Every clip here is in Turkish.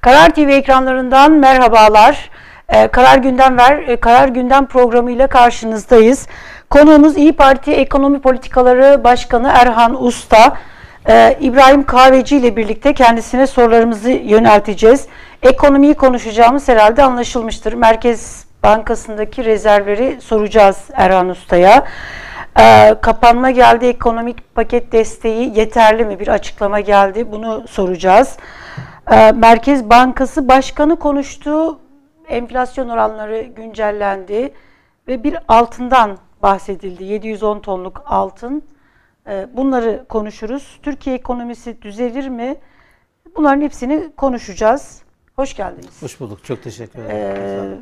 Karar TV ekranlarından merhabalar. Ee, Karar Gündem Ver, e, Karar Gündem programıyla karşınızdayız. Konuğumuz İyi Parti Ekonomi Politikaları Başkanı Erhan Usta. Ee, İbrahim Kahveci ile birlikte kendisine sorularımızı yönelteceğiz. Ekonomiyi konuşacağımız herhalde anlaşılmıştır. Merkez Bankası'ndaki rezervleri soracağız Erhan Usta'ya. Ee, kapanma geldi, ekonomik paket desteği yeterli mi? Bir açıklama geldi, bunu soracağız. Ee, Merkez Bankası Başkanı konuştu, enflasyon oranları güncellendi ve bir altından bahsedildi. 710 tonluk altın. Ee, bunları konuşuruz. Türkiye ekonomisi düzelir mi? Bunların hepsini konuşacağız. Hoş geldiniz. Hoş bulduk. Çok teşekkür ederim. Ee,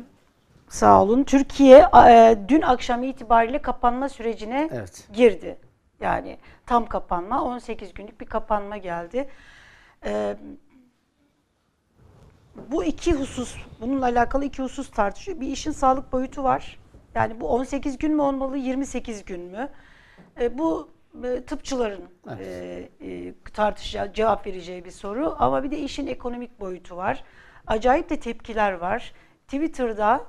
sağ olun. Türkiye e, dün akşam itibariyle kapanma sürecine Evet. girdi. Yani tam kapanma, 18 günlük bir kapanma geldi. Ee, bu iki husus, bununla alakalı iki husus tartışıyor. Bir işin sağlık boyutu var. Yani bu 18 gün mü olmalı, 28 gün mü? Ee, bu e, tıpçıların Evet. e, e, tartışacağı, cevap vereceği bir soru. Ama bir de işin ekonomik boyutu var. Acayip de tepkiler var. Twitter'da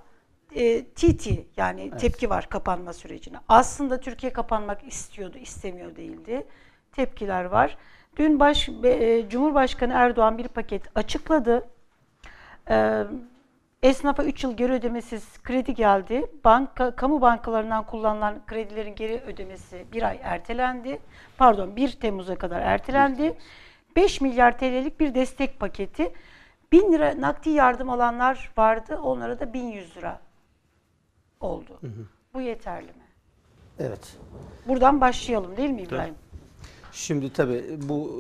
e, TT yani tepki var kapanma sürecine. Aslında Türkiye kapanmak istiyordu, istemiyor değildi. Tepkiler var. Dün baş, e, Cumhurbaşkanı Erdoğan bir paket açıkladı. Ee, esnafa 3 yıl geri ödemesiz kredi geldi. Banka, kamu bankalarından kullanılan kredilerin geri ödemesi bir ay ertelendi. Pardon 1 Temmuz'a kadar ertelendi. 5 milyar TL'lik bir destek paketi. 1000 lira nakdi yardım alanlar vardı. Onlara da 1100 lira oldu. Bu yeterli mi? Evet. Buradan başlayalım değil mi İbrahim? Şimdi tabii bu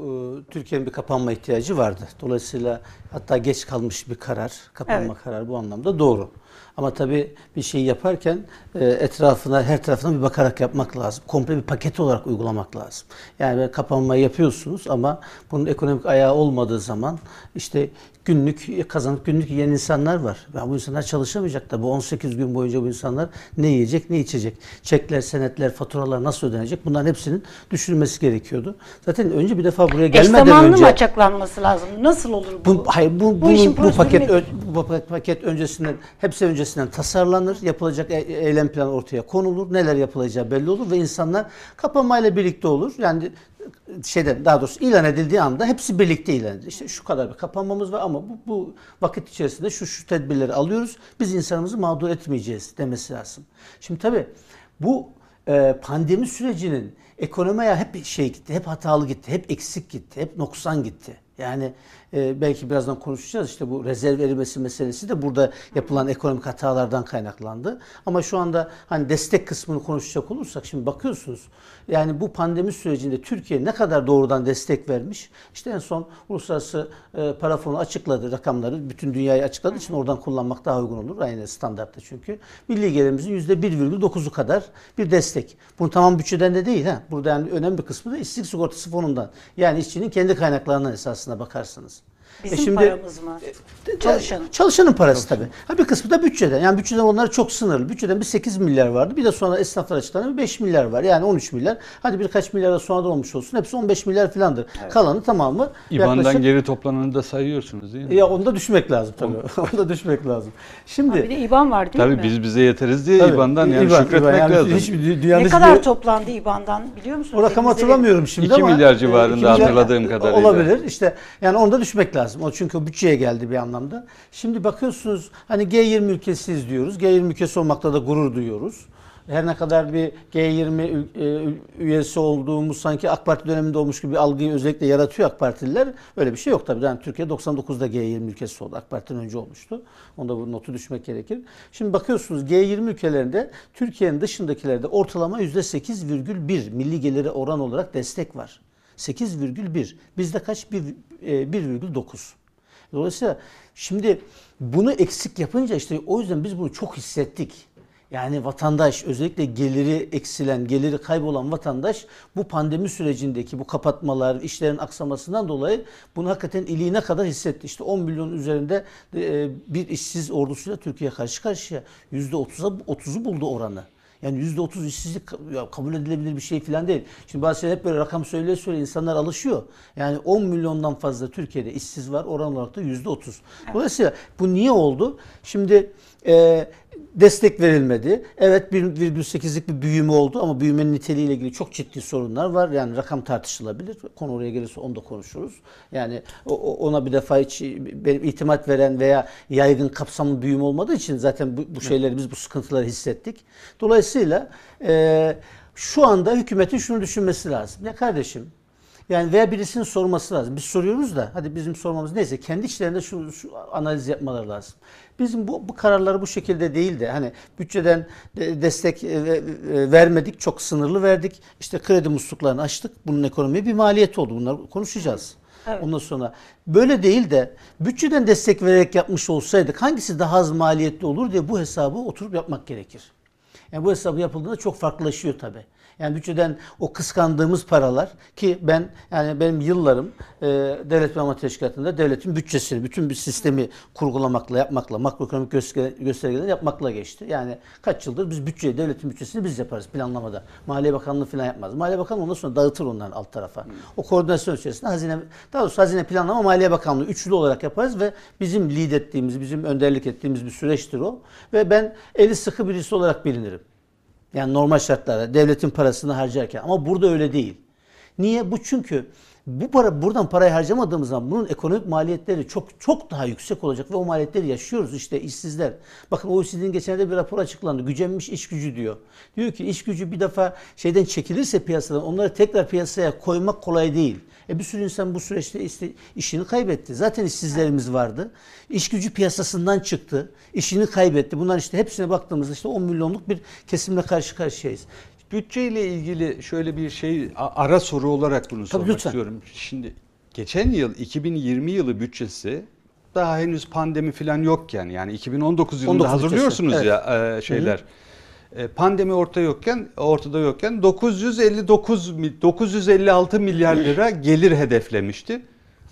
e, Türkiye'nin bir kapanma ihtiyacı vardı. Dolayısıyla hatta geç kalmış bir karar, kapanma Evet. kararı bu anlamda doğru. Ama tabii bir şeyi yaparken e, etrafına, her tarafına bir bakarak yapmak lazım. Komple bir paket olarak uygulamak lazım. Yani böyle kapanmayı yapıyorsunuz ama bunun ekonomik ayağı olmadığı zaman işte günlük kazanıp günlük yiyen insanlar var. Ya bu insanlar çalışamayacak da bu 18 gün boyunca bu insanlar ne yiyecek ne içecek? Çekler, senetler, faturalar nasıl ödenecek? Bunların hepsinin düşünülmesi gerekiyordu. Zaten önce bir defa buraya Eş gelmeden zamanlı önce mı açıklanması lazım? Nasıl olur bu? bu, hayır bu, Bu bunun- bu paket ö- bu paket, öncesinden hepsi öncesinden tasarlanır. Yapılacak e- eylem planı ortaya konulur. Neler yapılacağı belli olur ve insanlar kapanmayla birlikte olur. Yani şeyden daha doğrusu ilan edildiği anda hepsi birlikte ilan edilir. İşte şu kadar bir kapanmamız var ama bu, bu vakit içerisinde şu şu tedbirleri alıyoruz. Biz insanımızı mağdur etmeyeceğiz demesi lazım. Şimdi tabii bu e, pandemi sürecinin ekonomiye hep şey gitti, hep hatalı gitti, hep eksik gitti, hep noksan gitti. Yani e, belki birazdan konuşacağız işte bu rezerv erimesi meselesi de burada yapılan ekonomik hatalardan kaynaklandı. Ama şu anda hani destek kısmını konuşacak olursak şimdi bakıyorsunuz yani bu pandemi sürecinde Türkiye ne kadar doğrudan destek vermiş? İşte en son uluslararası e, para fonu açıkladı rakamları. Bütün dünyayı açıkladığı için oradan kullanmak daha uygun olur. Aynı standartta çünkü. Milli gelirimizin %1,9'u kadar bir destek. Bunu tamam bütçeden de değil. ha. Burada yani önemli bir kısmı da işsizlik sigortası fonundan. Yani işçinin kendi kaynaklarından esasına bakarsanız. Bizim paramız mı? Çalışanın. Çalışanın parası tabii. Ha bir kısmı da bütçeden. Yani bütçeden onlar çok sınırlı. Bütçeden bir 8 milyar vardı. Bir de sonra esnaflar açıklanan bir 5 milyar var. Yani 13 milyar. Hadi birkaç milyar da sonradan olmuş olsun. Hepsi 15 milyar filandır. Kalanı tamamı İBAN'dan yaklaşık- geri toplananı da sayıyorsunuz değil mi? ya onda düşmek lazım tabii. onda düşmek lazım. Şimdi Bir de İBAN var değil Tabii mi? biz bize yeteriz diye Tabii, İBAN'dan yani İBAN, şükretmek İBAN. Yani lazım. Dünyanın ne kadar toplandı İBAN'dan biliyor musunuz? O rakamı hatırlamıyorum şimdi 2 ama. milyar e, civarında milyar- hatırladığım kadarıyla. Olabilir işte yani onda düşmek lazım. O çünkü o bütçeye geldi bir anlamda. Şimdi bakıyorsunuz hani G20 ülkesiyiz diyoruz. G20 ülkesi olmakta da gurur duyuyoruz. Her ne kadar bir G20 ül- e, üyesi olduğumuz sanki AK Parti döneminde olmuş gibi bir algıyı özellikle yaratıyor AK Partililer. Öyle bir şey yok tabii. Yani Türkiye 99'da G20 ülkesi oldu. AK Parti'den önce olmuştu. Onda bu notu düşmek gerekir. Şimdi bakıyorsunuz G20 ülkelerinde Türkiye'nin dışındakilerde ortalama %8,1 milli geliri oran olarak destek var. 8,1. Bizde kaç? Bir- e, 1,9. Dolayısıyla şimdi bunu eksik yapınca işte o yüzden biz bunu çok hissettik. Yani vatandaş özellikle geliri eksilen, geliri kaybolan vatandaş bu pandemi sürecindeki bu kapatmalar, işlerin aksamasından dolayı bunu hakikaten iliğine kadar hissetti. İşte 10 milyon üzerinde e, bir işsiz ordusuyla Türkiye karşı karşıya. %30'a 30'u buldu oranı. Yani yüzde otuz işsizlik ka- ya kabul edilebilir bir şey falan değil. Şimdi bazı şeyler hep böyle rakam söyleye söyleye insanlar alışıyor. Yani 10 milyondan fazla Türkiye'de işsiz var. Oran olarak da yüzde otuz. Dolayısıyla bu niye oldu? Şimdi e, destek verilmedi. Evet 1,8'lik bir büyüme oldu ama büyümenin niteliğiyle ilgili çok ciddi sorunlar var. Yani rakam tartışılabilir. Konu oraya gelirse onu da konuşuruz. Yani ona bir defa hiç benim itimat veren veya yaygın kapsamlı büyüme olmadığı için zaten bu, bu şeyleri biz bu sıkıntıları hissettik. Dolayısıyla e, şu anda hükümetin şunu düşünmesi lazım. Ya kardeşim yani veya birisinin sorması lazım. Biz soruyoruz da hadi bizim sormamız neyse kendi içlerinde şu, şu analiz yapmaları lazım. Bizim bu, bu kararları bu şekilde değil de hani bütçeden de- destek e, e, vermedik, çok sınırlı verdik. İşte kredi musluklarını açtık. Bunun ekonomiye bir maliyeti oldu. Bunları konuşacağız. Evet. Ondan sonra böyle değil de bütçeden destek vererek yapmış olsaydık hangisi daha az maliyetli olur diye bu hesabı oturup yapmak gerekir. Yani bu hesabı yapıldığında çok farklılaşıyor tabii. Yani bütçeden o kıskandığımız paralar ki ben yani benim yıllarım e, devlet ama teşkilatında devletin bütçesini, bütün bir sistemi kurgulamakla, yapmakla, makroekonomik göster- göstergeleri yapmakla geçti. Yani kaç yıldır biz bütçeyi, devletin bütçesini biz yaparız planlamada. Maliye Bakanlığı falan yapmaz. Maliye Bakanlığı ondan sonra dağıtır onların alt tarafa. O koordinasyon içerisinde hazine, daha doğrusu hazine planlama, Maliye Bakanlığı üçlü olarak yaparız ve bizim lead ettiğimiz, bizim önderlik ettiğimiz bir süreçtir o. Ve ben eli sıkı birisi olarak bilinirim. Yani normal şartlarda devletin parasını harcarken ama burada öyle değil. Niye? Bu çünkü bu para buradan parayı harcamadığımız zaman bunun ekonomik maliyetleri çok çok daha yüksek olacak ve o maliyetleri yaşıyoruz işte işsizler. Bakın OECD'nin geçenlerde bir rapor açıklandı. Gücenmiş iş gücü diyor. Diyor ki iş gücü bir defa şeyden çekilirse piyasadan onları tekrar piyasaya koymak kolay değil. E bir sürü insan bu süreçte işte işini kaybetti. Zaten işsizlerimiz vardı. İş gücü piyasasından çıktı. İşini kaybetti. Bunlar işte hepsine baktığımızda işte 10 milyonluk bir kesimle karşı karşıyayız. Bütçeyle ilgili şöyle bir şey ara soru olarak bunu sormak lütfen. istiyorum. Şimdi geçen yıl 2020 yılı bütçesi daha henüz pandemi falan yokken yani 2019 yılında 19 hazırlıyorsunuz bütçesi, ya e, şeyler. E, Pandemi orta yokken ortada yokken 959 mi- 956 milyar lira gelir hedeflemişti.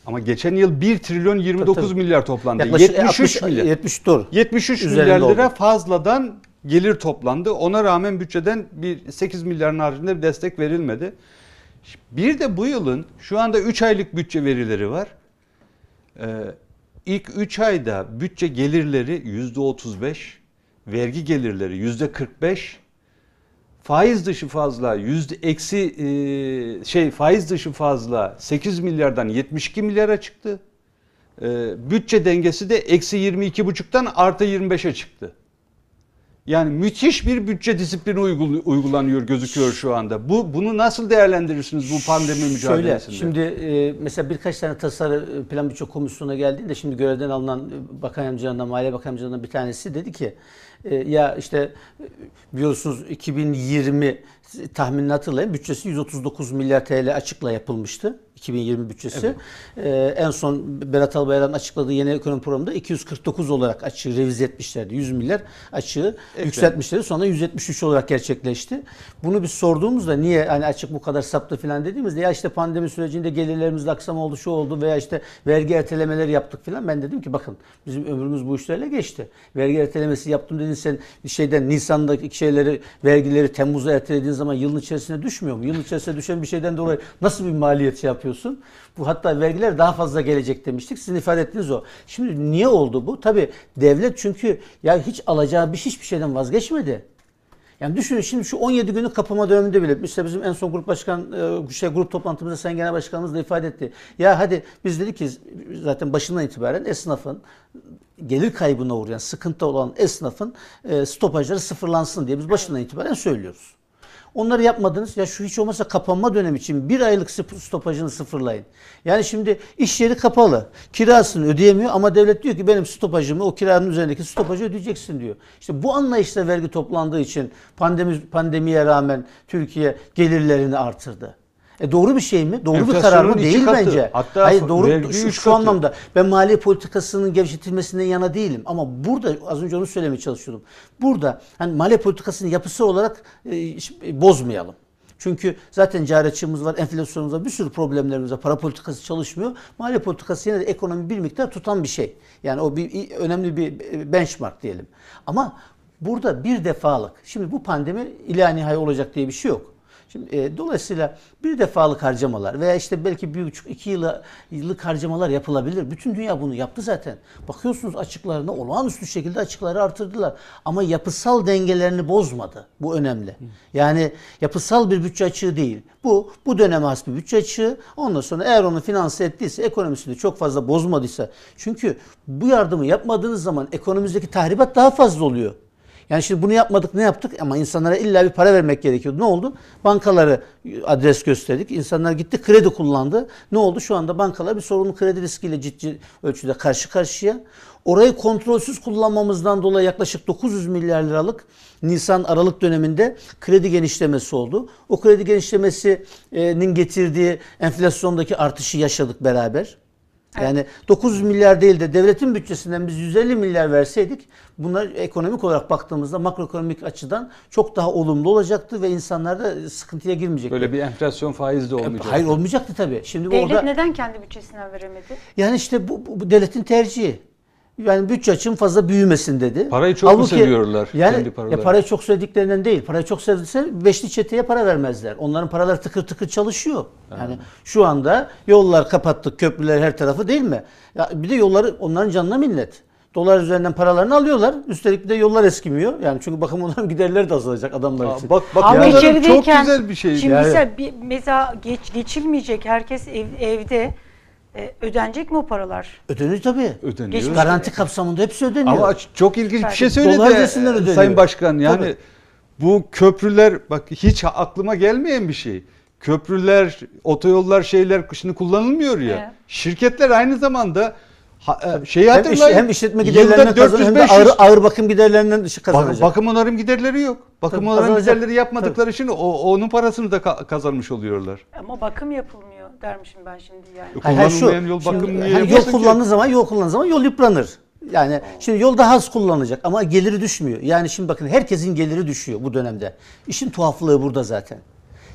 Ama geçen yıl 1 trilyon 29 Tabii, tabii. milyar toplandı. Yaklaşık 73 60, milyar. 70 doğru. 73 Üzerinde milyar lira oldu. fazladan gelir toplandı. Ona rağmen bütçeden bir 8 milyarın haricinde bir destek verilmedi. Bir de bu yılın şu anda 3 aylık bütçe verileri var. Ee, ilk 3 ayda bütçe gelirleri %35, vergi gelirleri %45, faiz dışı fazla yüzde eksi e, şey faiz dışı fazla 8 milyardan 72 milyara çıktı. Ee, bütçe dengesi de eksi 22,5'tan artı 25'e çıktı. Yani müthiş bir bütçe disiplini uygul- uygulanıyor gözüküyor şu anda. Bu bunu nasıl değerlendirirsiniz bu pandemi Şöyle, mücadelesinde? şimdi e, mesela birkaç tane tasarı e, plan bütçe komisyonuna geldiğinde şimdi görevden alınan e, bakan yardımcılarından, maliye bakan yardımcılarından bir tanesi dedi ki e, ya işte e, biliyorsunuz 2020 tahminini hatırlayın bütçesi 139 milyar TL açıkla yapılmıştı. 2020 bütçesi. E, en son Berat Albayrak'ın açıkladığı yeni ekonomi programında 249 olarak açığı revize etmişlerdi. 100 milyar açığı yükseltmişlerdi. Sonra 173 olarak gerçekleşti. Bunu biz sorduğumuzda niye hani açık bu kadar saptı falan dediğimizde ya işte pandemi sürecinde gelirlerimizde aksam oldu şu oldu veya işte vergi ertelemeleri yaptık falan. Ben dedim ki bakın bizim ömrümüz bu işlerle geçti. Vergi ertelemesi yaptım dedin sen şeyden Nisan'daki şeyleri vergileri Temmuz'a ertelediğin zaman yılın içerisine düşmüyor mu? Yılın içerisine düşen bir şeyden dolayı nasıl bir maliyet şey yapıyorsun? Bu hatta vergiler daha fazla gelecek demiştik. Sizin ifade ettiğiniz o. Şimdi niye oldu bu? Tabii devlet çünkü ya hiç alacağı bir hiçbir şeyden vazgeçmedi. Yani düşünün şimdi şu 17 günlük kapama döneminde bile işte bizim en son grup başkan e, şey grup toplantımızda Sayın Genel Başkanımız da ifade etti. Ya hadi biz dedik ki zaten başından itibaren esnafın gelir kaybına uğrayan, sıkıntı olan esnafın e, stopajları sıfırlansın diye biz başından itibaren söylüyoruz. Onları yapmadınız. Ya şu hiç olmazsa kapanma dönemi için bir aylık stopajını sıfırlayın. Yani şimdi iş yeri kapalı. Kirasını ödeyemiyor ama devlet diyor ki benim stopajımı o kiranın üzerindeki stopajı ödeyeceksin diyor. İşte bu anlayışla vergi toplandığı için pandemi pandemiye rağmen Türkiye gelirlerini artırdı. E doğru bir şey mi? Doğru bir karar mı? Değil katı. bence. Hatta Hayır doğru şu, şu katı. anlamda ben maliye politikasının gevşetilmesinden yana değilim ama burada az önce onu söylemeye çalışıyordum. Burada hani maliye politikasının yapısı olarak e, e, bozmayalım. Çünkü zaten cari açığımız var, enflasyonumuz var, bir sürü problemlerimiz var. Para politikası çalışmıyor. Maliye politikası yine de ekonomi bir miktar tutan bir şey. Yani o bir önemli bir benchmark diyelim. Ama Burada bir defalık. Şimdi bu pandemi ila nihai olacak diye bir şey yok. Şimdi e, dolayısıyla bir defalık harcamalar veya işte belki bir buçuk iki yıla, yıllık harcamalar yapılabilir. Bütün dünya bunu yaptı zaten. Bakıyorsunuz açıklarına olağanüstü şekilde açıkları artırdılar. Ama yapısal dengelerini bozmadı. Bu önemli. Yani yapısal bir bütçe açığı değil. Bu bu döneme has bir bütçe açığı. Ondan sonra eğer onu finanse ettiyse, ekonomisini çok fazla bozmadıysa. Çünkü bu yardımı yapmadığınız zaman ekonomimizdeki tahribat daha fazla oluyor. Yani şimdi bunu yapmadık ne yaptık ama insanlara illa bir para vermek gerekiyordu. Ne oldu? Bankaları adres gösterdik. İnsanlar gitti kredi kullandı. Ne oldu? Şu anda bankalar bir sorunlu kredi riskiyle ciddi ölçüde karşı karşıya. Orayı kontrolsüz kullanmamızdan dolayı yaklaşık 900 milyar liralık Nisan Aralık döneminde kredi genişlemesi oldu. O kredi genişlemesinin getirdiği enflasyondaki artışı yaşadık beraber. Yani 900 milyar değil de devletin bütçesinden biz 150 milyar verseydik bunlar ekonomik olarak baktığımızda makroekonomik açıdan çok daha olumlu olacaktı ve insanlar da sıkıntıya girmeyecekti. Böyle bir enflasyon faizi de olmayacak. Hayır olmayacaktı tabii. Şimdi Devlet orada neden kendi bütçesinden veremedi? yani işte bu, bu, bu devletin tercihi. Yani bütçe açım fazla büyümesin dedi. Parayı çok mu seviyorlar, Yani kendi ya parayı çok sevdiklerinden değil. Parayı çok sevdiyse beşli çeteye para vermezler. Onların paraları tıkır tıkır çalışıyor. Yani şu anda yollar kapattık, köprüler her tarafı değil mi? Ya bir de yolları onların canına minnet. Dolar üzerinden paralarını alıyorlar. Üstelik bir de yollar eskimiyor. Yani çünkü bakım onların giderleri de azalacak adamlar Aa, için. bak bak Ama çok güzel bir şey. Şimdi Yani- mesela bir mesela geç, geçilmeyecek herkes ev, evde e, ödenecek mi o paralar? Ödeniyor tabii. Ödeniyor. Geçmiş- Garanti kapsamında hepsi ödeniyor. Ama çok ilginç bir şey Dolar söyledi cinsinden e, ödeniyor. Sayın Başkan. Yani Tabii. bu köprüler bak hiç aklıma gelmeyen bir şey. Köprüler, otoyollar, şeyler şimdi kullanılmıyor ya. Evet. Şirketler aynı zamanda ha, e, şeyi hem, iş- hatırlayın. hem işletme giderlerinden kazanıyor hem de 400-500 ağır, ağır bakım giderlerinden dışı Bak- kazanacak. bakım onarım giderleri yok. Bakım Tabii, onarım kazanacak. giderleri yapmadıkları için o, onun parasını da ka- kazanmış oluyorlar. Ama bakım yapılmıyor dermişim ben şimdi yani. Yok. Hayır, hayır, şu, yol şimdi bakımı niye hani yol kullandığı zaman yol kullandığı zaman yol yıpranır. Yani şimdi yol daha az kullanılacak ama geliri düşmüyor. Yani şimdi bakın herkesin geliri düşüyor bu dönemde. İşin tuhaflığı burada zaten.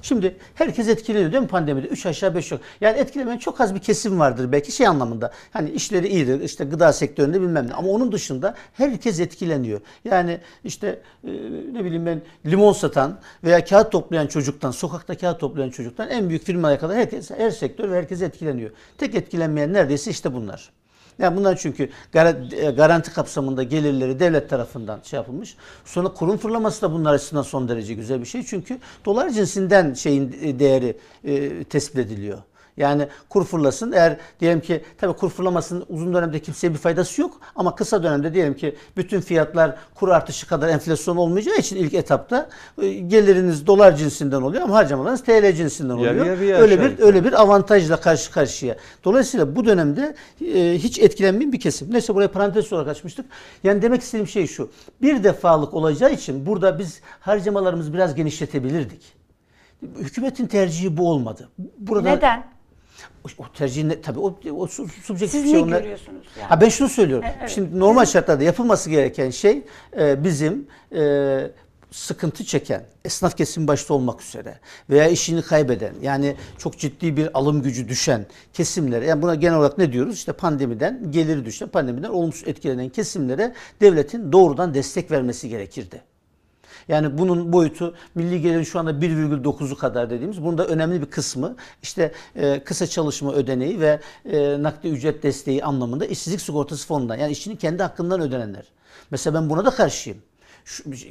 Şimdi herkes etkileniyor değil mi pandemide? 3 aşağı 5 yok. Yani etkilemeyen çok az bir kesim vardır belki şey anlamında. Hani işleri iyidir işte gıda sektöründe bilmem ne. Ama onun dışında herkes etkileniyor. Yani işte e, ne bileyim ben limon satan veya kağıt toplayan çocuktan, sokakta kağıt toplayan çocuktan en büyük firmaya kadar herkes, her sektör ve herkes etkileniyor. Tek etkilenmeyen neredeyse işte bunlar. Yani bunlar çünkü e, garanti kapsamında gelirleri devlet tarafından şey yapılmış. Sonra kurum fırlaması da bunlar açısından son derece güzel bir şey. Çünkü dolar cinsinden şeyin e, değeri e, tespit ediliyor. Yani kur fırlasın eğer diyelim ki tabii kur fırlamasının uzun dönemde kimseye bir faydası yok ama kısa dönemde diyelim ki bütün fiyatlar kur artışı kadar enflasyon olmayacağı için ilk etapta e, geliriniz dolar cinsinden oluyor ama harcamalarınız TL cinsinden Yarı oluyor. yarıya öyle bir yukarı. öyle bir avantajla karşı karşıya. Dolayısıyla bu dönemde e, hiç etkilenmeyen bir kesim. Neyse buraya parantez olarak açmıştık. Yani demek istediğim şey şu. Bir defalık olacağı için burada biz harcamalarımızı biraz genişletebilirdik. Hükümetin tercihi bu olmadı. Burada Neden? O tercih ne, tabii o, o su- subjektif Siz şey. ne onlar- görüyorsunuz yani? Ha ben şunu söylüyorum. Evet. Şimdi normal şartlarda yapılması gereken şey e, bizim e, sıkıntı çeken, esnaf kesim başta olmak üzere veya işini kaybeden yani çok ciddi bir alım gücü düşen kesimlere yani buna genel olarak ne diyoruz? İşte pandemiden geliri düşen, pandemiden olumsuz etkilenen kesimlere devletin doğrudan destek vermesi gerekirdi. Yani bunun boyutu milli gelirin şu anda 1,9'u kadar dediğimiz. Bunun da önemli bir kısmı işte e, kısa çalışma ödeneği ve e, nakdi ücret desteği anlamında işsizlik sigortası fonundan yani işçinin kendi hakkından ödenenler. Mesela ben buna da karşıyım.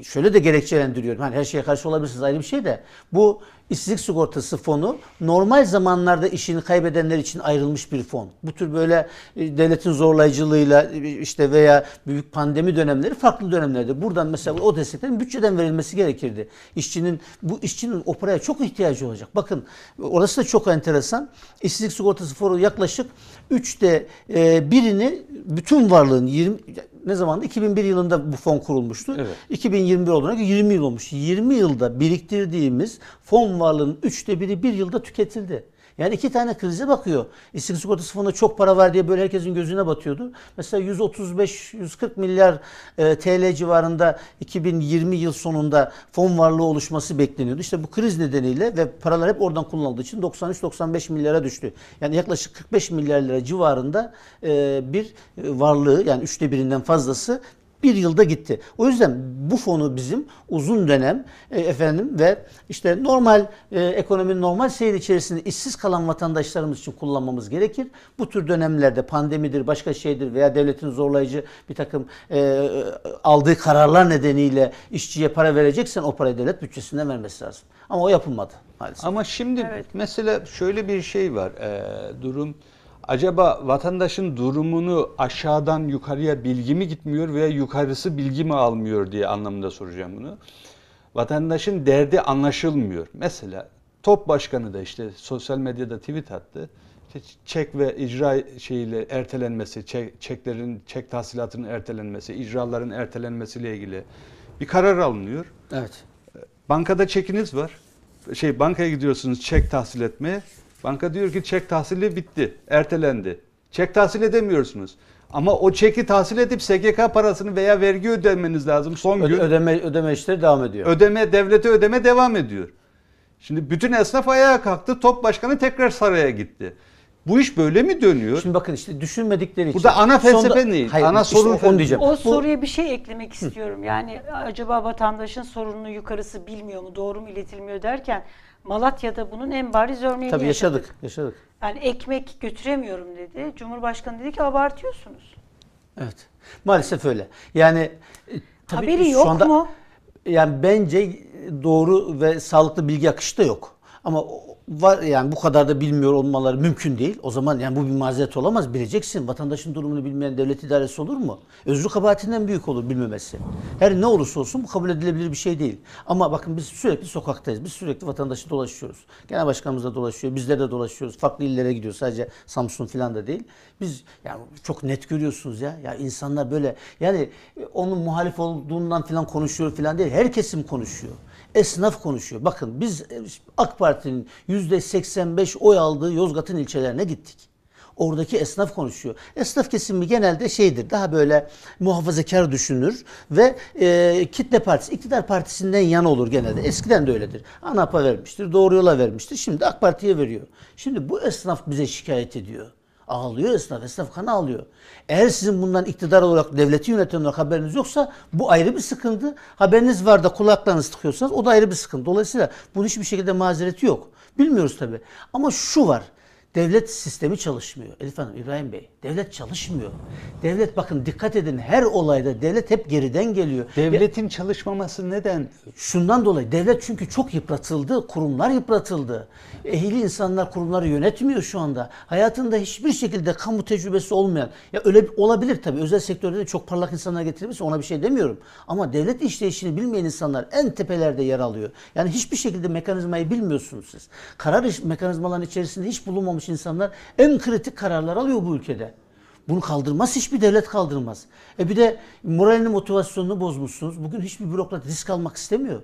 Şöyle de gerekçelendiriyorum. Hani her şeye karşı olabilirsiniz ayrı bir şey de. Bu işsizlik sigortası fonu normal zamanlarda işini kaybedenler için ayrılmış bir fon. Bu tür böyle e, devletin zorlayıcılığıyla e, işte veya büyük pandemi dönemleri farklı dönemlerde. Buradan mesela o desteklerin bütçeden verilmesi gerekirdi. İşçinin bu işçinin o paraya çok ihtiyacı olacak. Bakın orası da çok enteresan. İşsizlik sigortası fonu yaklaşık 3'te e, birini bütün varlığın 20 ne zamandı? 2001 yılında bu fon kurulmuştu. Evet. 2021 olduğuna göre 20 yıl olmuş. 20 yılda biriktirdiğimiz fon varlığının üçte biri bir yılda tüketildi. Yani iki tane krize bakıyor. İstikrar sigortası fonunda çok para var diye böyle herkesin gözüne batıyordu. Mesela 135-140 milyar e, TL civarında 2020 yıl sonunda fon varlığı oluşması bekleniyordu. İşte bu kriz nedeniyle ve paralar hep oradan kullanıldığı için 93-95 milyara düştü. Yani yaklaşık 45 milyar lira civarında e, bir varlığı yani üçte birinden fazlası Bir yılda gitti. O yüzden bu fonu bizim uzun dönem e, efendim ve işte normal e, ekonominin normal seyir içerisinde işsiz kalan vatandaşlarımız için kullanmamız gerekir. Bu tür dönemlerde pandemidir, başka şeydir veya devletin zorlayıcı bir takım e, aldığı kararlar nedeniyle işçiye para vereceksen o parayı devlet bütçesinden vermesi lazım. Ama o yapılmadı maalesef. Ama şimdi Evet. mesela şöyle bir şey var. Ee, durum acaba vatandaşın durumunu aşağıdan yukarıya bilgi mi gitmiyor veya yukarısı bilgi mi almıyor diye anlamında soracağım bunu. Vatandaşın derdi anlaşılmıyor. Mesela top başkanı da işte sosyal medyada tweet attı. İşte çek ve icra şeyiyle ertelenmesi, çek, çeklerin çek tahsilatının ertelenmesi, icraların ertelenmesiyle ilgili bir karar alınıyor. Evet. Bankada çekiniz var. Şey bankaya gidiyorsunuz çek tahsil etmeye. Banka diyor ki çek tahsili bitti, ertelendi. Çek tahsil edemiyorsunuz. Ama o çeki tahsil edip SGK parasını veya vergi ödemeniz lazım son Öde- gün. ödeme ödeme işleri devam ediyor. Ödeme devlete ödeme devam ediyor. Şimdi bütün esnaf ayağa kalktı. Top başkanı tekrar saraya gitti. Bu iş böyle mi dönüyor? Şimdi bakın işte düşünmedikleri için. Burada ana felsefe ne? Hayır, Ana işte sorun onu diyeceğim. O soruya bir şey eklemek istiyorum. Yani acaba vatandaşın sorununu yukarısı bilmiyor mu, doğru mu iletilmiyor derken Malatya'da bunun en bariz örneğini Tabii yaşadık. yaşadık. Yaşadık. Yani ekmek götüremiyorum dedi. Cumhurbaşkanı dedi ki abartıyorsunuz. Evet. Maalesef öyle. Yani e, tabii Haberi şu yok anda- mu? Yani bence doğru ve sağlıklı bilgi akışı da yok. Ama var yani bu kadar da bilmiyor olmaları mümkün değil. O zaman yani bu bir mazeret olamaz. Bileceksin. Vatandaşın durumunu bilmeyen devlet idaresi olur mu? Özrü kabahatinden büyük olur bilmemesi. Her ne olursa olsun bu kabul edilebilir bir şey değil. Ama bakın biz sürekli sokaktayız. Biz sürekli vatandaşı dolaşıyoruz. Genel başkanımız da dolaşıyor. Bizler de dolaşıyoruz. Farklı illere gidiyoruz. Sadece Samsun falan da değil. Biz yani çok net görüyorsunuz ya. Ya insanlar böyle yani onun muhalif olduğundan falan konuşuyor falan değil. Her kesim konuşuyor. Esnaf konuşuyor. Bakın biz e, AK Parti'nin %85 oy aldığı Yozgat'ın ilçelerine gittik. Oradaki esnaf konuşuyor. Esnaf kesimi genelde şeydir, daha böyle muhafazakar düşünür ve e, kitle partisi, iktidar partisinden yana olur genelde. Eskiden de öyledir. ANAP'a vermiştir, doğru yola vermiştir. Şimdi AK Parti'ye veriyor. Şimdi bu esnaf bize şikayet ediyor. Ağlıyor esnaf, esnaf kan ağlıyor. Eğer sizin bundan iktidar olarak, devleti yöneten olarak haberiniz yoksa bu ayrı bir sıkıntı. Haberiniz var da kulaklarınızı tıkıyorsanız o da ayrı bir sıkıntı. Dolayısıyla bunun hiçbir şekilde mazereti yok. Bilmiyoruz tabii. Ama şu var. Devlet sistemi çalışmıyor. Elif Hanım, İbrahim Bey. Devlet çalışmıyor. Devlet bakın dikkat edin her olayda devlet hep geriden geliyor. Devletin çalışmaması neden? Şundan dolayı devlet çünkü çok yıpratıldı, kurumlar yıpratıldı. Ehli insanlar kurumları yönetmiyor şu anda. Hayatında hiçbir şekilde kamu tecrübesi olmayan, ya öyle olabilir tabii özel sektörde de çok parlak insanlar getirilmişse ona bir şey demiyorum. Ama devlet işleyişini bilmeyen insanlar en tepelerde yer alıyor. Yani hiçbir şekilde mekanizmayı bilmiyorsunuz siz. Karar mekanizmaların içerisinde hiç bulunmamış insanlar en kritik kararlar alıyor bu ülkede. Bunu kaldırmaz hiçbir devlet kaldırmaz. E bir de moralini motivasyonunu bozmuşsunuz. Bugün hiçbir bürokrat risk almak istemiyor.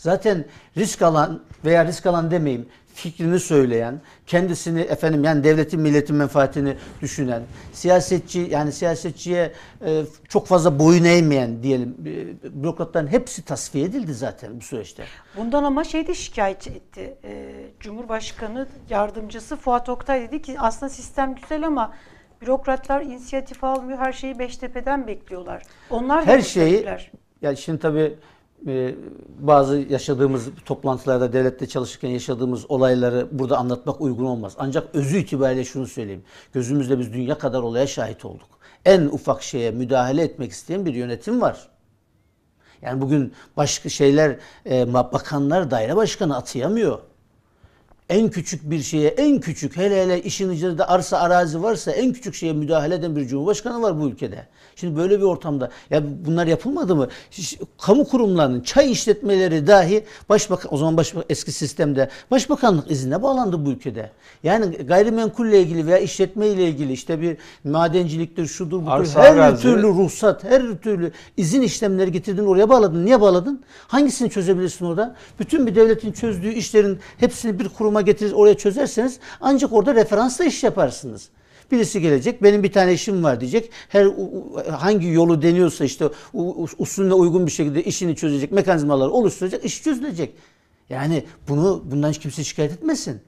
Zaten risk alan veya risk alan demeyeyim fikrini söyleyen, kendisini efendim yani devletin milletin menfaatini düşünen, siyasetçi yani siyasetçiye e, çok fazla boyun eğmeyen diyelim e, bürokratların hepsi tasfiye edildi zaten bu süreçte. Bundan ama şey de şikayet etti. Ee, Cumhurbaşkanı yardımcısı Fuat Oktay dedi ki aslında sistem güzel ama bürokratlar inisiyatif almıyor. Her şeyi Beştepe'den bekliyorlar. Onlar da Her şeyi yani şimdi tabii e, bazı yaşadığımız toplantılarda devlette çalışırken yaşadığımız olayları burada anlatmak uygun olmaz. Ancak özü itibariyle şunu söyleyeyim. Gözümüzle biz dünya kadar olaya şahit olduk. En ufak şeye müdahale etmek isteyen bir yönetim var. Yani bugün başka şeyler e, bakanlar daire başkanı atayamıyor. En küçük bir şeye, en küçük hele hele işin içinde arsa arazi varsa en küçük şeye müdahale eden bir cumhurbaşkanı var bu ülkede. Şimdi böyle bir ortamda ya bunlar yapılmadı mı? Kamu kurumlarının çay işletmeleri dahi başbakan o zaman başbakan eski sistemde başbakanlık iznine bağlandı bu ülkede. Yani gayrimenkulle ilgili veya işletme ile ilgili işte bir madenciliktir, şudur budur Arsa, her arazi. türlü ruhsat, her türlü izin işlemleri getirdin oraya bağladın. Niye bağladın? Hangisini çözebilirsin orada? Bütün bir devletin çözdüğü işlerin hepsini bir kuruma getirir oraya çözerseniz ancak orada referansla iş yaparsınız. Birisi gelecek, benim bir tane işim var diyecek. Her hangi yolu deniyorsa işte usulüne uygun bir şekilde işini çözecek, mekanizmalar oluşturacak, iş çözülecek. Yani bunu bundan hiç kimse şikayet etmesin.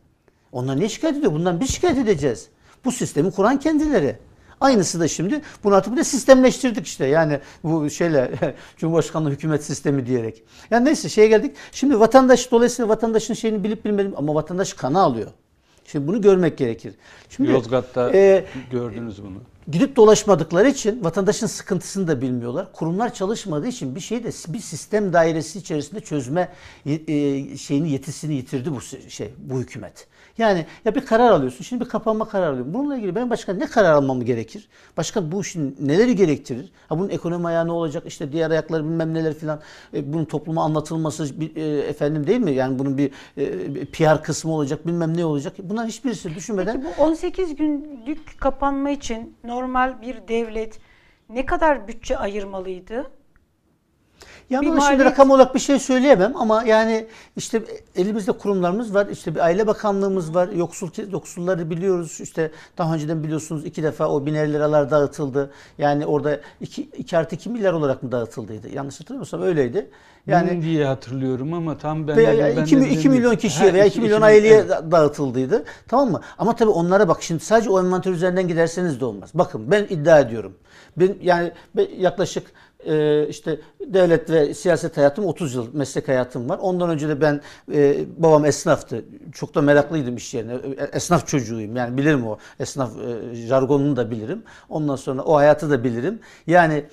Onlar niye şikayet ediyor? Bundan biz şikayet edeceğiz. Bu sistemi kuran kendileri. Aynısı da şimdi bunu artık bir de sistemleştirdik işte. Yani bu şeyle Cumhurbaşkanlığı hükümet sistemi diyerek. Yani neyse şeye geldik. Şimdi vatandaş dolayısıyla vatandaşın şeyini bilip bilmedim ama vatandaş kana alıyor. Şimdi bunu görmek gerekir. Şimdi Yozgat'ta e, gördünüz bunu. gidip dolaşmadıkları için vatandaşın sıkıntısını da bilmiyorlar. Kurumlar çalışmadığı için bir şeyi de bir sistem dairesi içerisinde çözme e, şeyini yetisini yitirdi bu şey bu hükümet. Yani ya bir karar alıyorsun. Şimdi bir kapanma kararı alıyorum. Bununla ilgili ben başka ne karar almam gerekir? Başka bu işin neleri gerektirir? Ha bunun ekonomi ayağı ne olacak? İşte diğer ayakları bilmem neler filan. E, bunun topluma anlatılması bir, e, efendim değil mi? Yani bunun bir, e, PR kısmı olacak, bilmem ne olacak. Bunlar hiçbirisi düşünmeden Peki bu 18 günlük kapanma için normal bir devlet ne kadar bütçe ayırmalıydı? Ya Bir bana şimdi maliyet- rakam olarak bir şey söyleyemem ama yani işte elimizde kurumlarımız var. İşte bir aile bakanlığımız var. Yoksul yoksulları biliyoruz. İşte daha önceden biliyorsunuz iki defa o biner liralar dağıtıldı. Yani orada 2, 2 artı 2 milyar olarak mı dağıtıldıydı? Yanlış hatırlamıyorsam öyleydi. Yani Yani diye hatırlıyorum ama tam ben veya ben 2, de 2 bilmiyorum. milyon kişiye Ha, veya iki- 2 milyon aileye evet. da- dağıtıldıydı. Tamam mı? Ama tabii onlara bak şimdi sadece o envanter üzerinden giderseniz de olmaz. Bakın ben iddia ediyorum. Ben yani ben yaklaşık e, işte devlet ve siyaset hayatım 30 yıl meslek hayatım var. Ondan önce de ben e, babam esnaftı. Çok da meraklıydım iş yerine. E, Esnaf çocuğuyum. Yani bilirim o esnaf e, jargonunu da bilirim. Ondan sonra o hayatı da bilirim. Yani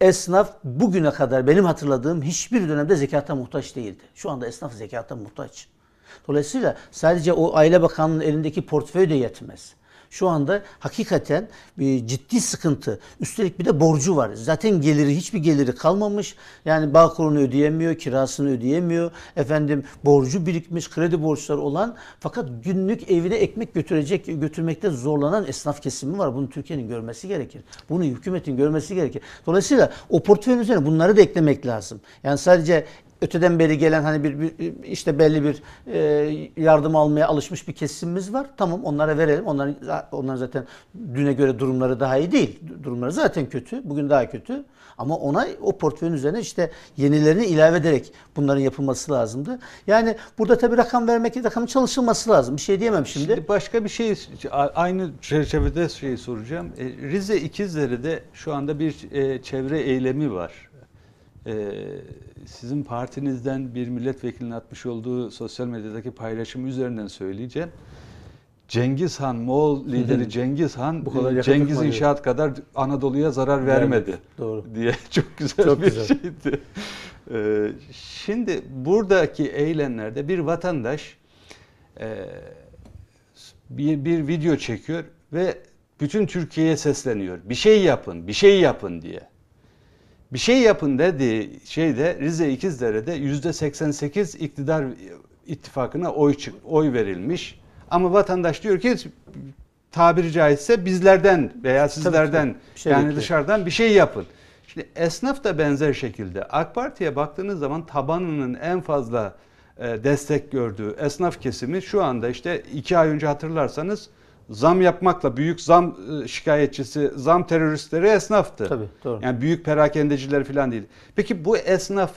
Esnaf bugüne kadar benim hatırladığım hiçbir dönemde zekata muhtaç değildi. Şu anda esnaf zekata muhtaç. Dolayısıyla sadece o Aile Bakanlığı'nın elindeki portföy de yetmez. Şu anda hakikaten bir ciddi sıkıntı. Üstelik bir de borcu var. Zaten geliri hiçbir geliri kalmamış. Yani bağkurunu ödeyemiyor, kirasını ödeyemiyor. Efendim borcu birikmiş, kredi borçları olan fakat günlük evine ekmek götürecek götürmekte zorlanan esnaf kesimi var. Bunu Türkiye'nin görmesi gerekir. Bunu hükümetin görmesi gerekir. Dolayısıyla o portföyün üzerine bunları da eklemek lazım. Yani sadece öteden beri gelen hani bir, bir işte belli bir e, yardım almaya alışmış bir kesimimiz var. Tamam onlara verelim. Onların onlar zaten düne göre durumları daha iyi değil. Durumları zaten kötü. Bugün daha kötü. Ama ona o portföyün üzerine işte yenilerini ilave ederek bunların yapılması lazımdı. Yani burada tabii rakam vermek, rakamın çalışılması lazım. Bir şey diyemem şimdi. Şimdi başka bir şey aynı çerçevede şey soracağım. E, Rize İkizleri'de şu anda bir e, çevre eylemi var. E, sizin partinizden bir milletvekilinin atmış olduğu sosyal medyadaki paylaşım üzerinden söyleyeceğim. Cengiz Han, Moğol lideri Cengiz Han, Bu kadar Cengiz. İnşaat kadar Anadolu'ya zarar vermedi. Doğru. Diye çok güzel Çok bir güzel. şeydi. E, şimdi buradaki eylemlerde bir vatandaş e, bir, bir video çekiyor ve bütün Türkiye'ye sesleniyor. Bir şey yapın, bir şey yapın diye. Bir şey yapın dediği şeyde Rize İkizdere'de yüzde 88 iktidar ittifakına oy çık, oy verilmiş. Ama vatandaş diyor ki tabiri caizse bizlerden veya sizlerden tabii. Bir şey yani bekliyor. dışarıdan bir şey yapın. Şimdi esnaf da benzer şekilde AK Parti'ye baktığınız zaman tabanının en fazla e, destek gördüğü esnaf kesimi şu anda işte iki ay önce hatırlarsanız zam yapmakla büyük zam e, şikayetçisi, zam teröristleri esnaftı. Tabii, doğru. Yani büyük perakendeciler falan değil. Peki bu esnaf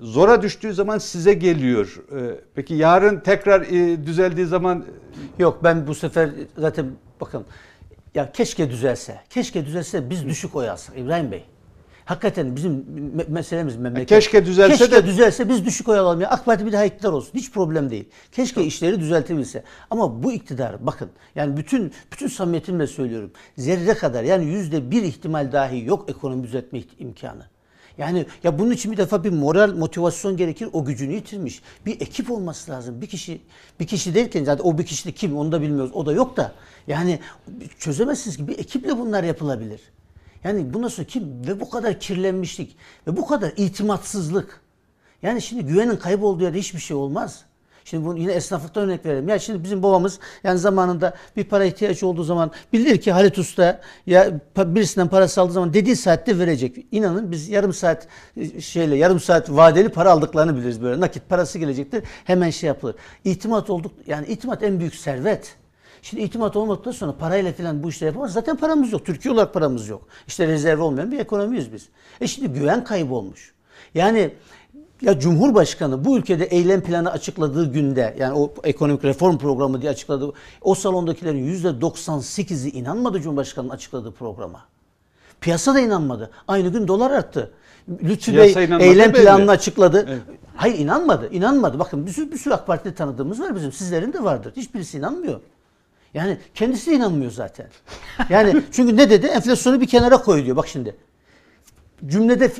zora düştüğü zaman size geliyor. E, Peki yarın tekrar e, düzeldiği zaman Yok ben bu sefer zaten bakın ya keşke düzelse. Keşke düzelse biz düşük oy alsak İbrahim Bey. Hakikaten bizim me- meselemiz memleket. keşke düzelse keşke de- düzelse biz düşük oy alalım. Ya AK Parti bir daha iktidar olsun. Hiç problem değil. Keşke işleri düzeltebilse. Ama bu iktidar bakın yani bütün bütün samimiyetimle söylüyorum. Zerre kadar yani yüzde bir ihtimal dahi yok ekonomi düzeltme imkanı. Yani ya bunun için bir defa bir moral motivasyon gerekir. O gücünü yitirmiş. Bir ekip olması lazım. Bir kişi bir kişi derken zaten o bir kişi de kim onu da bilmiyoruz. O da yok da. Yani çözemezsiniz ki bir ekiple bunlar yapılabilir. Yani bu nasıl kim ve bu kadar kirlenmişlik ve bu kadar itimatsızlık. Yani şimdi güvenin kaybolduğu yerde hiçbir şey olmaz. Şimdi bunu yine esnaflıktan örnek verelim. Ya şimdi bizim babamız yani zamanında bir para ihtiyacı olduğu zaman bilir ki Halit Usta ya birisinden parası aldığı zaman dediği saatte verecek. İnanın biz yarım saat e, şeyle yarım saat vadeli para aldıklarını biliriz böyle. Nakit parası gelecektir. Hemen şey yapılır. İtimat olduk yani itimat en büyük servet. Şimdi itimat olmadıktan sonra parayla falan bu işleri yapamaz. Zaten paramız yok. Türkiye olarak paramız yok. İşte rezerv olmayan bir ekonomiyiz biz. E şimdi güven kaybolmuş. Yani Ya Cumhurbaşkanı bu ülkede eylem planı açıkladığı günde yani o ekonomik reform programı diye açıkladığı o salondakilerin %98'i inanmadı Cumhurbaşkanı'nın açıkladığı programa. Piyasa da inanmadı. Aynı gün dolar arttı. Lütfü Piyasa Bey eylem belli. planını açıkladı. Evet. Hayır inanmadı. inanmadı. Bakın bir sürü, bir sürü AK Partili tanıdığımız var bizim. Sizlerin de vardır. Hiçbirisi inanmıyor. Yani kendisi de inanmıyor zaten. Yani çünkü ne dedi? Enflasyonu bir kenara koy diyor. Bak şimdi cümlede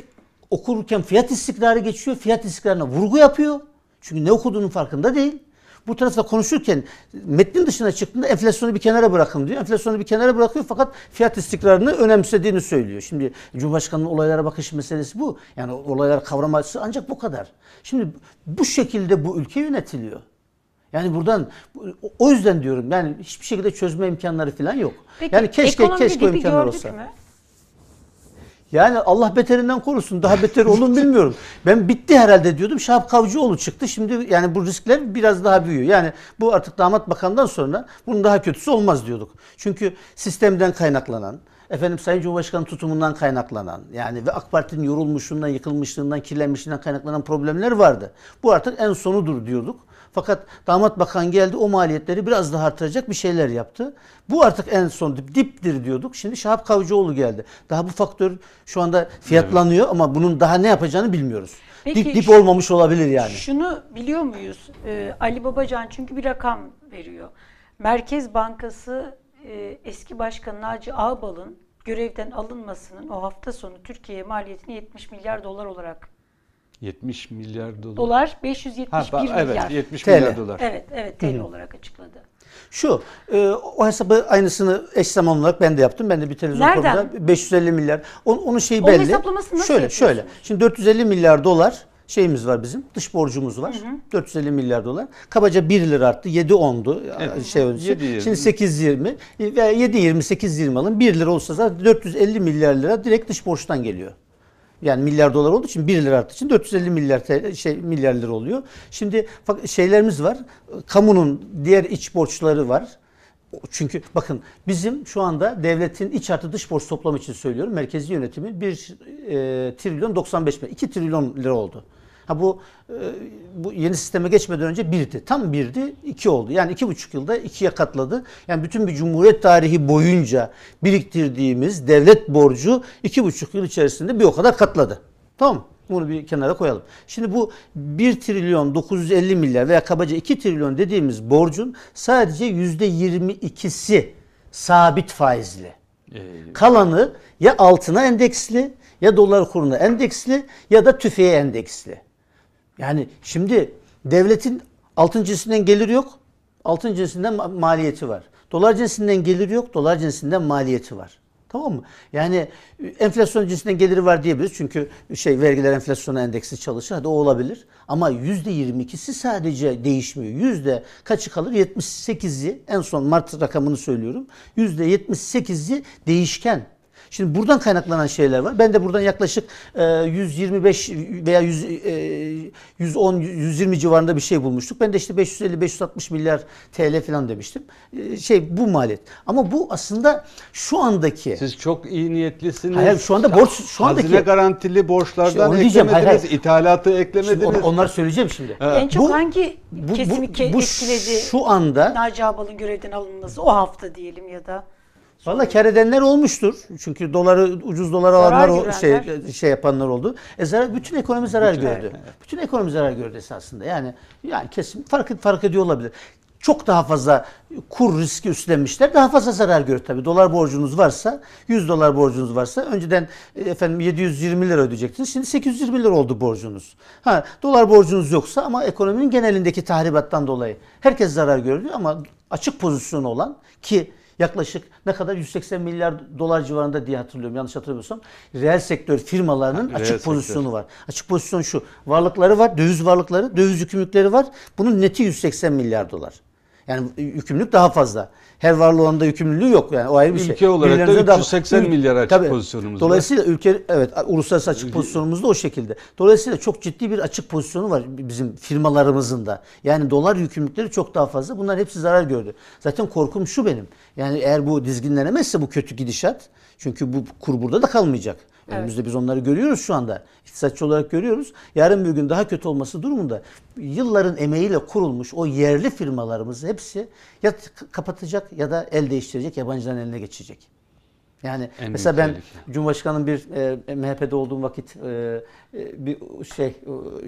okurken fiyat istikrarı geçiyor. Fiyat istikrarına vurgu yapıyor. Çünkü ne okuduğunun farkında değil. Bu tarafta konuşurken metnin dışına çıktığında enflasyonu bir kenara bırakın diyor. Enflasyonu bir kenara bırakıyor fakat fiyat istikrarını önemsediğini söylüyor. Şimdi Cumhurbaşkanı'nın olaylara bakış meselesi bu. Yani olaylar kavram açısı ancak bu kadar. Şimdi bu şekilde bu ülke yönetiliyor. Yani buradan o yüzden diyorum yani hiçbir şekilde çözme imkanları falan yok. Peki yani keşke keşke o imkanlar olsa. mü? Yani Allah beterinden korusun. Daha beter olur mu bilmiyorum. Ben bitti herhalde diyordum. Şahap Kavcıoğlu çıktı. Şimdi yani bu riskler biraz daha büyüyor. Yani bu artık damat bakandan sonra bunun daha kötüsü olmaz diyorduk. Çünkü sistemden kaynaklanan, efendim Sayın Cumhurbaşkanı tutumundan kaynaklanan yani ve AK Parti'nin yorulmuşluğundan, yıkılmışlığından, kirlenmişliğinden kaynaklanan problemler vardı. Bu artık en sonudur diyorduk. Fakat damat bakan geldi o maliyetleri biraz daha artıracak bir şeyler yaptı. Bu artık en son dip, diptir diyorduk. Şimdi Şahap Kavcıoğlu geldi. Daha bu faktör şu anda fiyatlanıyor ama bunun daha ne yapacağını bilmiyoruz. Peki dip dip şu- olmamış olabilir yani. Şunu biliyor muyuz? Ee, Ali Babacan çünkü bir rakam veriyor. Merkez Bankası e, eski başkan Naci Ağbal'ın görevden alınmasının o hafta sonu Türkiye'ye maliyetini 70 milyar dolar olarak 70 milyar dolar. dolar 571 Ha, ba- milyar. evet 70 TL. milyar dolar. Evet, evet TL olarak açıkladı. Şu, e, o hesabı aynısını eş zamanlı olarak ben de yaptım. Ben de bir televizyon Nereden? programında 550 milyar. Onun, onun şeyi Onun belli. hesaplamasını nasıl şöyle, şöyle. Şimdi 450 milyar dolar şeyimiz var bizim. Dış borcumuz var. 450 milyar dolar. Kabaca 1 lira arttı. 7 ondu. Evet. Şey öncesi. 7.20. Şimdi 8.20 ve 7.20 8.20 alın. 1 lira olsa zaten 450 milyar lira direkt dış borçtan geliyor. Yani milyar dolar olduğu için 1 lira arttığı için 450 milyar TL, şey milyar lira oluyor. Şimdi şeylerimiz var. Kamunun diğer iç borçları var. Çünkü bakın bizim şu anda devletin iç artı dış borç toplamı için söylüyorum. Merkezi yönetimi 1 e, trilyon 95 milyon, 2 trilyon lira oldu. Ha bu e, bu yeni sisteme geçmeden önce birdi. Tam birdi, iki oldu. Yani iki buçuk yılda ikiye katladı. Yani bütün bir cumhuriyet tarihi boyunca biriktirdiğimiz devlet borcu iki buçuk yıl içerisinde bir o kadar katladı. Tamam mı? Bunu bir kenara koyalım. Şimdi bu 1 trilyon 950 milyar veya kabaca 2 trilyon dediğimiz borcun sadece yüzde 22'si sabit faizli. Ee, Kalanı ya altına endeksli ya dolar kuruna endeksli ya da tüfeğe endeksli. Yani şimdi devletin altın cinsinden gelir yok, altın cinsinden ma- maliyeti var. Dolar cinsinden gelir yok, dolar cinsinden maliyeti var. Tamam mı? Yani e, enflasyon cinsinden geliri var diyebiliriz. Çünkü şey vergiler enflasyona endeksi çalışır. Hadi o olabilir. Ama %22'si sadece değişmiyor. Yüzde kaçı kalır? 78'i en son Mart rakamını söylüyorum. %78'i değişken. Şimdi buradan kaynaklanan şeyler var. Ben de buradan yaklaşık e, 125 veya 100, e, 110 120 civarında bir şey bulmuştuk. Ben de işte 550 560 milyar TL falan demiştim. E, şey bu maliyet. Ama bu aslında şu andaki Siz çok iyi niyetlisiniz. Hayır, şu anda borç- şu andaki- Hazine garantili borçlardan İşte eklemediniz, hayır, hayır. ithalatı Şimdi eklemediniz. on- onları söyleyeceğim şimdi. En çok Bu- hangi Bu, kesimi bu, bu etkiledi? şu anda Naci Ağbal'ın görevden alınması o hafta diyelim ya da Valla kar edenler olmuştur. Çünkü doları ucuz dolar alanlar o şey şey yapanlar oldu. E zarar bütün ekonomi zarar Bütün- gördü. Bütün ekonomi zarar gördü esasında. Yani yani kesin fark fark ediyor olabilir. Çok daha fazla kur riski üstlenmişler. Daha fazla zarar gördü tabii. Dolar borcunuz varsa, 100 dolar borcunuz varsa önceden e, efendim 720 lira ödeyecektiniz. Şimdi 820 lira oldu borcunuz. Ha dolar borcunuz yoksa ama ekonominin genelindeki tahribattan dolayı herkes zarar gördü ama açık pozisyonu olan ki yaklaşık ne kadar 180 milyar dolar civarında diye hatırlıyorum yanlış hatırlamıyorsam. Reel sektör firmalarının Reel açık sektör. pozisyonu var. Açık pozisyon şu. Varlıkları var, döviz varlıkları, döviz yükümlülükleri var. Bunun neti 180 milyar dolar. Yani yükümlülük daha fazla. Her varlığı onda yükümlülüğü yok yani o ayrı bir şey. Ülke olarak da Birilerinize daha- 380 Ül- milyar açık Tabii. pozisyonumuz var. Dolayısıyla ülke evet uluslararası açık pozisyonumuz da o şekilde. Dolayısıyla çok ciddi bir açık pozisyonu var bizim firmalarımızın da. Yani dolar yükümlülükleri çok daha fazla. Bunlar hepsi zarar gördü. Zaten korkum şu benim. Yani eğer bu dizginlenemezse bu kötü gidişat çünkü bu kur burada da kalmayacak. Önümüzde biz onları görüyoruz şu anda. İktisatçı olarak görüyoruz. Yarın bir gün daha kötü olması durumunda yılların emeğiyle kurulmuş o yerli firmalarımız hepsi ya kapatacak ya da el değiştirecek, yabancıların eline geçecek. Yani En mesela ben tehlike. Cumhurbaşkanı'nın bir e, MHP'de olduğum vakit e, e, bir şey e,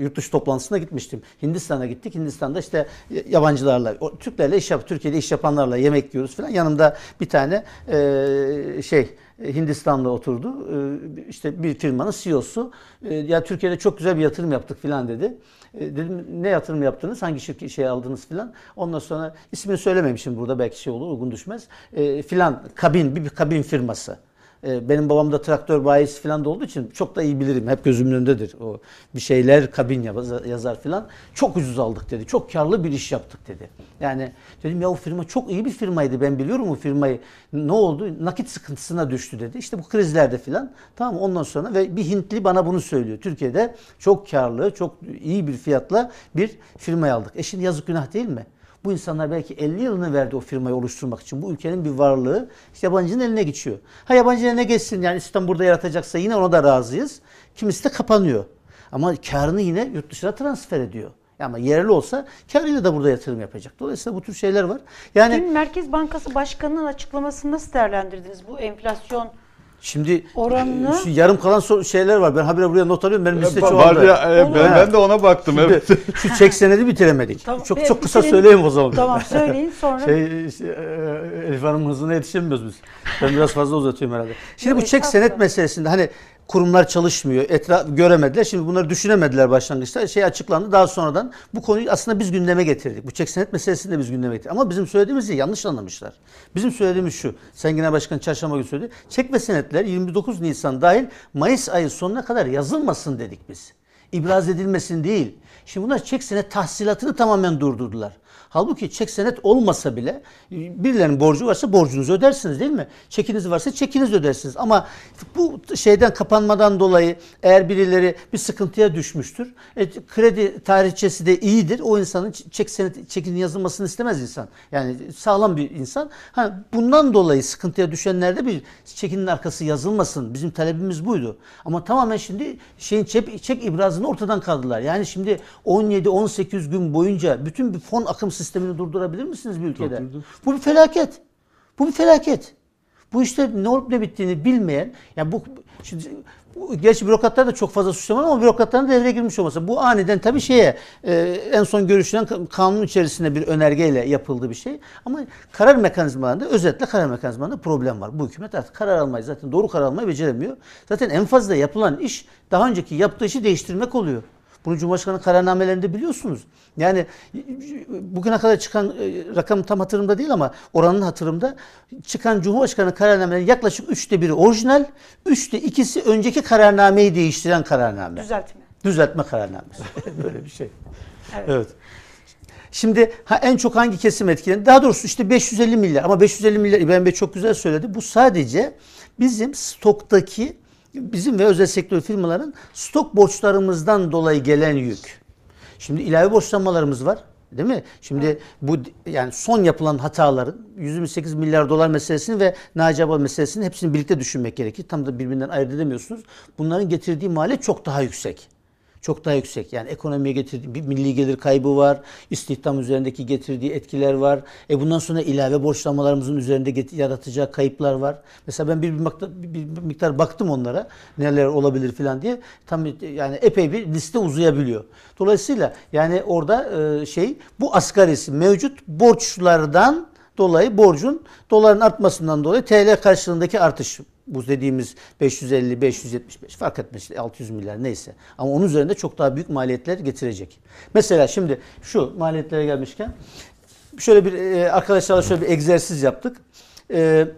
yurt dışı toplantısına gitmiştim. Hindistan'a gittik. Hindistan'da işte yabancılarla, o, Türklerle iş yap, Türkiye'de iş yapanlarla yemek yiyoruz falan. Yanımda bir tane e, şey Hindistan'da oturdu. E, işte bir firmanın CEO'su e, ya Türkiye'de çok güzel bir yatırım yaptık falan dedi. E, dedim ne yatırım yaptınız? Hangi şirket şey aldınız filan? Ondan sonra ismini söylememişim burada belki şey olur uygun düşmez. E, filan kabin bir kabin firması. E, Benim babam da traktör bayisi falan da olduğu için çok da iyi bilirim. Hep gözümün önündedir. O bir şeyler kabin yazar, filan. Çok ucuz aldık dedi. Çok karlı bir iş yaptık dedi. Yani dedim ya o firma çok iyi bir firmaydı. Ben biliyorum o firmayı. Ne oldu? Nakit sıkıntısına düştü dedi. İşte bu krizlerde filan. Tamam ondan sonra ve bir Hintli bana bunu söylüyor. Türkiye'de çok karlı, çok iyi bir fiyatla bir firmayı aldık. E şimdi yazık günah değil mi? Bu insanlar belki 50 yılını verdi o firmayı oluşturmak için. Bu ülkenin bir varlığı işte yabancının eline geçiyor. Ha yabancının eline geçsin yani İslam burada yaratacaksa yine ona da razıyız. Kimisi de kapanıyor. Ama karını yine yurt dışına transfer ediyor. Ama yerli olsa karıyla da burada yatırım yapacak. Dolayısıyla bu tür şeyler var. Yani Dün Merkez Bankası Başkanı'nın açıklamasını nasıl değerlendirdiniz? Bu enflasyon şimdi Oranını- şu yarım kalan so- şeyler var. Ben habire buraya not alıyorum. Benim liste Var çoğaldı. ya, e, ben, ben de ona baktım. Şimdi Evet. şu çek senedi bitiremedik. Tamam, çok bir- çok kısa bitirin. söyleyeyim o zaman. tamam söyleyin sonra. Şey, şey, e, Elif Hanım hızına yetişemiyoruz biz. Ben biraz fazla uzatıyorum herhalde. Şimdi bu Yok, çek senet meselesinde hani kurumlar çalışmıyor, etraf göremediler. Şimdi bunları düşünemediler başlangıçta. Şey açıklandı. Daha sonradan bu konuyu aslında biz gündeme getirdik. Bu çek senet meselesini de biz gündeme getirdik. Ama bizim söylediğimizi yanlış anlamışlar. Bizim söylediğimiz şu. Sen Genel Başkan çarşamba günü söyledi. Çek ve senetler 29 Nisan dahil Mayıs ayı sonuna kadar yazılmasın dedik biz. İbraz edilmesin değil. Şimdi bunlar çek senet tahsilatını tamamen durdurdular. Halbuki çek senet olmasa bile birilerinin borcu varsa borcunuzu ödersiniz değil mi? Çekiniz varsa çekiniz ödersiniz. Ama bu şeyden kapanmadan dolayı eğer birileri bir sıkıntıya düşmüştür. E, kredi tarihçesi de iyidir. O insanın çek senet çekinin yazılmasını istemez insan. Yani sağlam bir insan. Ha, bundan dolayı sıkıntıya düşenlerde bir çekinin arkası yazılmasın. Bizim talebimiz buydu. Ama tamamen şimdi şeyin çek, çek ibrazını ortadan kaldırdılar. Yani şimdi 17-18 gün boyunca bütün bir fon akım sistemini durdurabilir misiniz bir ülkede? Durdurduk. Bu bir felaket. Bu bir felaket. Bu işte ne olup ne bittiğini bilmeyen, yani bu şimdi Gerçi bürokratlar da çok fazla suçlama ama bürokratların devreye girmiş olması. Bu aniden tabii şeye e, en son görüşülen ka- kanun içerisinde bir önergeyle yapıldı bir şey. Ama karar mekanizmalarında özetle karar mekanizmalarında problem var. Bu hükümet artık karar almayı zaten doğru karar almayı beceremiyor. Zaten en fazla yapılan iş daha önceki yaptığı işi değiştirmek oluyor. Bunu Cumhurbaşkanı kararnamelerinde biliyorsunuz. Yani bugüne kadar çıkan e, rakam tam hatırımda değil ama oranın hatırımda çıkan Cumhurbaşkanı kararnamelerinin yaklaşık üçte biri orijinal, üçte ikisi önceki kararnameyi değiştiren kararname. Düzeltme. Düzeltme kararnamesi. Böyle bir şey. Evet. Evet. Şimdi ha, en çok hangi kesim etkilendi? Daha doğrusu işte 550 milyar ama 550 milyar İbrahim Bey çok güzel söyledi. Bu sadece bizim stoktaki bizim ve özel sektör firmaların stok borçlarımızdan dolayı gelen yük. Şimdi ilave borçlanmalarımız var. Değil mi? Şimdi bu yani son yapılan hataların 128 milyar dolar meselesini ve Naci Abal meselesini hepsini birlikte düşünmek gerekir. Tam da birbirinden ayırt edemiyorsunuz. Bunların getirdiği maliyet çok daha yüksek. Çok daha yüksek. Yani ekonomiye getirdiği bir milli gelir kaybı var. istihdam üzerindeki getirdiği etkiler var. E bundan sonra ilave borçlanmalarımızın üzerinde yaratacağı kayıplar var. Mesela ben bir, bir, bir miktar baktım onlara. Neler olabilir falan diye. Tam yani epey bir liste uzayabiliyor. Dolayısıyla yani orada e, şey bu asgarisi mevcut borçlardan dolayı borcun doların artmasından dolayı TL karşılığındaki artış bu dediğimiz 550 575 fark etmez işte 600 milyar neyse. Ama onun üzerinde çok daha büyük maliyetler getirecek. Mesela şimdi şu maliyetlere gelmişken şöyle bir e, arkadaşlarla şöyle bir egzersiz yaptık. E,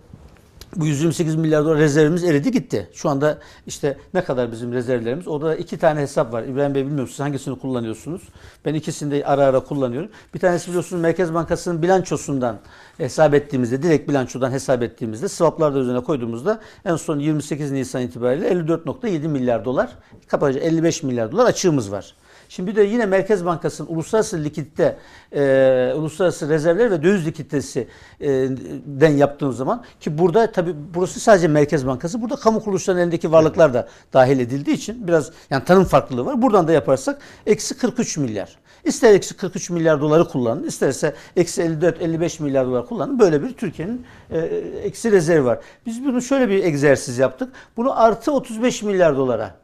bu 128 milyar dolar rezervimiz eridi gitti. Şu anda işte ne kadar bizim rezervlerimiz? Orada iki tane hesap var. İbrahim Bey bilmiyorum siz hangisini kullanıyorsunuz? Ben ikisini de ara ara kullanıyorum. Bir tanesi biliyorsunuz Merkez Bankası'nın bilançosundan hesap ettiğimizde, direkt bilançodan hesap ettiğimizde, swaplar da üzerine koyduğumuzda en son 28 Nisan itibariyle 54.7 milyar dolar, kabaca 55 milyar dolar açığımız var. Şimdi de yine Merkez Bankası'nın uluslararası likidite, e, uluslararası rezervler ve döviz likiditesi e, den yaptığımız zaman ki burada tabi burası sadece Merkez Bankası. Burada kamu kuruluşlarının elindeki varlıklar da dahil edildiği için biraz yani tanım farklılığı var. Buradan da yaparsak eksi 43 milyar. İster eksi 43 milyar doları kullanın, isterse eksi 54-55 milyar dolar kullanın. Böyle bir Türkiye'nin e, eksi rezervi var. Biz bunu şöyle bir egzersiz yaptık. Bunu artı 35 milyar dolara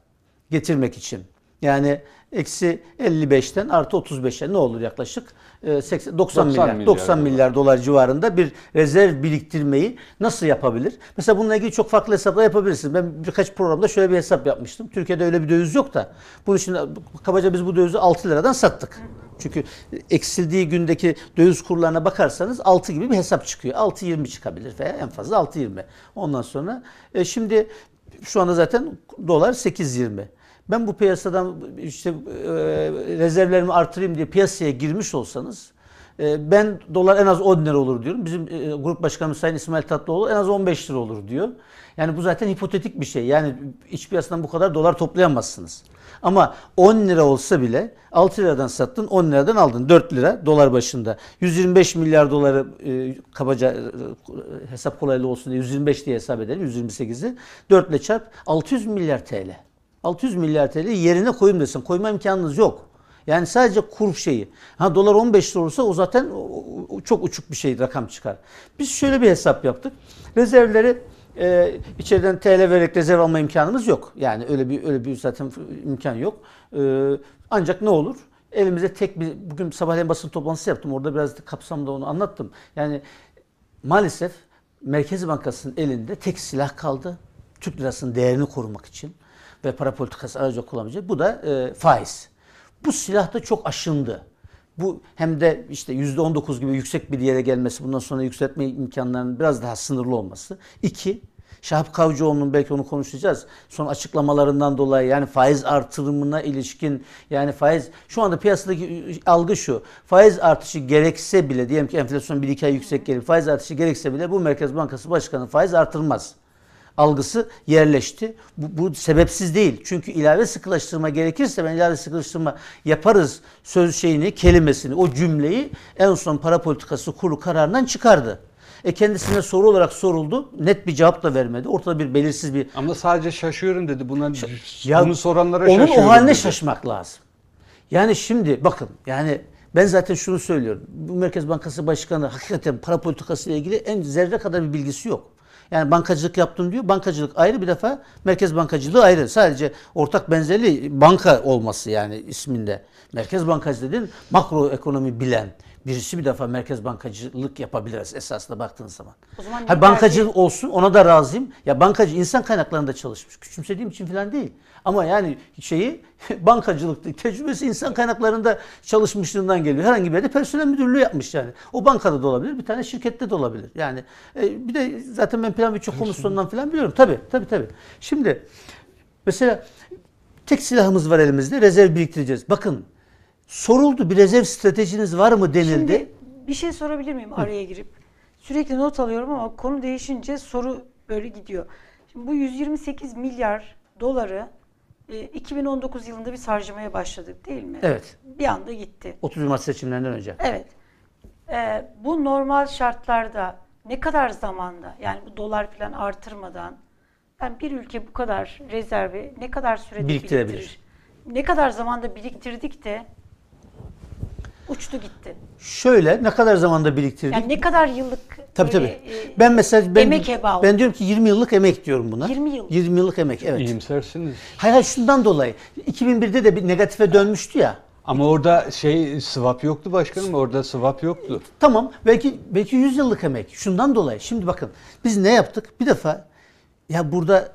getirmek için. Yani eksi 55'ten artı 35'e ne olur yaklaşık? E, 80, 90, 90 milyar, milyar 90 dolar. milyar dolar civarında bir rezerv biriktirmeyi nasıl yapabilir? Mesela bununla ilgili çok farklı hesaplar yapabilirsiniz. Ben birkaç programda şöyle bir hesap yapmıştım. Türkiye'de öyle bir döviz yok da. Bunun için kabaca biz bu dövizi 6 liradan sattık. Çünkü eksildiği gündeki döviz kurlarına bakarsanız 6 gibi bir hesap çıkıyor. 6.20 çıkabilir veya en fazla 6.20. Ondan sonra e, şimdi şu anda zaten dolar 8.20. Ben bu piyasadan işte e, rezervlerimi artırayım diye piyasaya girmiş olsanız e, ben dolar en az 10 lira olur diyorum. Bizim e, grup başkanımız Sayın İsmail Tatlıoğlu en az 15 lira olur diyor. Yani bu zaten hipotetik bir şey. Yani iç piyasadan bu kadar dolar toplayamazsınız. Ama 10 lira olsa bile 6 liradan sattın 10 liradan aldın 4 lira dolar başında. 125 milyar doları e, kabaca e, hesap kolaylığı olsun diye 125 diye hesap edelim 128'i 4 ile çarp 600 milyar TL. 600 milyar TL yerine koyayım desin. Koyma imkanınız yok. Yani sadece kur şeyi. Ha dolar 15 lira olursa o zaten çok uçuk bir şey rakam çıkar. Biz şöyle bir hesap yaptık. Rezervleri e, içeriden TL vererek rezerv alma imkanımız yok. Yani öyle bir öyle bir zaten imkan yok. E, ancak ne olur? Elimizde tek bir bugün sabahleyin basın toplantısı yaptım. Orada biraz da kapsamda onu anlattım. Yani maalesef Merkez Bankası'nın elinde tek silah kaldı. Türk lirasının değerini korumak için ve para politikası aracı kullanabilecek. Bu da e, faiz. Bu silah da çok aşındı. Bu hem de işte %19 gibi yüksek bir yere gelmesi, bundan sonra yükseltme imkanlarının biraz daha sınırlı olması. İki, Şahap Kavcıoğlu'nun belki onu konuşacağız. Son açıklamalarından dolayı yani faiz artırımına ilişkin yani faiz şu anda piyasadaki algı şu. Faiz artışı gerekse bile diyelim ki enflasyon 1-2 ay yüksek gelir. Faiz artışı gerekse bile bu Merkez Bankası Başkanı faiz artırmaz algısı yerleşti. Bu, bu sebepsiz değil. Çünkü ilave sıkılaştırma gerekirse ben ilave sıkılaştırma yaparız söz şeyini, kelimesini, o cümleyi en son para politikası kurulu kararından çıkardı. E kendisine soru olarak soruldu. Net bir cevap da vermedi. Ortada bir belirsiz bir Ama sadece şaşıyorum dedi. Buna ya bunu soranlara onun şaşıyorum. o haline dedi. şaşmak lazım. Yani şimdi bakın yani ben zaten şunu söylüyorum. Bu Merkez Bankası Başkanı hakikaten para politikası ile ilgili en zerre kadar bir bilgisi yok. Yani bankacılık yaptım diyor. Bankacılık ayrı bir defa merkez bankacılığı ayrı. Sadece ortak benzerliği banka olması yani isminde. Merkez bankacılığı dediğin makro ekonomi bilen birisi bir defa merkez bankacılık yapabilir esasında baktığın zaman. O zaman Ha, bankacılık olsun ona da razıyım. Ya bankacı insan kaynaklarında çalışmış. Küçümsediğim için falan değil. Ama yani şeyi bankacılık tecrübesi insan kaynaklarında çalışmışlığından geliyor. Herhangi bir yerde personel müdürlüğü yapmış yani. O bankada da olabilir, bir tane şirkette de olabilir. Yani e, bir de zaten ben plan birçok komisyondan falan biliyorum. Tabii, tabii, tabii. Şimdi mesela tek silahımız var elimizde, rezerv biriktireceğiz. Bakın soruldu bir rezerv stratejiniz var mı denildi. Şimdi bir şey sorabilir miyim araya girip? Sürekli not alıyorum ama konu değişince soru böyle gidiyor. Şimdi bu 128 milyar doları e, 2019 yılında biz harcamaya başladık değil mi? Evet. Bir anda gitti. 30 Mart seçimlerinden önce. Evet. E, bu normal şartlarda ne kadar zamanda yani bu dolar falan artırmadan yani bir ülke bu kadar rezervi ne kadar sürede Biriktirebilir. biriktirir? Ne kadar zamanda biriktirdik de uçtu gitti. Şöyle ne kadar zamanda biriktirdik? Yani ne kadar yıllık Tabii tabii. e, Ben mesela ben, emek heba oldu. ben diyorum ki 20 yıllık emek diyorum buna. 20 yıl. 20 yıllık emek evet. İyimsersiniz. Hayır hayır şundan dolayı. 2001'de de bir negatife dönmüştü ya. Ama orada şey swap yoktu başkanım. Orada swap yoktu. Tamam belki belki 100 yıllık emek. Şundan dolayı. Şimdi bakın biz ne yaptık? Bir defa ya burada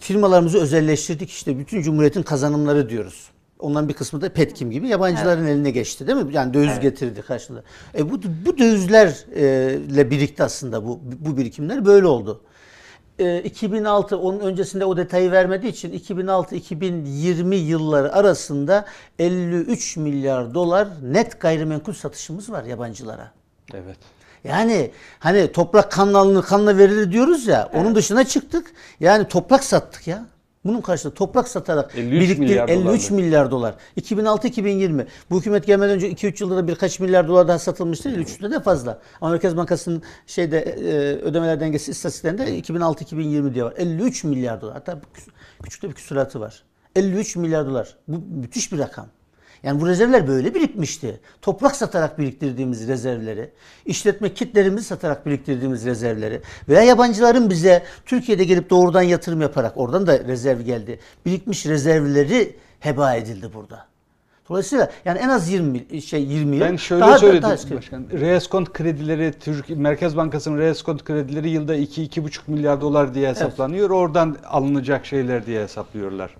firmalarımızı özelleştirdik işte bütün cumhuriyetin kazanımları diyoruz. Onların bir kısmı da Petkim gibi yabancıların eline geçti değil mi? Yani döviz getirdi karşılığında. E bu bu dövizlerle birikti aslında bu bu birikimler böyle oldu. E, 2006 onun öncesinde o detayı vermediği için 2006-2020 yılları arasında 53 milyar dolar net gayrimenkul satışımız var yabancılara. Evet. Yani hani toprak kanla alınır kanla verilir diyoruz ya onun dışına çıktık. Yani toprak sattık ya. Bunun karşılığında toprak satarak 53 biriktir milyar 53 dolardı. milyar dolar. 2006-2020 bu hükümet gelmeden önce 2-3 yılda da birkaç milyar dolar daha satılmıştı. 3'te de fazla. Ama Merkez Bankası'nın şeyde e, ödemeler dengesi istatistiklerinde 2006-2020 diye var. 53 milyar dolar. Hatta küçük de bir küsuratı var. 53 milyar dolar. Bu müthiş bir rakam. Yani bu rezervler böyle birikmişti. Toprak satarak biriktirdiğimiz rezervleri, işletme kitlerimizi satarak biriktirdiğimiz rezervleri veya yabancıların bize Türkiye'de gelip doğrudan yatırım yaparak oradan da rezerv geldi. Birikmiş rezervleri heba edildi burada. Dolayısıyla yani en az 20 şey 20 yıl. Ben şöyle daha da- söyledim daha eski. başkan. Reeskont kredileri Türk Merkez Bankası'nın reeskont kredileri yılda 2-2,5 milyar dolar diye hesaplanıyor. Oradan alınacak şeyler diye hesaplıyorlar.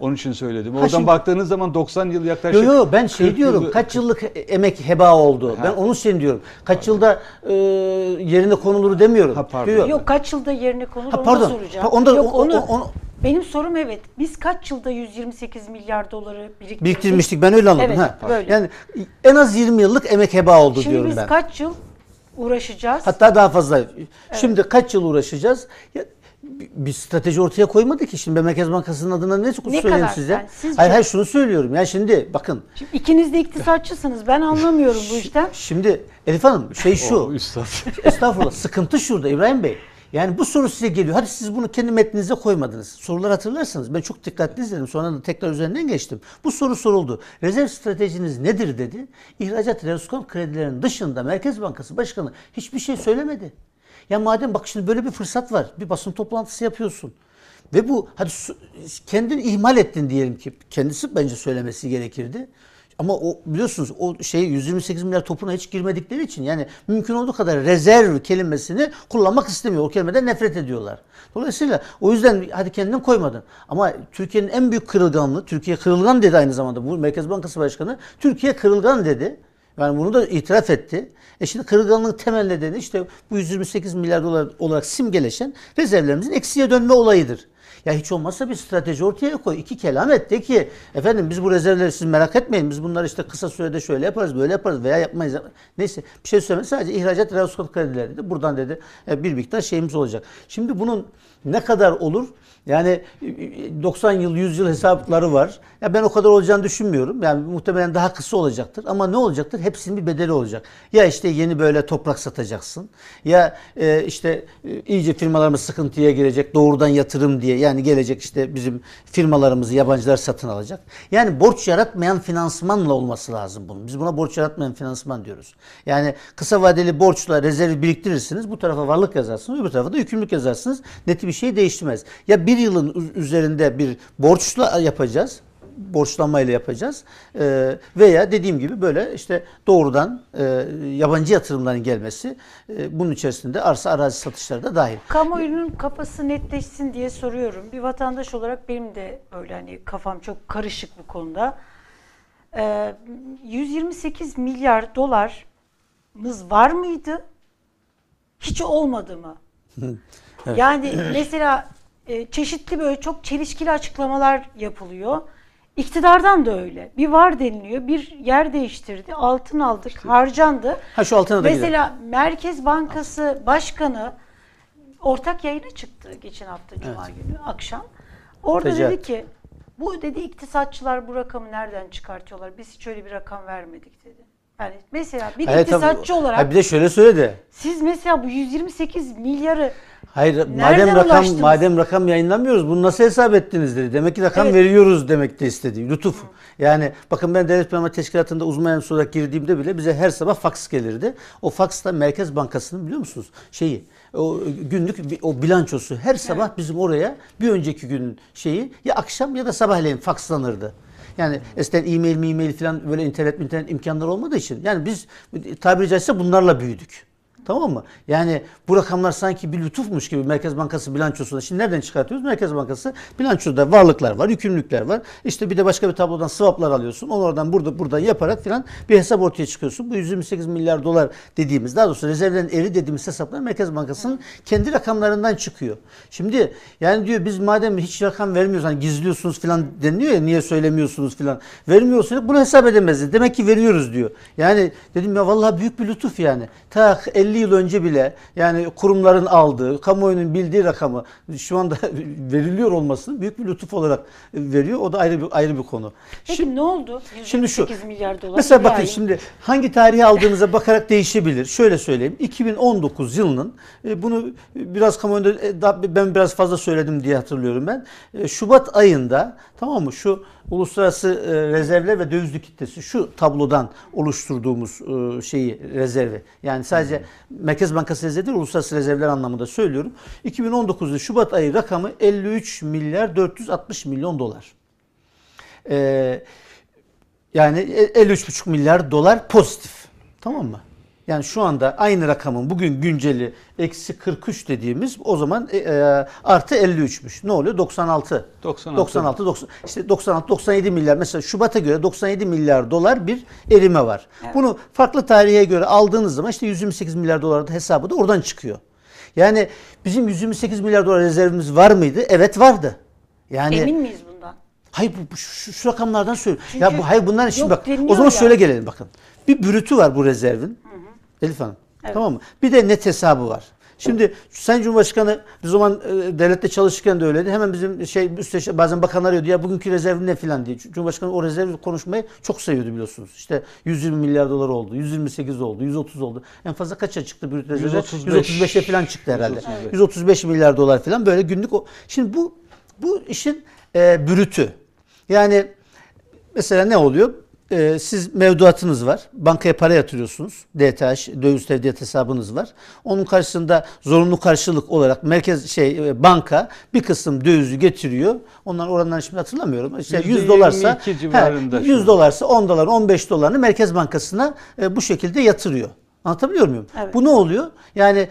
Onun için söyledim. Oradan şimdi- baktığınız zaman 90 yıl yaklaşık. Yo yo ben şey 40 diyorum yılı- kaç yıllık emek heba oldu. Ben onun için diyorum. Kaç yılda e, yerine konulur demiyorum. Ha, pardon. Yo, yo. Yok kaç yılda yerine konur Ha, onu pardon. da soracağım. Ha, onu da- Yok onu, o- onu- benim sorum evet. Biz kaç yılda 128 milyar doları biriktirdik? biriktirmiştik ben öyle anladım. Evet, ha. böyle. Yani en az 20 yıllık emek heba oldu Şimdi diyorum biz ben. kaç yıl uğraşacağız? Hatta daha fazla. Şimdi kaç yıl uğraşacağız? Ya, bir- strateji ortaya koymadı ki. Şimdi ben Merkez Bankası'nın adına ne, Ne söyleyeyim size? Yani sizce- hayır hayır şunu söylüyorum. Ya şimdi bakın. Şimdi ikiniz de iktisatçısınız. Ben anlamıyorum bu işten. Şimdi Elif Hanım şey şu. O üstad. Estağfurullah. Sıkıntı şurada İbrahim Bey. Yani bu soru size geliyor. Hadi siz bunu kendi metninize koymadınız. Soruları hatırlarsanız ben çok dikkatli izledim. Sonra da tekrar üzerinden geçtim. Bu soru soruldu. Rezerv stratejiniz nedir dedi. İhracat reskont kredilerinin dışında Merkez Bankası Başkanı hiçbir şey söylemedi. Ya madem bak şimdi böyle bir fırsat var. Bir basın toplantısı yapıyorsun. Ve bu hadi kendini ihmal ettin diyelim ki. Kendisi bence söylemesi gerekirdi. Ama o biliyorsunuz o şey 128 milyar topuna hiç girmedikleri için yani mümkün olduğu kadar rezerv kelimesini kullanmak istemiyor. O kelimeden nefret ediyorlar. Dolayısıyla o yüzden hadi kendin koymadın. Ama Türkiye'nin en büyük kırılganlığı, Türkiye kırılgan dedi aynı zamanda bu Merkez Bankası Başkanı. Türkiye kırılgan dedi. Yani bunu da itiraf etti. E şimdi kırılganlığın temel nedeni işte bu 128 milyar dolar olarak simgeleşen rezervlerimizin eksiye dönme olayıdır. Ya hiç olmazsa bir strateji ortaya koy. İki kelam et de ki efendim biz bu rezervleri siz merak etmeyin. Biz bunları işte kısa sürede şöyle yaparız, böyle yaparız veya yapmayız. Neyse bir şey söylemedi. Sadece ihracat reskont kredileri dedi. Buradan dedi e, bir miktar şeyimiz olacak. Şimdi bunun ne kadar olur? Yani e, 90 yıl, 100 yıl hesapları var. Ya ben o kadar olacağını düşünmüyorum. Yani muhtemelen daha kısa olacaktır. Ama ne olacaktır? Hepsinin bir bedeli olacak. Ya işte yeni böyle toprak satacaksın. Ya e, işte e, iyice firmalarımız sıkıntıya girecek. Doğrudan yatırım diye. Yani gelecek işte bizim firmalarımızı yabancılar satın alacak. Yani borç yaratmayan finansmanla olması lazım bunun. Biz buna borç yaratmayan finansman diyoruz. Yani kısa vadeli borçla rezervi biriktirirsiniz. Bu tarafa varlık yazarsınız. Öbür tarafa da yükümlülük yazarsınız. Neti bir şey değiştirmez. Ya bir yılın üz- üzerinde bir borçla yapacağız borçlanmayla yapacağız. Ee, veya dediğim gibi böyle işte doğrudan e, yabancı yatırımların gelmesi e, bunun içerisinde arsa arazi satışları da dahil. Kamuoyunun kafası netleşsin diye soruyorum. Bir vatandaş olarak benim de böyle hani kafam çok karışık bu konuda. Ee, 128 milyar dolarımız var mıydı? Hiç olmadı mı? Yani mesela e, çeşitli böyle çok çelişkili açıklamalar yapılıyor. İktidardan da öyle. Bir var deniliyor, bir yer değiştirdi, altın aldık, harcandı. Ha şu altına da gidelim. Mesela Merkez Bankası Başkanı ortak yayına çıktı geçen hafta Cuma günü akşam. Orada Fecaat. dedi ki bu dedi iktisatçılar bu rakamı nereden çıkartıyorlar? Biz hiç öyle bir rakam vermedik dedi. Yani mesela bir Evet, tabii. iktisatçı olarak Ha, bir de şöyle söyledi. siz mesela bu 128 milyarı Hayır Nereden madem rakam ulaştınız? madem rakam yayınlamıyoruz bunu nasıl hesap ettiniz dedi. Demek ki rakam Evet. veriyoruz demek de istedi. Lütuf. Yani bakın ben Devlet Planlama Teşkilatı'nda uzman yardımcısı olarak girdiğimde bile bize her sabah faks gelirdi. O faks da Merkez Bankası'nın biliyor musunuz? Şeyi o günlük o bilançosu her sabah bizim oraya bir önceki günün şeyi ya akşam ya da sabahleyin fakslanırdı. Yani eskiden e-mail e-mail falan böyle internet internet imkanları olmadığı için yani biz tabiri caizse bunlarla büyüdük. Tamam mı? Yani bu rakamlar sanki bir lütufmuş gibi Merkez Bankası bilançosunda. Şimdi nereden çıkartıyoruz? Merkez Bankası bilançoda varlıklar var, yükümlülükler var. İşte bir de başka bir tablodan swaplar alıyorsun. Onu oradan burada buradan yaparak filan bir hesap ortaya çıkıyorsun. Bu 128 milyar dolar dediğimiz, daha doğrusu rezervlerin eri dediğimiz hesaplar Merkez Bankası'nın kendi rakamlarından çıkıyor. Şimdi yani diyor biz madem hiç rakam vermiyoruz hani gizliyorsunuz filan deniliyor ya niye söylemiyorsunuz filan. Vermiyorsunuz bunu hesap edemezsiniz. Demek ki veriyoruz diyor. Yani dedim ya vallahi büyük bir lütuf yani. Ta 50 50 yıl önce bile yani kurumların aldığı, kamuoyunun bildiği rakamı şu anda veriliyor olmasını büyük bir lütuf olarak veriyor. O da ayrı bir ayrı bir konu. Peki ne oldu? Şimdi şu. 128 milyar dolar. Mesela bakın ay. şimdi hangi tarihi aldığınıza bakarak değişebilir. Şöyle söyleyeyim. 2019 yılının e, bunu biraz kamuoyunda e, ben biraz fazla söyledim diye hatırlıyorum ben. E, Şubat ayında tamam mı? Şu uluslararası e, rezervler ve dövizli kitlesi şu tablodan oluşturduğumuz e, şeyi rezervi. Yani sadece Merkez Bankası rezervi değil, uluslararası rezervler anlamında söylüyorum. 2019'da Şubat ayı rakamı 53 milyar 460 milyon dolar. Ee, yani 53,5 milyar dolar pozitif. Tamam mı? Yani şu anda aynı rakamın bugün günceli eksi 43 dediğimiz o zaman e, e, artı 53'müş. Ne oluyor? 96. 96. 96, 90, işte 96, 97 milyar. Mesela Şubat'a göre 97 milyar dolar bir erime var. Bunu farklı tarihe göre aldığınız zaman işte 128 milyar dolar da hesabı da oradan çıkıyor. Yani bizim 128 milyar dolar rezervimiz var mıydı? Evet vardı. Yani Emin miyiz bundan? Hayır bu, şu, şu rakamlardan söylüyorum. Çünkü Ya bu hayır bunların şimdi bak. O zaman ya. şöyle gelelim bakın. Bir bürütü var bu rezervin. Elif Hanım. Tamam mı? Bir de net hesabı var. Şimdi Sayın Cumhurbaşkanı bir zaman e, devlette çalışırken de öyleydi. Hemen bizim şey üstte bazen bakan arıyordu ya bugünkü rezerv ne filan diye. Cumhurbaşkanı o rezervi konuşmayı çok seviyordu biliyorsunuz. İşte 120 milyar dolar oldu, 128 oldu, 130 oldu. En fazla kaça çıktı brüt rezerv? 135. 135'e filan çıktı herhalde. 135. 135 milyar dolar filan böyle günlük o. Şimdi bu bu işin e, bürütü. Yani mesela ne oluyor? Ee, siz mevduatınız var. Bankaya para yatırıyorsunuz. DTH, döviz tevdiat hesabınız var. Onun karşısında zorunlu karşılık olarak merkez şey e, banka bir kısım dövizi getiriyor. Onların oranlarını şimdi hatırlamıyorum. İşte 100 dolarsa %22 civarında he, şu 100 an. dolarsa 10 dolar, 15 dolarını Merkez Bankası'na e, bu şekilde yatırıyor. Anlatabiliyor muyum? Evet. Bu ne oluyor? Yani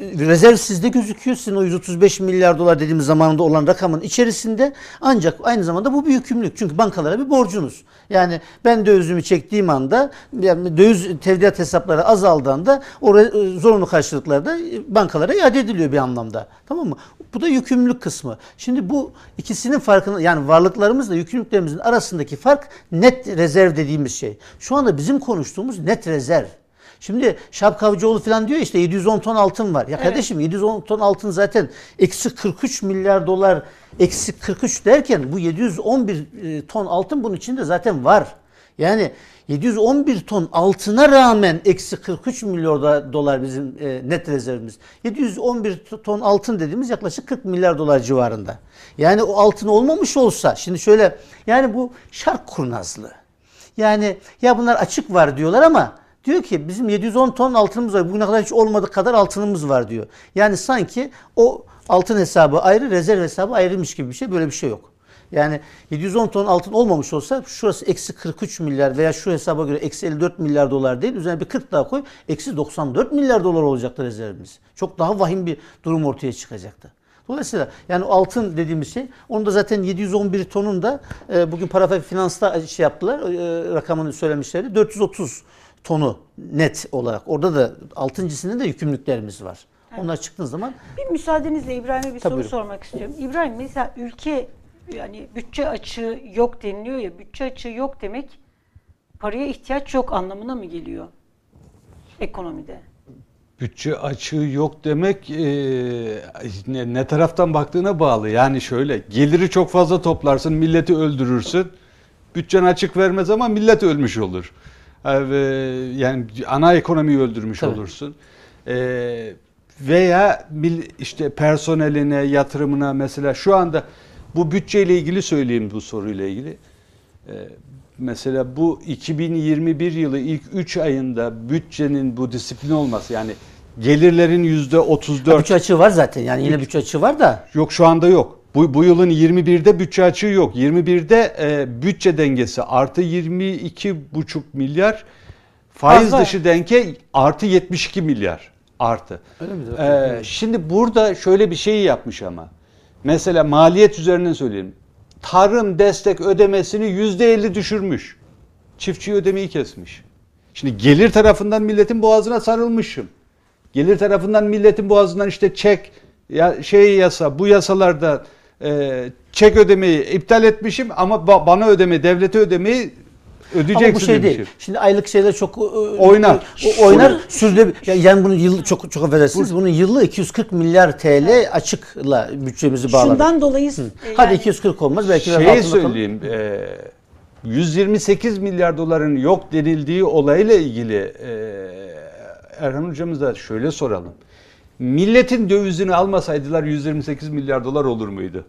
rezerv sizde gözüküyor. Sizin o 135 milyar dolar dediğimiz zamanında olan rakamın içerisinde ancak aynı zamanda bu bir yükümlülük. Çünkü bankalara bir borcunuz. Yani ben dövizimi çektiğim anda yani döviz tevdiat hesapları azaldığında o re- zorunlu karşılıklar da bankalara iade ediliyor bir anlamda. Tamam mı? Bu da yükümlülük kısmı. Şimdi bu ikisinin farkını yani varlıklarımızla yükümlülüklerimizin arasındaki fark net rezerv dediğimiz şey. Şu anda bizim konuştuğumuz net rezerv. Şimdi Şapkavcıoğlu falan diyor işte 710 ton altın var. Ya kardeşim 710 ton altın zaten eksi 43 milyar dolar eksi 43 derken bu 711 e, ton altın bunun içinde zaten var. Yani 711 ton altına rağmen eksi 43 milyar dolar bizim e, net rezervimiz. 711 ton altın dediğimiz yaklaşık 40 milyar dolar civarında. Yani o altın olmamış olsa şimdi şöyle yani bu şark kurnazlığı. Yani ya bunlar açık var diyorlar ama diyor ki bizim 710 ton altınımız var. Bugüne kadar hiç olmadık kadar altınımız var diyor. Yani sanki o altın hesabı ayrı, rezerv hesabı ayrıymış gibi bir şey. Böyle bir şey yok. Yani 710 ton altın olmamış olsa şurası eksi 43 milyar veya şu hesaba göre eksi 54 milyar dolar değil. Üzerine bir 40 daha koy. Eksi 94 milyar dolar olacaktı rezervimiz. Çok daha vahim bir durum ortaya çıkacaktı. Dolayısıyla yani altın dediğimiz şey onu da zaten 711 tonun da e, bugün para finansta şey yaptılar e, rakamını söylemişlerdi 430 tonu net olarak orada da altın cinsinde de yükümlülüklerimiz var. Onlar çıktığın zaman Bir müsaadenizle İbrahim'e bir Tabii soru buyurun. sormak istiyorum. İbrahim mesela ülke yani bütçe açığı yok deniliyor ya bütçe açığı yok demek paraya ihtiyaç yok anlamına mı geliyor ekonomide? Bütçe açığı yok demek e, ne, ne taraftan baktığına bağlı. Yani şöyle geliri çok fazla toplarsın, milleti öldürürsün. Bütçen açık vermez ama millet ölmüş olur. E, ve yani ana ekonomiyi öldürmüş Tabii. olursun. E, veya işte personeline, yatırımına mesela şu anda bu bütçeyle ilgili söyleyeyim bu soruyla ilgili. Ee, Mesela bu 2021 yılı ilk 3 ayında bütçenin bu disiplin olması yani gelirlerin yüzde 34 bütçe açığı var zaten. Yani yine bütçe açığı var da yok şu anda yok. Bu, bu yılın 21'de bütçe açığı yok. 21'de e, bütçe dengesi artı 22,5 milyar faiz Fazla. dışı denke artı 72 milyar artı. Öyle mi? Ee, şimdi burada şöyle bir şey yapmış ama. Mesela maliyet üzerinden söyleyeyim. Tarım destek ödemesini yüzde elli düşürmüş. Çiftçi ödemeyi kesmiş. Şimdi gelir tarafından milletin boğazına sarılmışım. Gelir tarafından milletin boğazından işte çek ya şey yasa bu yasalarda e, çek ödemeyi iptal etmişim ama ba- bana ödeme devlete ödemeyi Ödeyeceksin Ama bu şey değil. demişim. Şimdi aylık şeyler çok e, Oynar. o- oynar. Sürdü. Yani bunun yıllı çok çok affedersiniz. Bunun yıllı 240 milyar TL açıkla bütçemizi bağladık. Şundan dolayı e, Hadi yani 240 olmaz belki Şeyi kalır. söyleyeyim. e, 128 milyar doların yok denildiği olayla ilgili e, Erhan hocamıza şöyle soralım. Milletin dövizini almasaydılar 128 milyar dolar olur muydu?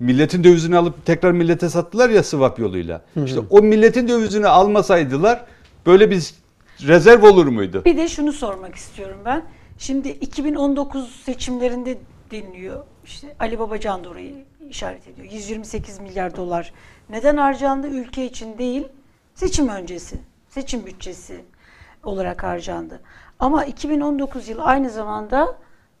Milletin dövizini alıp tekrar millete sattılar ya swap yoluyla. İşte o milletin dövizini almasaydılar böyle bir rezerv olur muydu? Bir de şunu sormak istiyorum ben. Şimdi 2019 seçimlerinde deniliyor. İşte Ali Babacan da orayı işaret ediyor. 128 milyar dolar neden harcandı? Ülke için değil, seçim öncesi, seçim bütçesi olarak harcandı. Ama 2019 yıl aynı zamanda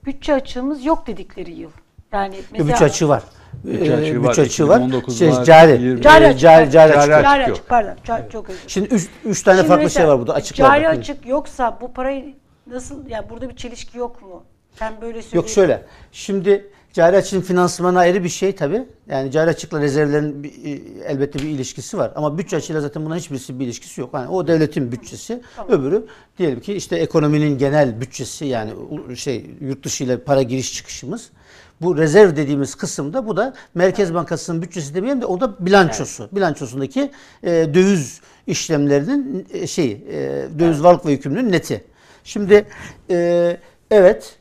bütçe açığımız yok dedikleri yıl. Yani mesela bütçe açığı var. Bütçe Ee, açığı var. Bütçe açığı var. 2019 Şey, var, cari. 20 cari Ee, açık, cari, cari Cari açık. cari yok. açık, pardon, ca- çok özür. Şimdi üç, üç tane Şimdi farklı mesela şey var burada açık Cari açık yoksa bu parayı nasıl ya burada bir çelişki yok mu? Ben böyle söyleyeyim. Yok şöyle. Şimdi cari açığın finansmanı ayrı bir şey tabii. Yani cari açıkla rezervlerin bir, e, elbette bir ilişkisi var. Ama bütçe açığıyla zaten bunların hiçbirisi bir ilişkisi yok. Yani o devletin bütçesi, Tamam. öbürü diyelim ki işte ekonominin genel bütçesi yani şey yurt dışı ile para giriş çıkışımız. Bu rezerv dediğimiz kısımda bu da Merkez Bankası'nın bütçesi demeyelim de o da bilançosu. Bilançosundaki e, döviz işlemlerinin e, şeyi, e, döviz varlık ve yükümlülüğün neti. Şimdi e, evet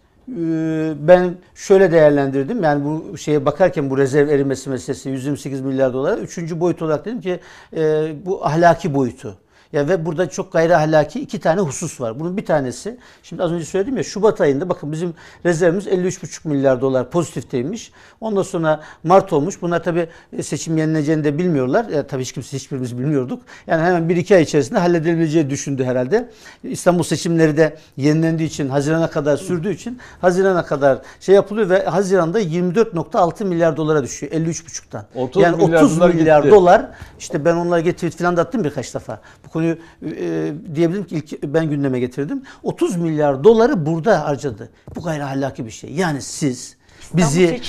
ben şöyle değerlendirdim. Yani bu şeye bakarken bu rezerv erimesi meselesi 128 milyar dolar. Üçüncü boyut olarak dedim ki e, bu ahlaki boyutu. Ya ve burada çok gayri ahlaki iki tane husus var. Bunun bir tanesi şimdi az önce söyledim ya Şubat ayında bakın bizim rezervimiz 53,5 milyar dolar pozitifteymiş. Ondan sonra Mart olmuş. Bunlar tabii seçim yenileceğini de bilmiyorlar. Ya, tabii hiç kimse hiçbirimiz bilmiyorduk. Yani hemen 1-2 ay içerisinde halledilebileceği düşündü herhalde. İstanbul seçimleri de yenilendiği için Haziran'a kadar sürdüğü için Haziran'a kadar şey yapılıyor ve Haziran'da 24.6 milyar dolara düşüyor 53,5'tan. 30 yani milyar 30 dolar milyar gitti. dolar işte ben onlara getirip falan da attım birkaç defa. Bu konuyu e, diyebilirim ki ilk ben gündeme getirdim. 30 milyar doları burada harcadı. Bu gayri ahlaki bir şey. Yani siz bizi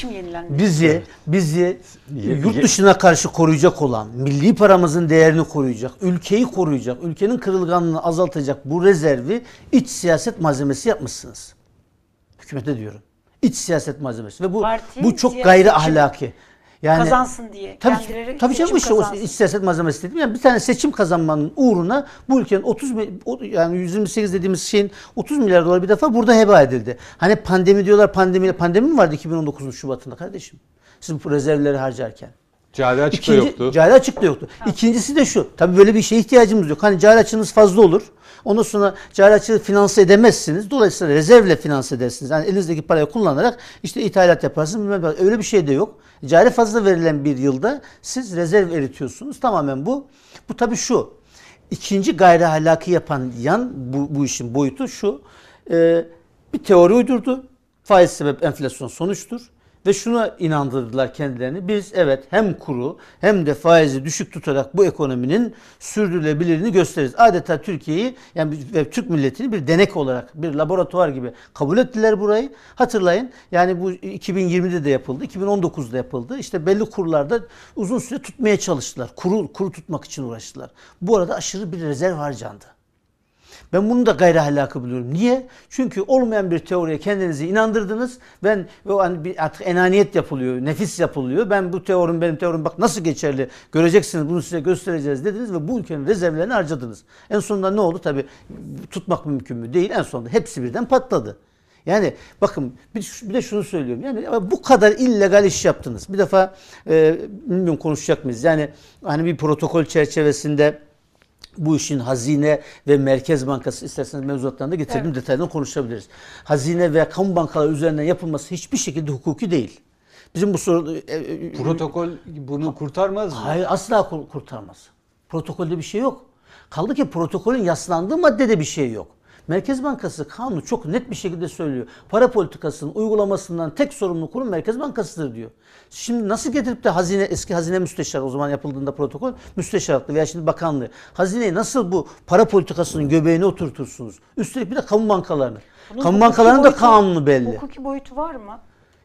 bizi bizi yurt dışına karşı koruyacak olan, milli paramızın değerini koruyacak, ülkeyi koruyacak, ülkenin kırılganlığını azaltacak bu rezervi iç siyaset malzemesi yapmışsınız. Hükümete diyorum. İç siyaset malzemesi ve bu Parti bu çok gayri ahlaki. Yani kazansın diye. Tabii, kendileri tabii canım işte o kazansın. siyaset malzemesi dedim. Yani bir tane seçim kazanmanın uğruna bu ülkenin 30 mi- o- yani 128 dediğimiz şeyin 30 milyar dolar bir defa burada heba edildi. Hani pandemi diyorlar pandemiyle pandemi mi vardı 2019'un Şubat'ında kardeşim? Siz bu rezervleri harcarken. Cari açık da İkinci, yoktu. Cari açık da yoktu. İkincisi de şu. Tabii böyle bir şeye ihtiyacımız yok. Hani cari açığınız fazla olur. Ondan sonra cari finanse edemezsiniz. Dolayısıyla rezervle finanse edersiniz. Yani elinizdeki parayı kullanarak işte ithalat yaparsınız. Öyle bir şey de yok. Cari fazla verilen bir yılda siz rezerv eritiyorsunuz. Tamamen bu. Bu tabii şu. İkinci gayri ahlaki yapan yan bu, bu işin boyutu şu. Ee, bir teori uydurdu. Faiz sebep enflasyon sonuçtur. Ve şuna inandırdılar kendilerini. Biz evet hem kuru hem de faizi düşük tutarak bu ekonominin sürdürülebilirliğini gösteririz. Adeta Türkiye'yi yani ve Türk milletini bir denek olarak bir laboratuvar gibi kabul ettiler burayı. Hatırlayın yani bu 2020'de de yapıldı, 2019'da yapıldı. İşte belli kurlarda uzun süre tutmaya çalıştılar. Kuru, kuru tutmak için uğraştılar. Bu arada aşırı bir rezerv harcandı. Ben bunu da gayri ahlakı buluyorum. Niye? Çünkü olmayan bir teoriye kendinizi inandırdınız. Ben o hani bir artık enaniyet yapılıyor, nefis yapılıyor. Ben bu teorim benim teorim bak nasıl geçerli göreceksiniz bunu size göstereceğiz dediniz ve bu ülkenin rezervlerini harcadınız. En sonunda ne oldu? Tabii tutmak mümkün mü? Değil. En sonunda hepsi birden patladı. Yani bakın bir, bir de şunu söylüyorum. Yani bu kadar illegal iş yaptınız. Bir defa e, bilmiyorum konuşacak mıyız? Yani hani bir protokol çerçevesinde bu işin hazine ve merkez bankası isterseniz mevzuatlarında getirdim Evet. detaylarını konuşabiliriz. Hazine ve kamu bankaları üzerinden yapılması hiçbir şekilde hukuki değil. Bizim bu soru e, e, Protokol bunu kurtarmaz mı? hayır asla kur- kurtarmaz. Protokolde bir şey yok. Kaldı ki protokolün yaslandığı maddede bir şey yok. Merkez Bankası kanunu çok net bir şekilde söylüyor. Para politikasının uygulamasından tek sorumlu kurum Merkez Bankası'dır diyor. Şimdi nasıl getirip de hazine eski hazine müsteşarı o zaman yapıldığında protokol müsteşarlıklı veya şimdi bakanlığı hazineyi nasıl bu para politikasının göbeğine oturtursunuz? Üstelik bir de kamu bankalarını. Bunun kamu bankalarının da boyutu- kanunu belli. Hukuki boyutu var mı?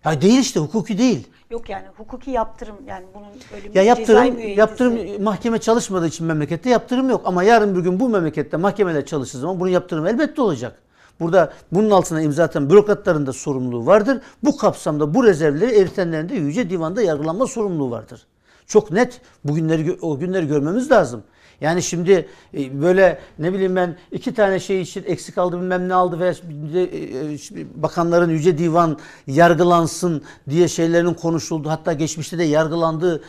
Ya değil işte hukuki değil. Yok yani hukuki yaptırım yani bunun öyle Ya yaptırım yaptırım mahkeme çalışmadığı için memlekette yaptırım yok ama yarın bir gün bu memlekette mahkemeler çalıştığı zaman bunun yaptırımı elbette olacak. Burada bunun altına imza atan bürokratların da sorumluluğu vardır. Bu kapsamda bu rezervleri eritenlerin de Yüce Divan'da yargılanma sorumluluğu vardır. Çok net bugünleri o günleri görmemiz lazım. Yani şimdi e, böyle ne bileyim ben iki tane şey için eksik aldı bilmem ne aldı ve e, e, bakanların yüce divan yargılansın diye şeylerin konuşuldu. Hatta geçmişte de yargılandığı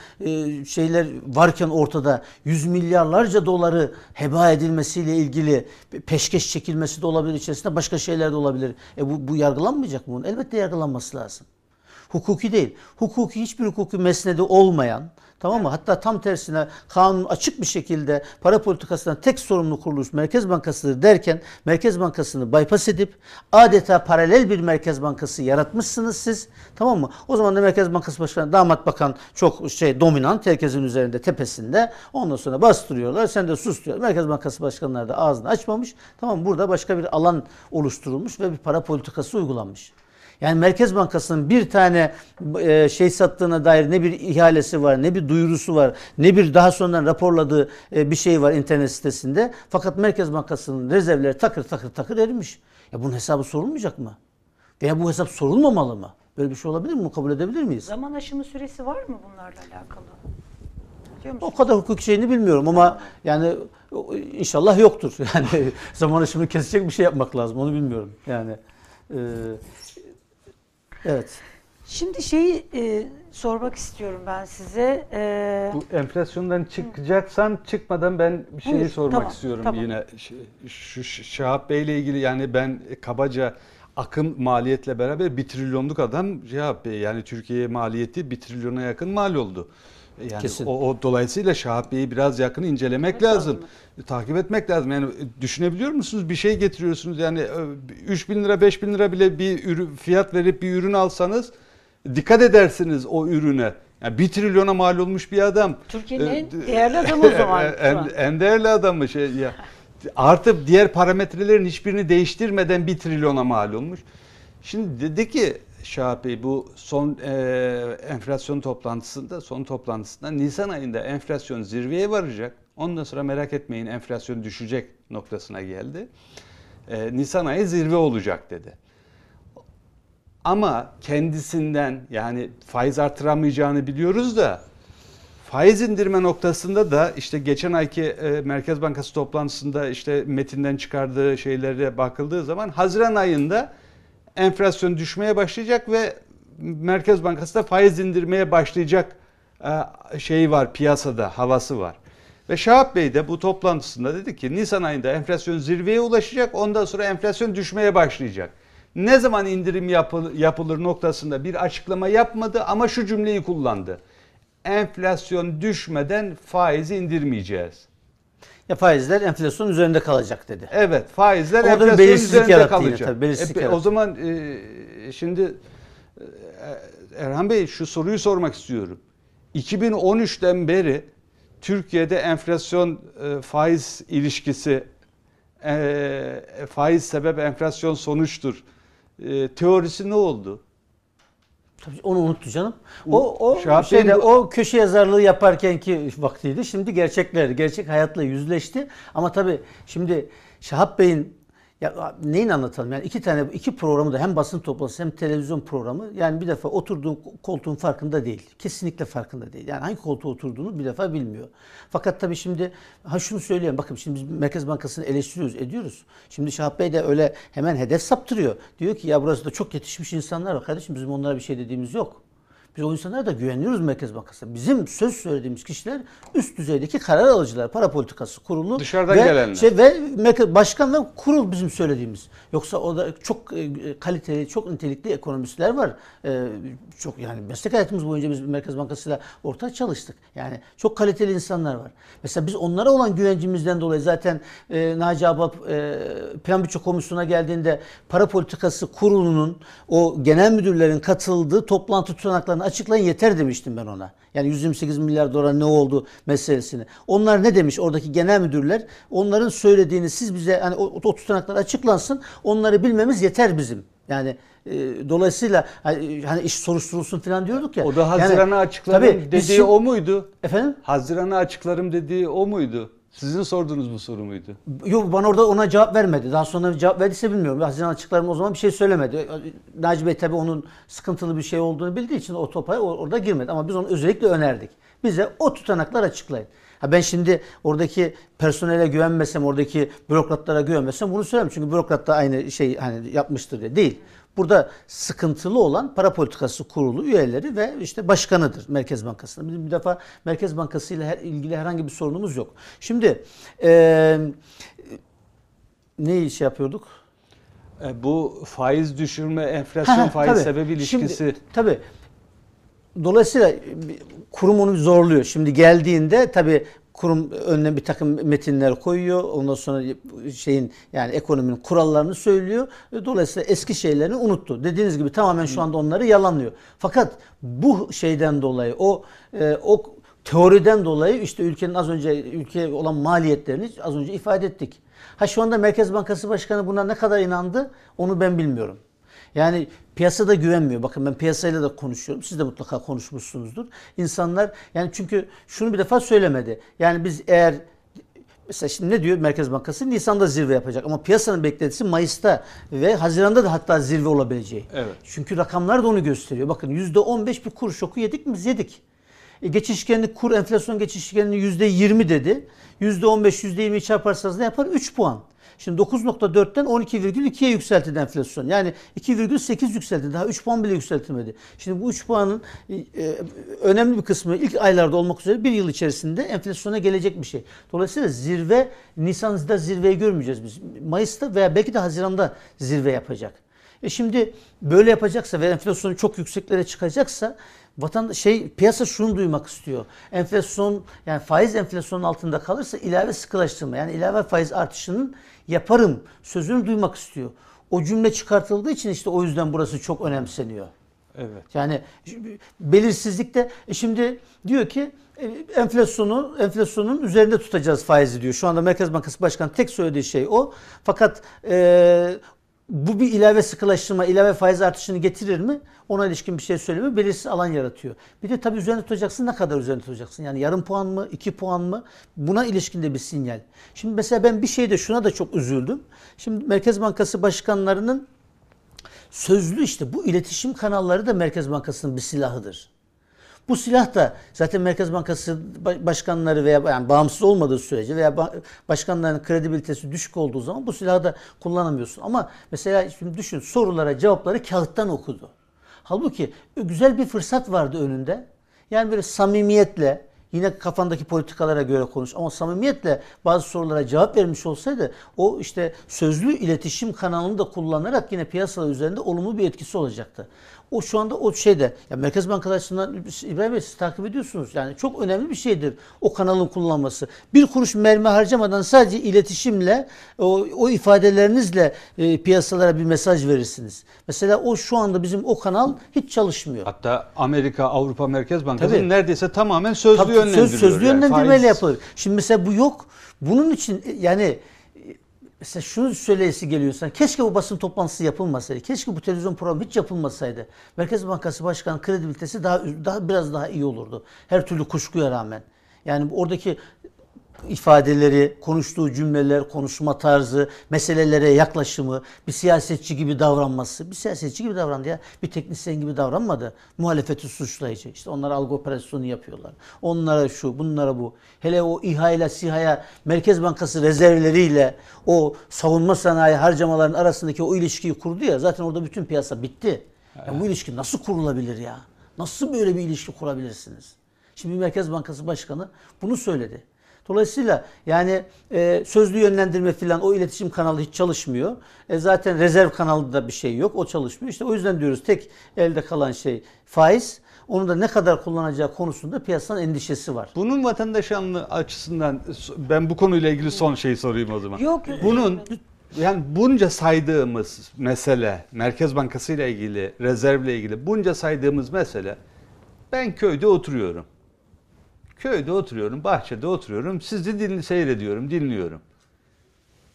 şeyler varken ortada yüz milyarlarca doları heba edilmesiyle ilgili peşkeş çekilmesi de olabilir içerisinde başka şeyler de olabilir. E bu, bu yargılanmayacak mı bunun? Elbette yargılanması lazım. Hukuki değil. Hukuki hiçbir hukuki mesnedi olmayan tamam mı? Hatta tam tersine kanun açık bir şekilde para politikasından tek sorumlu kuruluş Merkez Bankası'dır derken Merkez Bankası'nı bypass edip adeta paralel bir Merkez Bankası yaratmışsınız siz. Tamam mı? O zaman da Merkez Bankası Başkanı damat bakan çok şey dominant herkesin üzerinde tepesinde. Ondan sonra bastırıyorlar. Sen de sus diyor. Merkez Bankası Başkanları da ağzını açmamış. Tamam mı? Burada başka bir alan oluşturulmuş ve bir para politikası uygulanmış. Yani Merkez Bankası'nın bir tane e, şey sattığına dair ne bir ihalesi var, ne bir duyurusu var, ne bir daha sonradan raporladığı e, bir şey var internet sitesinde. Fakat Merkez Bankası'nın rezervleri takır takır takır erimiş. Ya bunun hesabı sorulmayacak mı? Veya bu hesap sorulmamalı mı? Böyle bir şey olabilir mi? Kabul edebilir miyiz? Zaman aşımı süresi var mı bunlarla alakalı? O kadar hukuk şeyini bilmiyorum ama yani inşallah yoktur. Yani zaman aşımını kesecek bir şey yapmak lazım. Onu bilmiyorum. Yani e, evet. Şimdi şeyi e, sormak istiyorum ben size. E, Bu enflasyondan çıkacaksan çıkmadan ben bir şeyi Buyur, sormak tamam, istiyorum tamam. yine. Ş- Şu Ş- Şahap Bey ile ilgili yani ben kabaca akım maliyetle beraber bir trilyonluk adam Bey. Yani Türkiye'ye maliyeti bir trilyona yakın mal oldu. Yani Kesin. o, o dolayısıyla Şahap Bey'i biraz yakın incelemek Evet, lazım. lazım. Takip etmek lazım. Yani düşünebiliyor musunuz? Bir şey getiriyorsunuz yani 3 bin lira 5 bin lira bile bir ürün, fiyat verip bir ürün alsanız dikkat edersiniz o ürüne. Yani bir trilyona mal olmuş bir adam. Türkiye'nin en Ee, değerli adamı o zaman en, en değerli adamı şey ya. Artık diğer parametrelerin hiçbirini değiştirmeden bir trilyona mal olmuş. Şimdi dedi ki Bey bu son e, enflasyon toplantısında son toplantısında Nisan ayında enflasyon zirveye varacak. Ondan sonra merak etmeyin enflasyon düşecek noktasına geldi. E, Nisan ayı zirve olacak dedi. Ama kendisinden yani faiz artıramayacağını biliyoruz da faiz indirme noktasında da işte geçen ayki e, Merkez Bankası toplantısında işte metinden çıkardığı şeylere bakıldığı zaman Haziran ayında enflasyon düşmeye başlayacak ve Merkez Bankası da faiz indirmeye başlayacak e, şeyi var piyasada havası var. Ve Şahap Bey de bu toplantısında dedi ki Nisan ayında enflasyon zirveye ulaşacak ondan sonra enflasyon düşmeye başlayacak. Ne zaman indirim yapıl- yapılır noktasında bir açıklama yapmadı ama şu cümleyi kullandı. Enflasyon düşmeden faizi indirmeyeceğiz. Ya faizler enflasyon üzerinde kalacak dedi. Evet faizler Orada enflasyon üzerinde yarattı yine kalacak. tabii, belirsizlik E, yarattı. o zaman e, şimdi e, Erhan Bey şu soruyu sormak istiyorum. 2013'ten beri Türkiye'de enflasyon e, faiz ilişkisi e, faiz sebep enflasyon sonuçtur. E, teorisi ne oldu? Tabii onu unuttu canım. O o Şahap şeyde Bey'in o köşe yazarlığı yaparkenki vaktiydi. Şimdi gerçekler, gerçek hayatla yüzleşti. Ama tabii şimdi Şahap Bey'in ya neyin anlatalım? Yani iki tane iki programı da hem basın toplantısı hem televizyon programı. Yani bir defa oturduğun koltuğun farkında değil. Kesinlikle farkında değil. Yani hangi koltuğa oturduğunu bir defa bilmiyor. Fakat tabii şimdi ha şunu söyleyeyim. Bakın şimdi biz Merkez Bankası'nı eleştiriyoruz, ediyoruz. Şimdi Şahap Bey de öyle hemen hedef saptırıyor. Diyor ki ya burası da çok yetişmiş insanlar var. Kardeşim bizim onlara bir şey dediğimiz yok. Biz o insanlara da güveniyoruz Merkez Bankası'na. Bizim söz söylediğimiz kişiler üst düzeydeki karar alıcılar, para politikası kurulu Dışarıdan ve gelenler. Şey, ve merkez, başkan ve kurul bizim söylediğimiz. Yoksa orada çok e, kaliteli, çok nitelikli ekonomistler var. E, çok yani meslek hayatımız boyunca biz Merkez Bankası'yla ortak çalıştık. Yani çok kaliteli insanlar var. Mesela biz onlara olan güvencimizden dolayı zaten e, Naci Abap e, Plan Bütçe Komisyonu'na geldiğinde para politikası kurulunun o genel müdürlerin katıldığı toplantı tutanaklarını açıklayın yeter demiştim ben ona. Yani 128 milyar dolar ne oldu meselesini. Onlar ne demiş oradaki genel müdürler? Onların söylediğini siz bize hani o, o tutanaklar açıklansın onları bilmemiz yeter bizim Yani e, dolayısıyla hani hani iş soruşturulsun falan diyorduk ya. O da Yani, Haziran'ı açıklarım tabii dediği şimdi- o muydu? Efendim? Haziran'ı açıklarım dediği o muydu? Sizin sorduğunuz bu soru muydu? Yok bana orada ona cevap vermedi. Daha sonra cevap verdiyse bilmiyorum. Haziran açıklarım o zaman bir şey söylemedi. Naci Bey tabii onun sıkıntılı bir şey olduğunu bildiği için o topa or- orada girmedi. Ama biz onu özellikle önerdik. Bize o tutanaklar açıklayın. Ha ben şimdi oradaki personele güvenmesem, oradaki bürokratlara güvenmesem bunu söylemem. Çünkü bürokrat da aynı şey hani yapmıştır diye. Değil. Burada sıkıntılı olan para politikası kurulu üyeleri ve işte başkanıdır Merkez Bankası'nın. Bizim bir defa Merkez Bankası ile her- ilgili herhangi bir sorunumuz yok. Şimdi eee ne iş yapıyorduk? E, bu faiz düşürme, enflasyon Ha, faiz tabii. sebebi ilişkisi. Şimdi, tabii. Dolayısıyla kurum onu zorluyor. Şimdi geldiğinde tabii kurum önüne bir takım metinler koyuyor. Ondan sonra şeyin yani ekonominin kurallarını söylüyor. Dolayısıyla eski şeylerini unuttu. Dediğiniz gibi tamamen şu anda onları yalanlıyor. Fakat bu şeyden dolayı o e, o teoriden dolayı işte ülkenin az önce ülkeye olan maliyetlerini az önce ifade ettik. Ha şu anda Merkez Bankası Başkanı buna ne kadar inandı onu ben bilmiyorum. Yani piyasada güvenmiyor. Bakın ben piyasayla da konuşuyorum. Siz de mutlaka konuşmuşsunuzdur. İnsanlar yani çünkü şunu bir defa söylemedi. Yani biz eğer Mesela şimdi ne diyor Merkez Bankası? Nisan'da zirve yapacak ama piyasanın beklentisi Mayıs'ta ve Haziran'da da hatta zirve olabileceği. Evet. Çünkü rakamlar da onu gösteriyor. Bakın %15 bir kur şoku yedik mi? Biz yedik. E, geçişkenlik kur enflasyon geçişkenliği %20 dedi. %15 %20'yi çarparsanız ne yapar? 3 puan. Şimdi 9.4'ten 12,2'ye yükseltildi enflasyon. Yani 2,8 yükseldi. Daha 3 puan bile yükseltilmedi. Şimdi bu 3 puanın e, önemli bir kısmı ilk aylarda olmak üzere bir yıl içerisinde enflasyona gelecek bir şey. Dolayısıyla zirve Nisan'da zirveyi görmeyeceğiz biz. Mayıs'ta veya belki de Haziran'da zirve yapacak. E şimdi böyle yapacaksa ve enflasyonu çok yükseklere çıkacaksa vatandaş şey piyasa şunu duymak istiyor. Enflasyon yani faiz enflasyonun altında kalırsa ilave sıkılaştırma yani ilave faiz artışının yaparım sözünü duymak istiyor. O cümle çıkartıldığı için işte o yüzden burası çok önemseniyor. Evet. Yani belirsizlikte e şimdi diyor ki e, enflasyonu enflasyonun üzerinde tutacağız faizi diyor. Şu anda Merkez Bankası Başkanı tek söylediği şey o. Fakat e, bu bir ilave sıkılaştırma, ilave faiz artışını getirir mi? Ona ilişkin bir şey söylemiyor. Belirsiz alan yaratıyor. Bir de tabii üzerinde tutacaksın. Ne kadar üzerinde tutacaksın? Yani yarım puan mı, iki puan mı? Buna ilişkin de bir sinyal. Şimdi mesela ben bir şeyde şuna da çok üzüldüm. Şimdi Merkez Bankası başkanlarının sözlü işte bu iletişim kanalları da Merkez Bankası'nın bir silahıdır. Bu silah da zaten Merkez Bankası ba- başkanları veya yani bağımsız olmadığı sürece veya ba- başkanların kredibilitesi düşük olduğu zaman bu silahı da kullanamıyorsun. Ama mesela şimdi düşün sorulara cevapları kağıttan okudu. Halbuki güzel bir fırsat vardı önünde. Yani böyle samimiyetle yine kafandaki politikalara göre konuş ama samimiyetle bazı sorulara cevap vermiş olsaydı o işte sözlü iletişim kanalını da kullanarak yine piyasalar üzerinde olumlu bir etkisi olacaktı. O şu anda o şeyde ya Merkez Bankaları açısından İbrahim Bey siz takip ediyorsunuz. Yani çok önemli bir şeydir o kanalın kullanılması. Bir kuruş mermi harcamadan sadece iletişimle o, o ifadelerinizle e, piyasalara bir mesaj verirsiniz. Mesela o şu anda bizim o kanal hiç çalışmıyor. Hatta Amerika Avrupa Merkez Bankası Tabii. neredeyse tamamen sözlü Tabii yönlendiriyor. söz, sözlü yani. yönlendirmeyle Faiz- yapılır. Şimdi mesela bu yok. Bunun için e, yani mesela şunu söyleyesi geliyor insan. Keşke bu basın toplantısı yapılmasaydı. Keşke bu televizyon programı hiç yapılmasaydı. Merkez Bankası Başkanı kredibilitesi daha daha biraz daha iyi olurdu. Her türlü kuşkuya rağmen. Yani oradaki ifadeleri, konuştuğu cümleler, konuşma tarzı, meselelere yaklaşımı, bir siyasetçi gibi davranması, bir siyasetçi gibi davrandı ya, bir teknisyen gibi davranmadı. Muhalefeti suçlayıcı. İşte onlar algı operasyonu yapıyorlar. Onlara şu, bunlara bu. Hele o İHA ile SİHA'ya Merkez Bankası rezervleriyle o savunma sanayi harcamaların arasındaki o ilişkiyi kurdu ya, zaten orada bütün piyasa bitti. Ya bu ilişki nasıl kurulabilir ya? Nasıl böyle bir ilişki kurabilirsiniz? Şimdi Merkez Bankası Başkanı bunu söyledi. Dolayısıyla yani e, sözlü yönlendirme filan o iletişim kanalı hiç çalışmıyor. E, zaten rezerv kanalında bir şey yok. O çalışmıyor. İşte o yüzden diyoruz tek elde kalan şey faiz. Onu da ne kadar kullanacağı konusunda piyasanın endişesi var. Bunun vatandaş açısından ben bu konuyla ilgili son şeyi sorayım o zaman. Yok. Bunun yani bunca saydığımız mesele, Merkez Bankası ile ilgili, rezervle ilgili bunca saydığımız mesele ben köyde oturuyorum. Köyde oturuyorum, bahçede oturuyorum. Sizi dinli seyrediyorum, dinliyorum.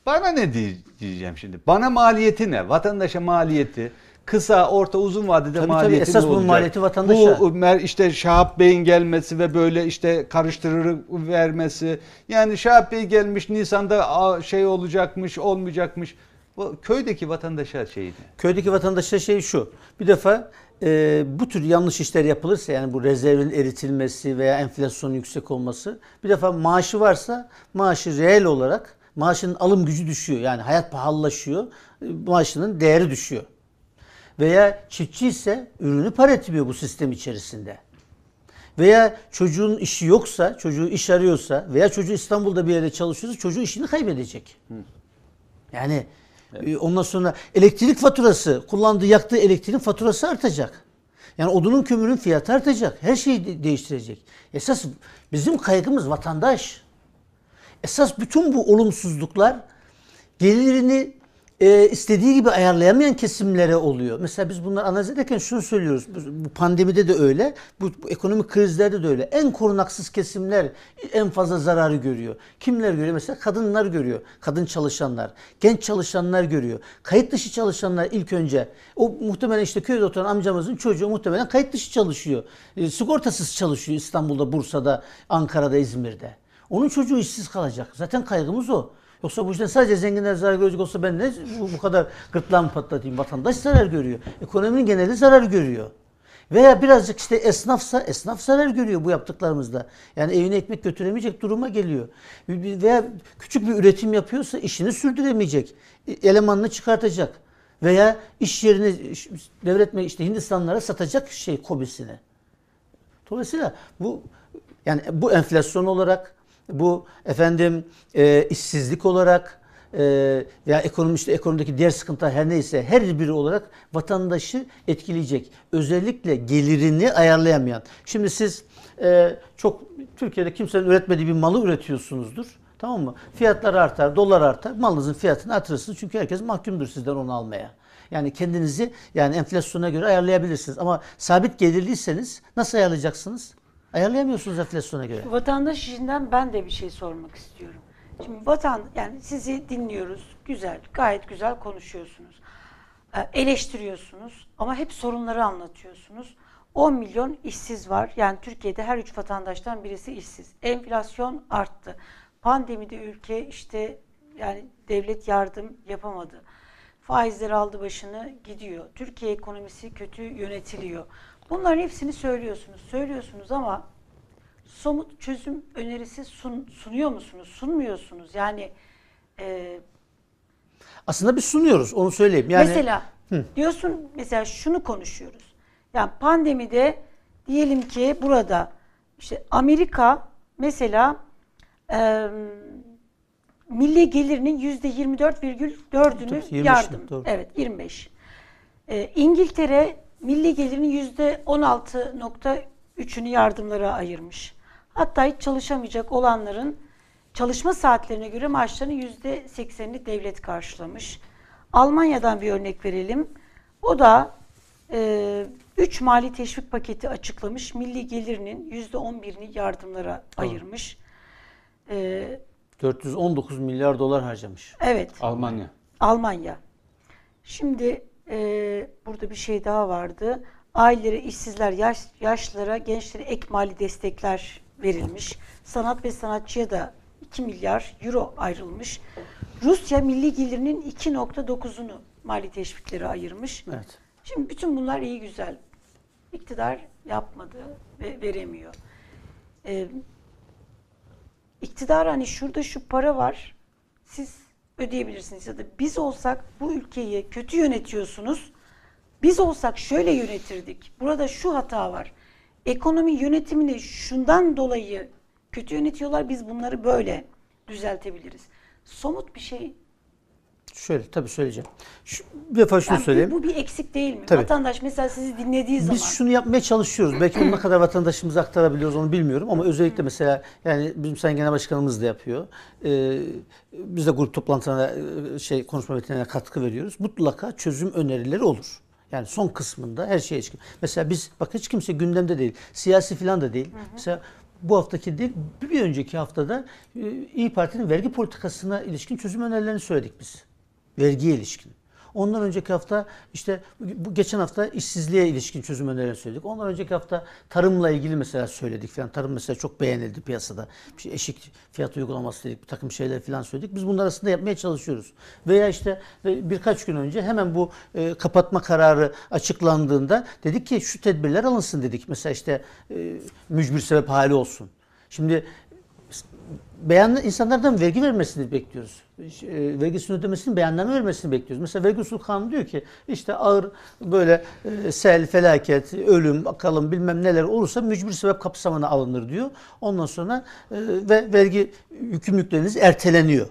Bana ne diye- diyeceğim şimdi? Bana maliyeti ne? Vatandaşa maliyeti kısa, orta, uzun vadede Tabii, tabii. maliyeti Esas ne olacak? maliyeti vatandaşa. Bu işte Şahap Bey'in gelmesi ve böyle işte karıştırır vermesi. Yani Şahap Bey gelmiş Nisan'da şey olacakmış, olmayacakmış. Bu köydeki vatandaşa şey ne? Köydeki vatandaşa şey şu. Bir defa e, bu tür yanlış işler yapılırsa yani bu rezervin eritilmesi veya enflasyonun yüksek olması bir defa maaşı varsa maaşı reel olarak maaşının alım gücü düşüyor. Yani hayat pahalılaşıyor. Maaşının değeri düşüyor. Veya çiftçi ise ürünü para etmiyor bu sistem içerisinde. Veya çocuğun işi yoksa, çocuğu iş arıyorsa veya çocuğu İstanbul'da bir yerde çalışıyorsa çocuğu işini kaybedecek. Yani e, ondan sonra elektrik faturası, kullandığı yaktığı elektriğin faturası artacak. Yani odunun kömürün fiyatı artacak. Her şeyi de- değiştirecek. Esas bizim kaygımız vatandaş. Esas bütün bu olumsuzluklar gelirini e, istediği gibi ayarlayamayan kesimlere oluyor. Mesela biz bunları analiz ederken şunu söylüyoruz. Bu, pandemide de öyle, bu, bu ekonomik krizlerde de öyle. En korunaksız kesimler en fazla zararı görüyor. Kimler görüyor? Mesela kadınlar görüyor. Kadın çalışanlar, genç çalışanlar görüyor. Kayıt dışı çalışanlar ilk önce. O muhtemelen işte köyde oturan amcamızın çocuğu muhtemelen kayıt dışı çalışıyor. E, sigortasız çalışıyor İstanbul'da, Bursa'da, Ankara'da, İzmir'de. Onun çocuğu işsiz kalacak. Zaten kaygımız o. Yoksa bu işten sadece zenginler zarar görecek olsa ben ne bu, bu kadar gırtlağımı patlatayım. Vatandaş zarar görüyor. Ekonominin geneli zarar görüyor. Veya birazcık işte esnafsa esnaf zarar görüyor bu yaptıklarımızda. Yani evine ekmek götüremeyecek duruma geliyor. Veya küçük bir üretim yapıyorsa işini sürdüremeyecek. Elemanını çıkartacak. Veya iş yerini devretme işte Hindistanlara satacak şey kobisini. Dolayısıyla bu yani bu enflasyon olarak bu efendim e, işsizlik olarak e, veya ekonomi ekonomideki diğer sıkıntılar her neyse her biri olarak vatandaşı etkileyecek. Özellikle gelirini ayarlayamayan. Şimdi siz e, çok Türkiye'de kimsenin üretmediği bir malı üretiyorsunuzdur. Tamam mı? Fiyatlar artar, dolar artar. Malınızın fiyatını artırırsınız. Çünkü herkes mahkumdur sizden onu almaya. Yani kendinizi yani enflasyona göre ayarlayabilirsiniz. Ama sabit gelirliyseniz nasıl ayarlayacaksınız? Ayarlayamıyorsunuz enflasyona göre. Vatandaş işinden ben de bir şey sormak istiyorum. Şimdi vatan yani sizi dinliyoruz. Güzel, gayet güzel konuşuyorsunuz. Ee, eleştiriyorsunuz ama hep sorunları anlatıyorsunuz. 10 milyon işsiz var. Yani Türkiye'de her üç vatandaştan birisi işsiz. Enflasyon arttı. Pandemide ülke işte yani devlet yardım yapamadı. Faizler aldı başını gidiyor. Türkiye ekonomisi kötü yönetiliyor. Bunların hepsini söylüyorsunuz. Söylüyorsunuz ama somut çözüm önerisi sun, sunuyor musunuz? Sunmuyorsunuz. Yani e, Aslında biz sunuyoruz onu söyleyeyim. Yani mesela diyorsun mesela şunu konuşuyoruz. Yani pandemide diyelim ki burada işte Amerika mesela e, milli gelirinin yüzde 24,4'ünü Tabii, 25 yardım. doğru. Evet 25. E, İngiltere milli gelirinin yüzde 16.3'ünü yardımlara ayırmış. Hatta hiç çalışamayacak olanların çalışma saatlerine göre maaşlarının yüzde 80'ini devlet karşılamış. Almanya'dan bir örnek verelim. O da 3 mali teşvik paketi açıklamış. Milli gelirinin yüzde 11'ini yardımlara ayırmış. E, 419 milyar dolar harcamış. evet. Almanya. Almanya. Şimdi e, burada bir şey daha vardı. Ailelere, işsizler, yaş, yaşlılara, gençlere ek mali destekler verilmiş. Sanat ve sanatçıya da 2 milyar euro ayrılmış. Rusya milli gelirinin 2.9'unu mali teşviklere ayırmış. Evet. Şimdi bütün bunlar iyi güzel. İktidar yapmadı ve veremiyor. Ee, iktidar hani şurada şu para var. Siz ödeyebilirsiniz ya da biz olsak bu ülkeyi kötü yönetiyorsunuz. Biz olsak şöyle yönetirdik. Burada şu hata var. Ekonomi yönetimini şundan dolayı kötü yönetiyorlar. Biz bunları böyle düzeltebiliriz. Somut bir şey Şöyle tabii söyleyeceğim. Şu, bir defa şunu Yani bu- söyleyeyim. Bu, bir eksik değil mi? Tabii. Vatandaş mesela sizi dinlediği zaman Biz şunu yapmaya çalışıyoruz. Belki onu ne kadar vatandaşımıza aktarabiliyoruz onu bilmiyorum ama özellikle mesela yani bizim Sayın Genel Başkanımız da yapıyor. Ee, biz de grup toplantılarına e, şey konuşma metinlerine katkı veriyoruz. Mutlaka çözüm önerileri olur. Yani son kısmında her şeye ilişkin. Mesela biz bak hiç kimse gündemde değil. Siyasi falan da değil. Mesela bu haftaki değil bir önceki haftada e, İyi Parti'nin vergi politikasına ilişkin çözüm önerilerini söyledik biz. Vergiye ilişkin. Ondan önceki hafta işte bu geçen hafta işsizliğe ilişkin çözüm önerilerini söyledik. Ondan önceki hafta tarımla ilgili mesela söyledik falan. Tarım mesela çok beğenildi piyasada. Bir şey, eşik fiyat uygulaması dedik. Bir takım şeyler falan söyledik. Biz bunlar arasında yapmaya çalışıyoruz. Veya işte birkaç gün önce hemen bu e, kapatma kararı açıklandığında dedik ki şu tedbirler alınsın dedik. Mesela işte e, mücbir sebep hali olsun. Şimdi beyanlı insanlardan vergi vermesini bekliyoruz. E, vergisini ödemesini, beyanname vermesini bekliyoruz. Mesela vergi usul kanunu diyor ki işte ağır böyle e, sel, felaket, ölüm, bakalım bilmem neler olursa mücbir sebep kapsamına alınır diyor. Ondan sonra e, ve vergi yükümlülükleriniz erteleniyor.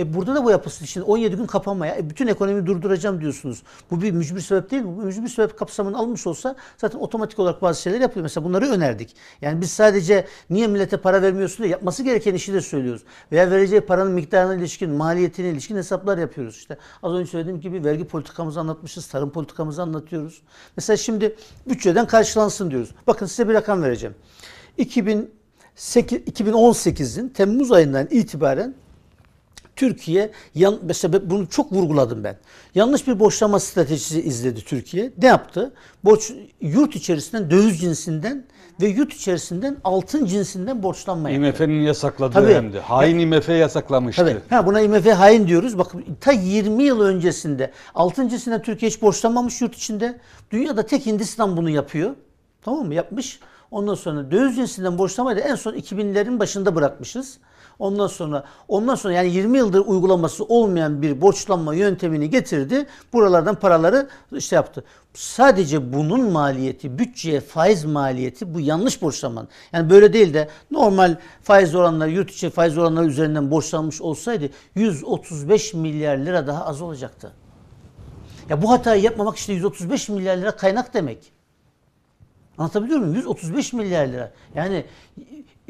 E burada da bu yapılsın. Şimdi 17 gün kapanmaya, e bütün ekonomiyi durduracağım diyorsunuz. Bu bir mücbir sebep değil mi? Bu mücbir sebep kapsamını almış olsa zaten otomatik olarak bazı şeyler yapılıyor. Mesela bunları önerdik. Yani biz sadece niye millete para vermiyorsun diye yapması gereken işi de söylüyoruz. Veya vereceği paranın miktarına ilişkin, maliyetine ilişkin hesaplar yapıyoruz. İşte az önce söylediğim gibi vergi politikamızı anlatmışız, tarım politikamızı anlatıyoruz. Mesela şimdi bütçeden karşılansın diyoruz. Bakın size bir rakam vereceğim. 2008, 2018'in Temmuz ayından itibaren Türkiye yan, mesela bunu çok vurguladım ben. Yanlış bir borçlama stratejisi izledi Türkiye. Ne yaptı? Borç yurt içerisinden döviz cinsinden ve yurt içerisinden altın cinsinden borçlanma yaptı. IMF'nin yasakladığı Tabii. hem de. Hain IMF yasaklamıştı. Tabii. Ha, buna IMF hain diyoruz. Bakın ta 20 yıl öncesinde altın cinsinden Türkiye hiç borçlanmamış yurt içinde. Dünyada tek Hindistan bunu yapıyor. Tamam mı? Yapmış. Ondan sonra döviz cinsinden borçlamayı da en son 2000'lerin başında bırakmışız. Ondan sonra ondan sonra yani 20 yıldır uygulaması olmayan bir borçlanma yöntemini getirdi. Buralardan paraları işte yaptı. Sadece bunun maliyeti, bütçeye faiz maliyeti bu yanlış borçlanmanın. Yani böyle değil de normal faiz oranları, yurt içi faiz oranları üzerinden borçlanmış olsaydı 135 milyar lira daha az olacaktı. Ya bu hatayı yapmamak işte 135 milyar lira kaynak demek. Anlatabiliyor muyum? 135 milyar lira. Yani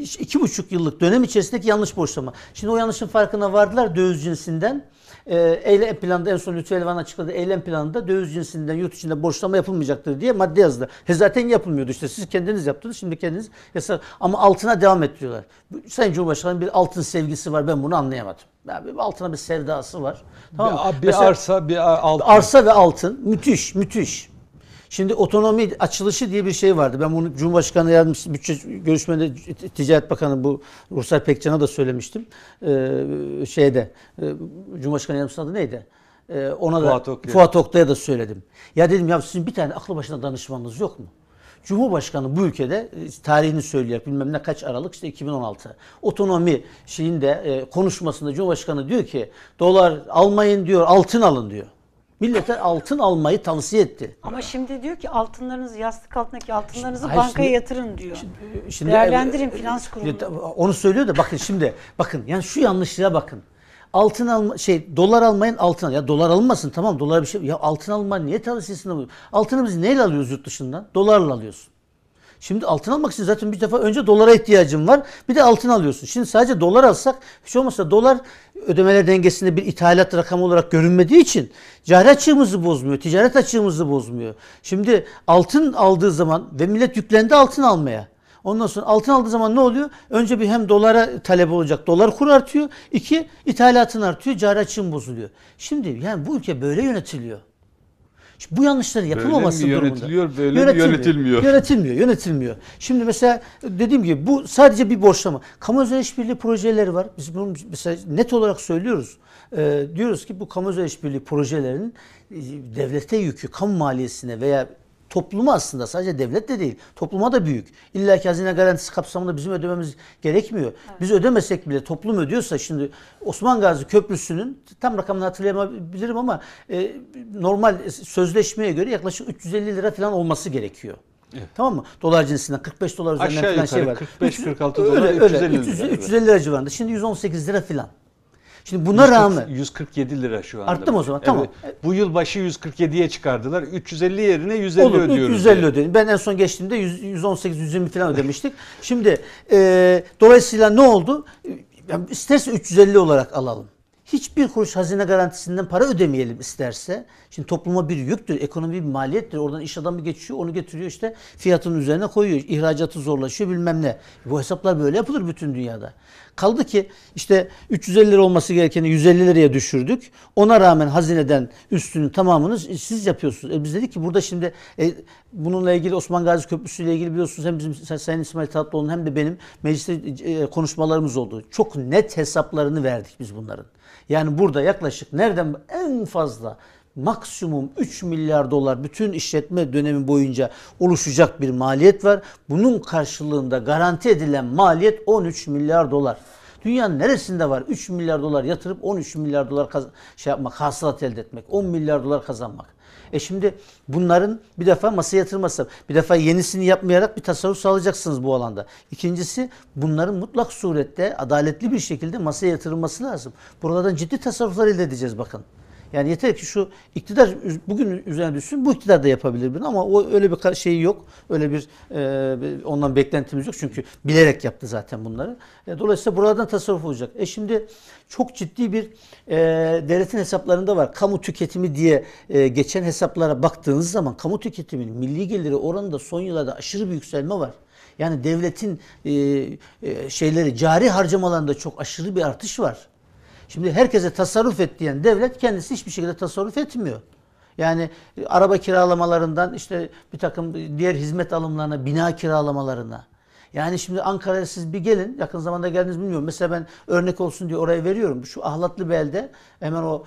iki buçuk yıllık dönem içerisindeki yanlış borçlama. Şimdi o yanlışın farkına vardılar döviz cinsinden. Ee, eylem planında en son Lütfü Elvan açıkladı. Eylem planında döviz cinsinden yurt içinde borçlama yapılmayacaktır diye madde yazdı. He zaten yapılmıyordu işte. Siz kendiniz yaptınız. Şimdi kendiniz yasak. Ama altına devam ettiriyorlar. Bu- Sayın Cumhurbaşkanı'nın bir altın sevgisi var. Ben bunu anlayamadım. Ya bir altına bir sevdası var. Tamam mı? Bir, bir Mesela- arsa, bir altın. Arsa ve altın müthiş müthiş. Şimdi otonomi açılışı diye bir şey vardı. Ben bunu Cumhurbaşkanı Yardımcısı Bütçe görüşmede Ticaret Bakanı bu Ruhsar Pekcan'a da söylemiştim. Ee, şeyde e, Cumhurbaşkanı Yardımcısı adı neydi? Ee, ona Fuat da. Fuat Oktay'a da söyledim. Ya dedim ya sizin bir tane aklı başına danışmanınız yok mu? Cumhurbaşkanı bu ülkede e, tarihini söylüyor bilmem ne kaç Aralık işte 2016 otonomi şeyinde e, konuşmasında Cumhurbaşkanı diyor ki dolar almayın diyor altın alın diyor. Millete altın almayı tavsiye etti. Ama şimdi diyor ki altınlarınızı yastık altındaki altınlarınızı Hayır, bankaya şimdi- yatırın diyor. Şimdi Değerlendirin e, e, finans e, kurumunu. Onu söylüyor da bakın şimdi bakın yani şu yanlışlığa bakın. Altın alma şey dolar almayın altın al. Ya dolar alınmasın tamam dolar bir şey. Ya altın alma niye tavsiyesinde buluyor? Altını biz neyle alıyoruz yurt dışından? Dolarla alıyorsun. Şimdi altın almak için zaten bir defa önce dolara ihtiyacın var. Bir de altın alıyorsun. Şimdi sadece dolar alsak hiç olmazsa dolar ödemeler dengesinde bir ithalat rakamı olarak görünmediği için cari açığımızı bozmuyor. Ticaret açığımızı bozmuyor. Şimdi altın aldığı zaman ve millet yüklendi altın almaya. Ondan sonra altın aldığı zaman ne oluyor? Önce bir hem dolara talep olacak. Dolar kuru artıyor. İki ithalatın artıyor. Cari açığın bozuluyor. Şimdi yani bu ülke böyle yönetiliyor. Şimdi bu yanlışların yapılmaması durumunda. yönetiliyor, böyle mi yönetilmiyor? Yönetilmiyor, yönetilmiyor. Şimdi mesela dediğim gibi bu sadece bir borçlama. Kamu özel işbirliği projeleri var. Biz bunu mesela net olarak söylüyoruz. Ee, diyoruz ki bu kamu özel işbirliği projelerinin e, devlete yükü, kamu maliyesine veya topluma aslında sadece devlet de değil, topluma da büyük. İlla ki hazine garantisi kapsamında bizim ödememiz gerekmiyor. Biz ödemesek bile toplum ödüyorsa şimdi Osman Gazi Köprüsü'nün tam rakamını hatırlayamayabilirim ama e, normal sözleşmeye göre yaklaşık 350 lira falan olması gerekiyor. Tamam mı? Dolar cinsinden 45 dolar üzerinden Aşağı falan şey yukarı var. 45-46 Öyle, dolar, öyle. 350 lira. 300, 350 lira civarında. Şimdi 118 lira falan. Şimdi buna rağmen 147 lira şu anda. Arttı mı o zaman? Tamam. Bu yıl başı 147'ye çıkardılar. 350 yerine 150 Olur, ödüyoruz. 350 diye. ödedim. Ben en son geçtiğimde 100, 118 120 falan ödemiştik. Şimdi e, dolayısıyla ne oldu? Yani isterse 350 olarak alalım. hiçbir kuruş hazine garantisinden para ödemeyelim isterse. Şimdi topluma bir yüktür, ekonomi bir maliyettir. Oradan iş adamı geçiyor, onu getiriyor işte fiyatın üzerine koyuyor. İhracatı zorlaşıyor bilmem ne. Bu hesaplar böyle yapılır bütün dünyada. Kaldı ki işte 350 lira olması gerekeni 150 liraya düşürdük. Ona rağmen hazineden üstünün tamamını siz yapıyorsunuz. E biz dedik ki burada şimdi e, bununla ilgili Osman Gazi Köprüsü ile ilgili biliyorsunuz hem bizim Sayın İsmail Tatlıoğlu'nun hem de benim mecliste e, konuşmalarımız oldu. Çok net hesaplarını verdik biz bunların. Yani burada yaklaşık nereden en fazla maksimum 3 milyar dolar bütün işletme dönemi boyunca oluşacak bir maliyet var. Bunun karşılığında garanti edilen maliyet 13 milyar dolar. Dünyanın neresinde var 3 milyar dolar yatırıp 13 milyar dolar kaz- şey yapmak, hasılat elde etmek, 10 milyar dolar kazanmak. E şimdi bunların bir defa masaya yatırması, bir defa yenisini yapmayarak bir tasarruf sağlayacaksınız bu alanda. İkincisi bunların mutlak surette adaletli bir şekilde masaya yatırılması lazım. Buralardan ciddi tasarruflar elde edeceğiz bakın. Yani yeter ki şu iktidar bugün üzerine düşsün. Bu iktidar da yapabilir bunu ama o öyle bir şeyi yok. Öyle bir e, ondan beklentimiz yok. Çünkü bilerek yaptı zaten bunları. E, dolayısıyla buralardan tasarruf olacak. E şimdi çok ciddi bir e, devletin hesaplarında var. Kamu tüketimi diye e, geçen hesaplara baktığınız zaman kamu tüketiminin milli geliri oranında son yıllarda aşırı bir yükselme var. Yani devletin e, e, şeyleri cari harcamalarında çok aşırı bir artış var. Şimdi herkese tasarruf et diyen devlet kendisi hiçbir şekilde tasarruf etmiyor. Yani araba kiralamalarından işte bir takım diğer hizmet alımlarına, bina kiralamalarına. Yani şimdi Ankara'ya siz bir gelin, yakın zamanda geldiniz bilmiyorum. Mesela ben örnek olsun diye oraya veriyorum. Şu Ahlatlı Bel'de hemen o,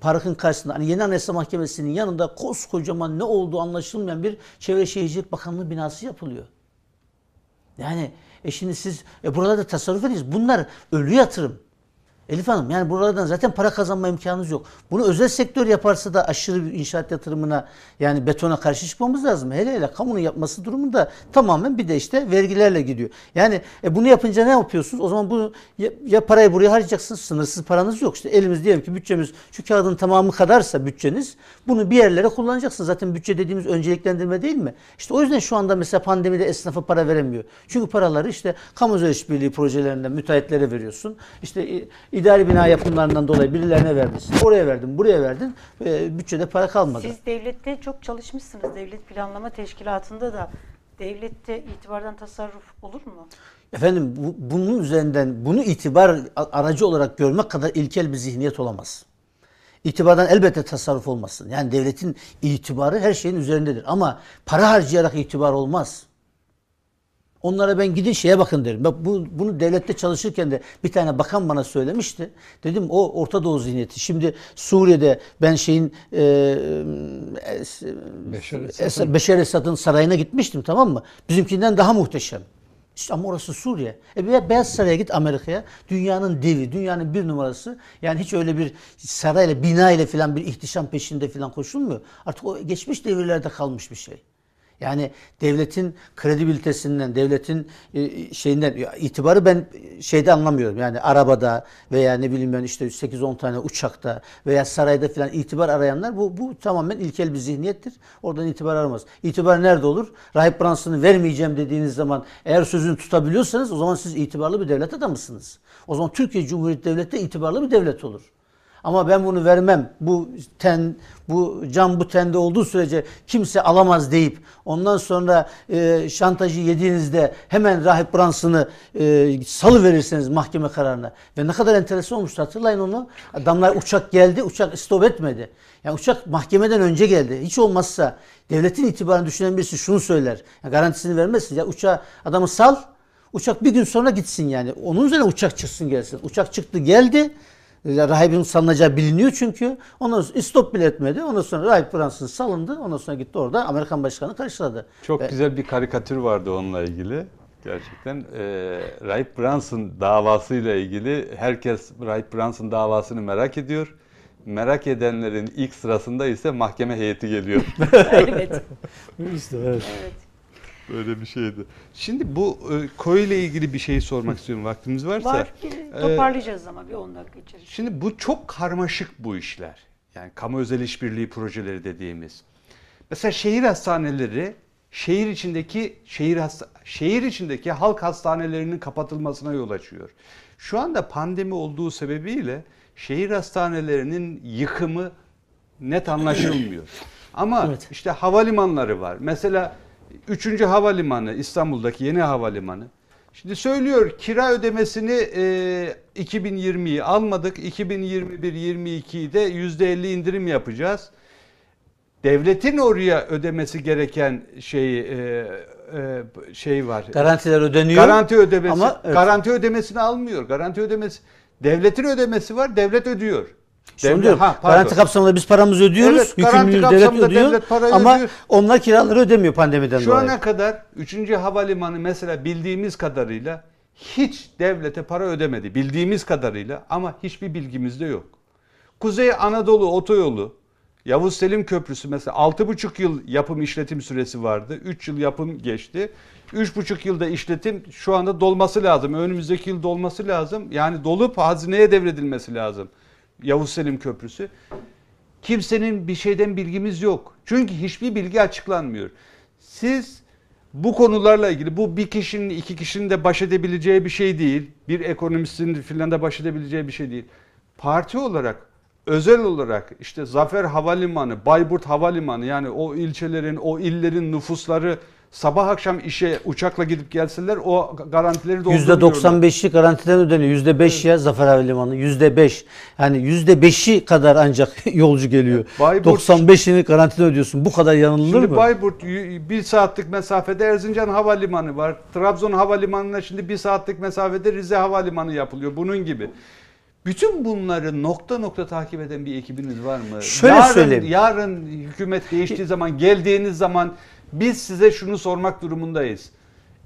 parkın karşısında hani Yeni Anayasa Mahkemesi'nin yanında koskocaman ne olduğu anlaşılmayan bir Çevre Şehircilik Bakanlığı binası yapılıyor. Yani e şimdi siz e buralarda tasarruf ediniz. Bunlar ölü yatırım. Elif Hanım yani buralardan zaten para kazanma imkanınız yok. Bunu özel sektör yaparsa da aşırı bir inşaat yatırımına yani betona karşı çıkmamız lazım. Hele hele kamunun yapması durumunda tamamen bir de işte vergilerle gidiyor. Yani e, bunu yapınca ne yapıyorsunuz? O zaman bu ya, ya parayı buraya harcayacaksınız sınırsız paranız yok. İşte elimiz diyelim ki bütçemiz şu kağıdın tamamı kadarsa bütçeniz bunu bir yerlere kullanacaksınız. Zaten bütçe dediğimiz önceliklendirme değil mi? İşte o yüzden şu anda mesela pandemide esnafa para veremiyor. Çünkü paraları işte kamu özel işbirliği projelerinden müteahhitlere veriyorsun. İşte i- idari bina yapımlarından dolayı birilerine verdin. Oraya verdin, buraya verdin. E, bütçede para kalmadı. Siz devlette çok çalışmışsınız. Devlet Planlama Teşkilatı'nda da devlette itibardan tasarruf olur mu? Efendim bu, bunun üzerinden bunu itibar aracı olarak görmek kadar ilkel bir zihniyet olamaz. İtibardan elbette tasarruf olmasın. Yani devletin itibarı her şeyin üzerindedir. Ama para harcayarak itibar olmaz. Onlara ben gidin şeye bakın derim. Bak bu, bunu devlette çalışırken de bir tane bakan bana söylemişti. Dedim o Orta Doğu zihniyeti. Şimdi Suriye'de ben şeyin e, Es- Beşar Esad'ın sarayına gitmiştim tamam mı? Bizimkinden daha muhteşem. İşte ama orası Suriye. E bir Beyaz Saray'a git Amerika'ya. Dünyanın devi, dünyanın bir numarası. Yani hiç öyle bir sarayla, bina ile falan bir ihtişam peşinde falan koşulmuyor. Artık o geçmiş devirlerde kalmış bir şey. Yani devletin kredibilitesinden, devletin e, şeyinden itibarı ben şeyde anlamıyorum. Yani arabada veya ne bileyim ben işte 8-10 tane uçakta veya sarayda falan itibar arayanlar bu bu tamamen ilkel bir zihniyettir. Oradan itibar aramaz. İtibar nerede olur? Rahip Branson'ı vermeyeceğim dediğiniz zaman eğer sözünü tutabiliyorsanız o zaman siz itibarlı bir devlet adamısınız. O zaman Türkiye Cumhuriyeti Devleti de itibarlı bir devlet olur. Ama ben bunu vermem. Bu ten, bu cam bu tende olduğu sürece kimse alamaz deyip ondan sonra e, şantajı yediğinizde hemen Rahip Branson'ı e, salı verirseniz mahkeme kararına. Ve ne kadar enteresan olmuştu hatırlayın onu. Adamlar uçak geldi, uçak stop etmedi. Yani uçak mahkemeden önce geldi. Hiç olmazsa devletin itibarını düşünen birisi şunu söyler. Yani garantisini vermezsin. Ya uçağı adamı sal, Uçak bir gün sonra gitsin yani. Onun üzerine uçak çıksın gelsin. Uçak çıktı geldi. Rahibin salınacağı biliniyor çünkü. Ondan sonra stop bile etmedi. Ondan sonra Rahip Fransız salındı. Ondan sonra gitti orada Amerikan başkanı karşıladı. Çok güzel bir karikatür vardı onunla ilgili. Gerçekten e, Rahip Brunson davasıyla ilgili herkes Rahip Brunson davasını merak ediyor. Merak edenlerin ilk sırasında ise mahkeme heyeti geliyor. evet. İşte evet. evet. Böyle bir şeydi. Şimdi bu e, koyu ile ilgili bir şey sormak istiyorum vaktimiz varsa. Var. Bir toparlayacağız ama bir 10 dakika içerisinde. Şimdi bu çok karmaşık bu işler. Yani kamu özel işbirliği projeleri dediğimiz. Mesela şehir hastaneleri şehir içindeki şehir hasta, şehir içindeki halk hastanelerinin kapatılmasına yol açıyor. Şu anda pandemi olduğu sebebiyle şehir hastanelerinin yıkımı net anlaşılmıyor. Ama Evet. işte havalimanları var. Mesela 3. havalimanı İstanbul'daki yeni havalimanı. Şimdi söylüyor kira ödemesini e, 2020'yi almadık. 2021-22'yi de %50 indirim yapacağız. Devletin oraya ödemesi gereken şey e, e, şey var. Garantiler ödeniyor. Garanti ödemesi. Ama evet. Garanti ödemesini almıyor. Garanti ödemesi. Devletin ödemesi var. Devlet ödüyor. Onu Devlet- diyorum. Ha, pardon. garanti kapsamında biz paramızı ödüyoruz. Evet, garanti devlet ödüyor. devlet parayı ama ödüyor. onlar kiraları ödemiyor pandemiden Şu dolayı. ana kadar 3. havalimanı mesela bildiğimiz kadarıyla hiç devlete para ödemedi. Bildiğimiz kadarıyla ama hiçbir bilgimiz de yok. Kuzey Anadolu Otoyolu Yavuz Selim Köprüsü mesela 6,5 yıl yapım işletim süresi vardı. 3 yıl yapım geçti. 3,5 yılda işletim şu anda dolması lazım. Önümüzdeki yıl dolması lazım. Yani dolup hazineye devredilmesi lazım. Yavuz Selim Köprüsü. Kimsenin bir şeyden bilgimiz yok. Çünkü hiçbir bilgi açıklanmıyor. Siz bu konularla ilgili bu bir kişinin iki kişinin de baş edebileceği bir şey değil. Bir ekonomistin filan da baş edebileceği bir şey değil. Parti olarak özel olarak işte Zafer Havalimanı, Bayburt Havalimanı yani o ilçelerin, o illerin nüfusları sabah akşam işe uçakla gidip gelseler o garantileri doldurmuyorlar. %95'i garantiden ödeniyor. %5 ya Zafer Havalimanı. %5. Yani %5'i kadar ancak yolcu geliyor. Bayburt- 95'ini garantiden ödüyorsun. Bu kadar yanılır Şimdi mı? Bayburt bir saatlik mesafede Erzincan Havalimanı var. Trabzon Havalimanı'na şimdi bir saatlik mesafede Rize Havalimanı yapılıyor. Bunun gibi. Bütün bunları nokta nokta takip eden bir ekibiniz var mı? Şöyle yarın, söyleyeyim. Yarın hükümet değiştiği zaman geldiğiniz zaman biz size şunu sormak durumundayız.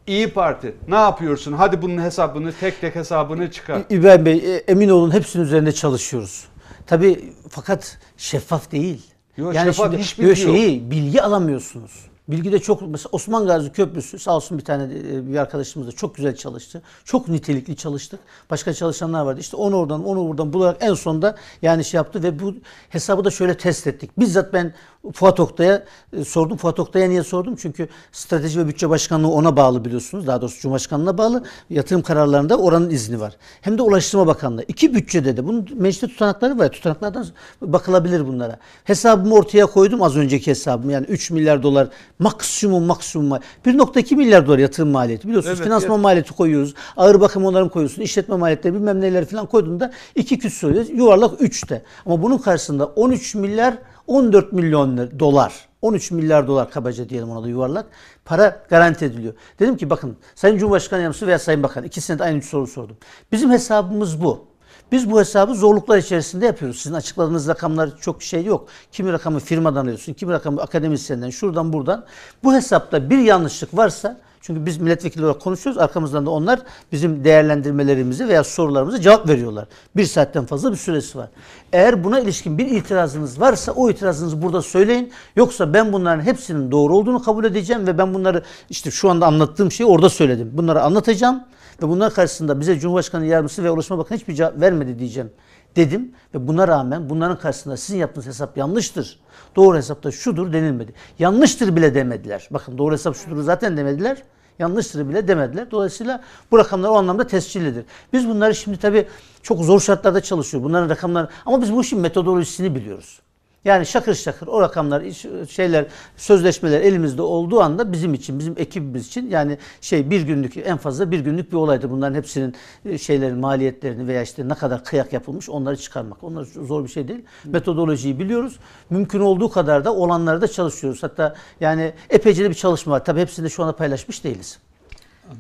İyi Parti ne yapıyorsun? Hadi bunun hesabını tek tek hesabını çıkar. İbrahim Bey e, emin olun hepsinin üzerinde çalışıyoruz. Tabii fakat şeffaf değil. Yok, şeffaf, hiç bilgi yok şeyi, bilgi alamıyorsunuz. Bilgi de çok mesela Osman Gazi Köprüsü sağ olsun bir tane e, bir arkadaşımız da çok güzel çalıştı. Çok nitelikli çalıştık. Başka çalışanlar vardı. İşte onu oradan onu buradan bularak en sonunda yani şey yaptı ve bu hesabı da şöyle test ettik. Bizzat ben Fuat Oktay'a e, sordum. Fuat Oktay'a niye sordum? Çünkü strateji ve bütçe başkanlığı ona bağlı biliyorsunuz. Daha doğrusu Cumhurbaşkanlığına bağlı. Yatırım kararlarında oranın izni var. Hem de Ulaştırma Bakanlığı. İki bütçede de bunun mecliste tutanakları var. Tutanaklardan bakılabilir bunlara. Hesabımı ortaya koydum az önceki hesabımı. Yani 3 milyar dolar maksimum maksimum 1.2 milyar dolar yatırım maliyeti. Biliyorsunuz Evet, finansman evet. maliyeti koyuyoruz. Ağır bakım onarım koyuyorsun. işletme maliyetleri bilmem neler falan koyduğunda 2 küs oluyor. Yuvarlak 3'te. Ama bunun karşısında 13 milyar 14 milyon dolar. 13 milyar dolar kabaca diyelim ona da yuvarlak. Para garanti ediliyor. Dedim ki bakın Sayın Cumhurbaşkanı Yardımcısı veya Sayın Bakan ikisine de aynı soru sordum. Bizim hesabımız bu. Biz bu hesabı zorluklar içerisinde yapıyoruz. Sizin açıkladığınız rakamlar çok şey yok. Kimi rakamı firmadan alıyorsun, kimi rakamı akademisyenden, şuradan buradan. Bu hesapta bir yanlışlık varsa çünkü biz milletvekili olarak konuşuyoruz. Arkamızdan da onlar bizim değerlendirmelerimizi veya sorularımıza cevap veriyorlar. Bir saatten fazla bir süresi var. Eğer buna ilişkin bir itirazınız varsa o itirazınızı burada söyleyin. Yoksa ben bunların hepsinin doğru olduğunu kabul edeceğim ve ben bunları işte şu anda anlattığım şeyi orada söyledim. Bunları anlatacağım ve bunlar karşısında bize Cumhurbaşkanı Yardımcısı ve Ulaştırma Bakanı hiçbir cevap vermedi diyeceğim dedim ve buna rağmen bunların karşısında sizin yaptığınız hesap yanlıştır. Doğru hesap da şudur denilmedi. Yanlıştır bile demediler. Bakın doğru hesap şudur zaten demediler. Yanlıştır bile demediler. Dolayısıyla bu rakamlar o anlamda tescillidir. Biz bunları şimdi tabii çok zor şartlarda çalışıyor. Bunların rakamları ama biz bu işin metodolojisini biliyoruz. Yani şakır şakır o rakamlar, şeyler, sözleşmeler elimizde olduğu anda bizim için, bizim ekibimiz için yani şey bir günlük en fazla bir günlük bir olaydır. Bunların hepsinin e, şeylerin maliyetlerini veya işte ne kadar kıyak yapılmış onları çıkarmak. Onlar zor bir şey değil. Metodolojiyi biliyoruz. Mümkün olduğu kadar da olanları da çalışıyoruz. Hatta yani epeyce de bir çalışma var. Tabii hepsini de şu anda paylaşmış değiliz.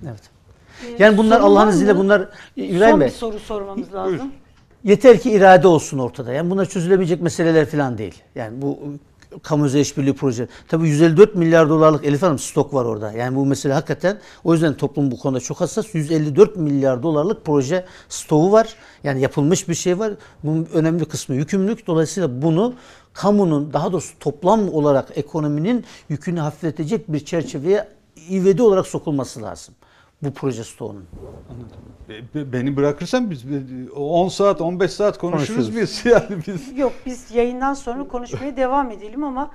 Evet. Yani bunlar var Allah'ın izniyle bunlar İbrahim Son Bey. bir soru sormamız lazım. Yeter ki irade olsun ortada. Yani bunlar çözülebilecek meseleler falan değil. Yani bu kamu özel işbirliği proje. Tabii 154 milyar dolarlık Elif Hanım stok var orada. Yani bu mesele hakikaten o yüzden toplum bu konuda çok hassas. 154 milyar dolarlık proje stoğu var. Yani yapılmış bir şey var. Bunun önemli kısmı yükümlülük. Dolayısıyla bunu kamunun daha doğrusu toplam olarak ekonominin yükünü hafifletecek bir çerçeveye ivedi olarak sokulması lazım. Bu proje stoğunun. Be- Beni bırakırsan biz 10 saat 15 saat konuşuruz Konuşuruz. biz yani biz. Yok biz yayından sonra konuşmaya devam edelim ama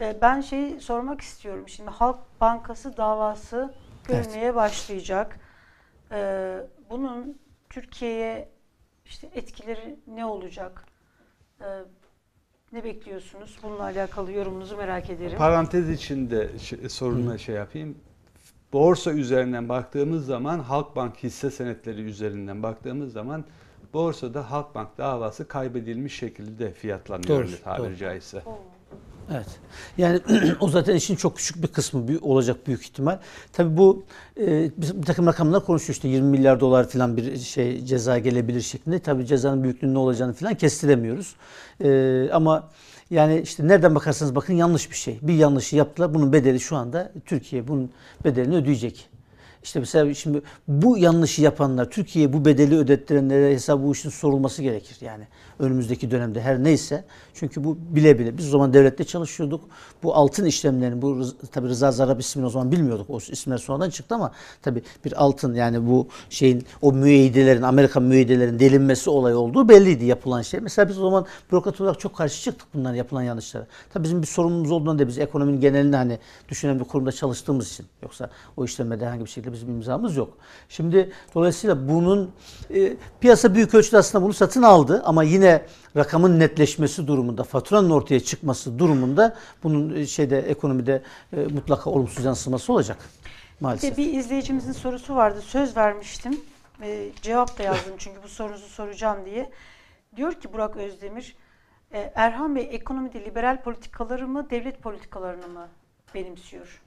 E, Ben şeyi sormak istiyorum. Şimdi Halk Bankası davası görülmeye başlayacak. E, Bunun Türkiye'ye işte etkileri ne olacak? E, Ne bekliyorsunuz? Bununla alakalı yorumunuzu merak ederim. Parantez içinde soruna şey yapayım. Borsa üzerinden baktığımız zaman Halkbank hisse senetleri üzerinden baktığımız zaman borsada Halkbank davası kaybedilmiş şekilde fiyatlanıyor Doğru, tabiri doğru. caizse. Evet. Yani o zaten işin çok küçük bir kısmı olacak büyük ihtimal. Tabii bu e, bir, bir takım rakamlar konuşuyor işte 20 milyar dolar falan bir şey ceza gelebilir şeklinde. Tabii cezanın büyüklüğünün ne olacağını falan kestiremiyoruz. E, ama yani işte nereden bakarsanız bakın yanlış bir şey. Bir yanlışı yaptılar. Bunun bedeli şu anda Türkiye bunun bedelini ödeyecek. İşte mesela şimdi bu yanlışı yapanlar, Türkiye'ye bu bedeli ödettirenlere hesabı bu işin sorulması gerekir. Yani önümüzdeki dönemde her neyse. Çünkü bu bile bile. Biz o zaman devlette çalışıyorduk. Bu altın işlemlerini, bu tabii Rıza Zarrab ismini o zaman bilmiyorduk. O isimler sonradan çıktı ama tabii bir altın yani bu şeyin o müeyyidelerin, Amerika müeyyidelerin delinmesi olayı olduğu belliydi yapılan şey. Mesela biz o zaman bürokrat olarak çok karşı çıktık bunların yapılan yanlışlara. Tabii bizim bir sorunumuz olduğundan da biz ekonominin genelini hani düşünen bir kurumda çalıştığımız için. Yoksa o işlemede herhangi bir şekilde bizim imzamız yok. Şimdi dolayısıyla bunun e, piyasa büyük ölçüde aslında bunu satın aldı ama yine rakamın netleşmesi durumunda, faturanın ortaya çıkması durumunda bunun e, şeyde ekonomide e, mutlaka olumsuz yansıması olacak Bir maalesef. de bir izleyicimizin sorusu vardı. Söz vermiştim. E, cevap da yazdım çünkü bu sorunuzu soracağım diye. Diyor ki Burak Özdemir, e, Erhan Bey ekonomide liberal politikaları mı, devlet politikalarını mı benimsiyor?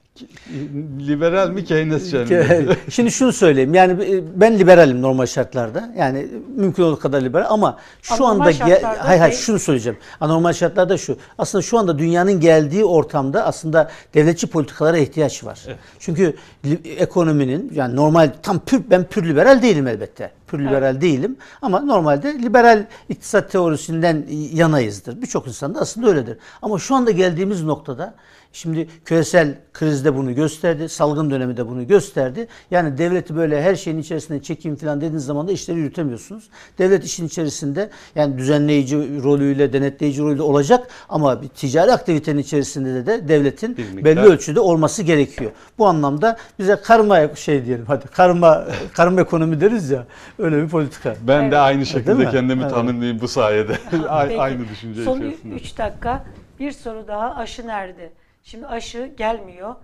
Liberal mi Keynesyen mi? Şimdi şunu söyleyeyim. Yani e, ben liberalim normal şartlarda. Yani mümkün olduğu kadar liberal ama şu Anormal anda ge- hayır hayır değil. şunu söyleyeceğim. Anormal şartlarda şu. Aslında şu anda dünyanın geldiği ortamda aslında devletçi politikalara ihtiyaç var. Çünkü li- ekonominin yani normal tam pür ben pür liberal değilim elbette. Pür liberal değilim ama normalde liberal iktisat teorisinden yanayızdır. Birçok insan da aslında öyledir. Ama şu anda geldiğimiz noktada Şimdi küresel krizde bunu gösterdi, salgın dönemi de bunu gösterdi. Yani devleti böyle her şeyin içerisine çekeyim falan dediğiniz zaman da işleri yürütemiyorsunuz. Devlet işin içerisinde yani düzenleyici rolüyle, denetleyici rolüyle olacak ama bir ticari aktivitenin içerisinde de, de devletin belli ölçüde olması gerekiyor. Bu anlamda bize karma şey diyelim hadi karma karma ekonomi deriz ya öyle bir politika. Ben Evet. de aynı şekilde mi? kendimi Evet. tanımlayayım bu sayede. Peki, aynı düşünce Son içerisinde. 3 dakika bir soru daha aşı nerede? Şimdi aşı gelmiyor.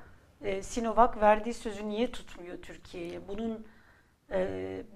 Ee, Sinovac verdiği sözü niye tutmuyor Türkiye'ye? Bunun e,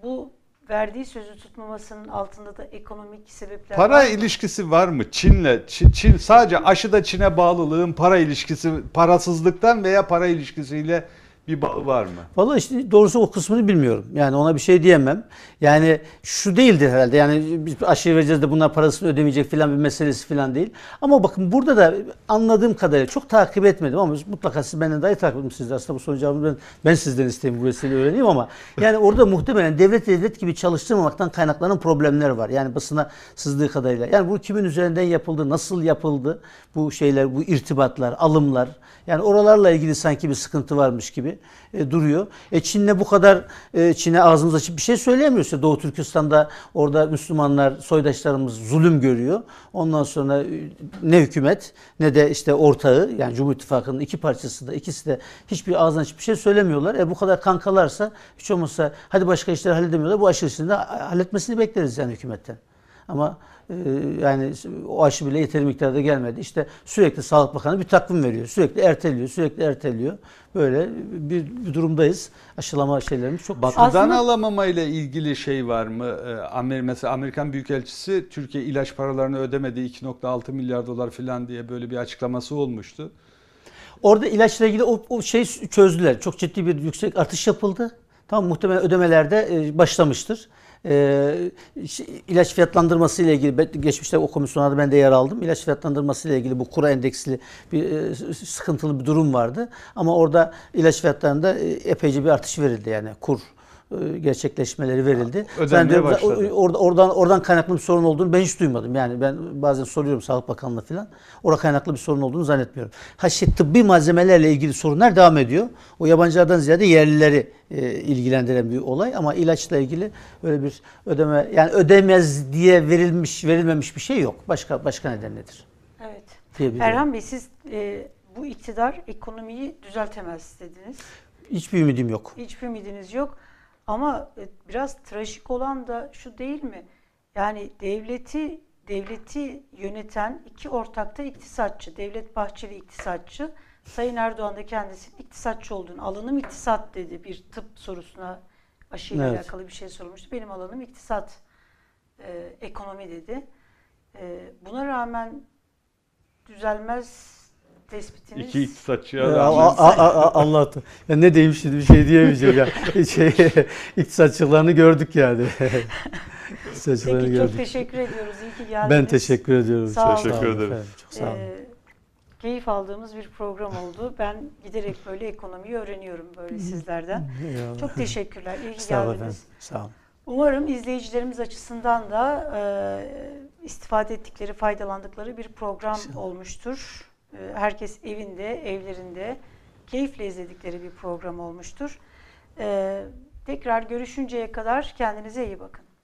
bu verdiği sözü tutmamasının altında da ekonomik sebepler Para var mı? ilişkisi var mı? Çin'le Çin, Çin sadece aşıda Çin'e bağlılığın para ilişkisi parasızlıktan veya para ilişkisiyle bir bağı var mı? Vallahi işte doğrusu o kısmını bilmiyorum. Yani ona bir şey diyemem. Yani şu değildir herhalde. Yani biz aşı vereceğiz de bunlar parasını ödemeyecek filan bir meselesi filan değil. Ama bakın burada da anladığım kadarıyla çok takip etmedim ama mutlaka siz benden daha iyi takip de. Aslında bu sorunun cevabını ben, ben sizden isteyeyim bu vesileyle öğreneyim ama yani orada muhtemelen devlet devlet gibi çalıştırmamaktan kaynaklanan problemler var. Yani basına sızdığı kadarıyla. Yani bu kimin üzerinden yapıldı, nasıl yapıldı bu şeyler, bu irtibatlar, alımlar. Yani oralarla ilgili sanki bir sıkıntı varmış gibi e, duruyor. E Çin'le bu kadar e, Çin'e ağzımız açıp bir şey söyleyemiyoruz. Doğu Türkistan'da orada Müslümanlar, soydaşlarımız zulüm görüyor. Ondan sonra e, ne hükümet ne de işte ortağı yani Cumhur İttifakı'nın iki parçası da ikisi de hiçbir ağzından hiçbir şey söylemiyorlar. E bu kadar kankalarsa hiç olmazsa hadi başka işleri halledemiyorlar. Bu aşı işini de halletmesini bekleriz yani hükümetten. Ama yani o aşı bile yeteri miktarda gelmedi. İşte sürekli Sağlık Bakanı bir takvim veriyor. Sürekli erteliyor, sürekli erteliyor. Böyle bir, bir durumdayız. Aşılama şeylerimiz çok. Batıdan Aslında- alamama ile ilgili şey var mı? Ee, Amer mesela Amerikan Büyükelçisi Türkiye ilaç paralarını ödemedi 2.6 milyar dolar falan diye böyle bir açıklaması olmuştu. Orada ilaçla ilgili o, o şey çözdüler. Çok ciddi bir yüksek artış yapıldı. Tamam muhtemelen ödemelerde e, başlamıştır. E, ilaç fiyatlandırması ile ilgili geçmişte o komisyonlarda ben de yer aldım. İlaç fiyatlandırması ile ilgili bu kura endeksli bir e, sıkıntılı bir durum vardı. Ama orada ilaç fiyatlarında e, epeyce bir artış verildi yani kur gerçekleşmeleri verildi. Ödenmeye Zannediyorum da- başladı. Orada oradan oradan kaynaklı bir sorun olduğunu ben hiç duymadım. Yani ben bazen soruyorum Sağlık Bakanlığı'na falan. Orada kaynaklı bir sorun olduğunu zannetmiyorum. Ha şey, tıbbi malzemelerle ilgili sorunlar devam ediyor. O yabancılardan ziyade yerlileri e, ilgilendiren bir olay ama ilaçla ilgili öyle bir ödeme yani ödemez diye verilmiş verilmemiş bir şey yok. Başka başka nedenledir Evet. diyebilirim. Erhan Bey siz e, bu iktidar ekonomiyi düzeltemez dediniz. Hiçbir ümidim yok. Hiçbir ümidiniz yok. Ama e, biraz trajik olan da şu değil mi? Yani devleti devleti yöneten iki ortakta iktisatçı. Devlet Bahçeli iktisatçı. Sayın Erdoğan da kendisinin iktisatçı olduğunu, alanım iktisat dedi bir tıp sorusuna aşıyla Evet. alakalı bir şey sorulmuştu. Benim alanım iktisat, e, ekonomi dedi. E, buna rağmen düzelmez tespitiniz. İki iktisatçıya Ya, a- a- a- anlattı. Ya ne diyeyim şimdi bir şey diyemeyeceğim ya. Şey, iktisatçılarını gördük yani. İktisatçılarını Peki çok gördük. teşekkür ediyoruz. İyi ki geldiniz. Ben teşekkür ediyorum. Sağ olun. Teşekkür ederim. efendim, Çok sağ olun. Ee, keyif aldığımız bir program oldu. Ben giderek böyle ekonomiyi öğreniyorum böyle sizlerden. Eyvallah. Çok teşekkürler. İyi ki Sağ olun efendim. geldiniz. Sağ olun. Umarım izleyicilerimiz açısından da e, istifade ettikleri, faydalandıkları bir program olmuştur. E, herkes evinde, evlerinde keyifle izledikleri bir program olmuştur. E, tekrar görüşünceye kadar kendinize iyi bakın.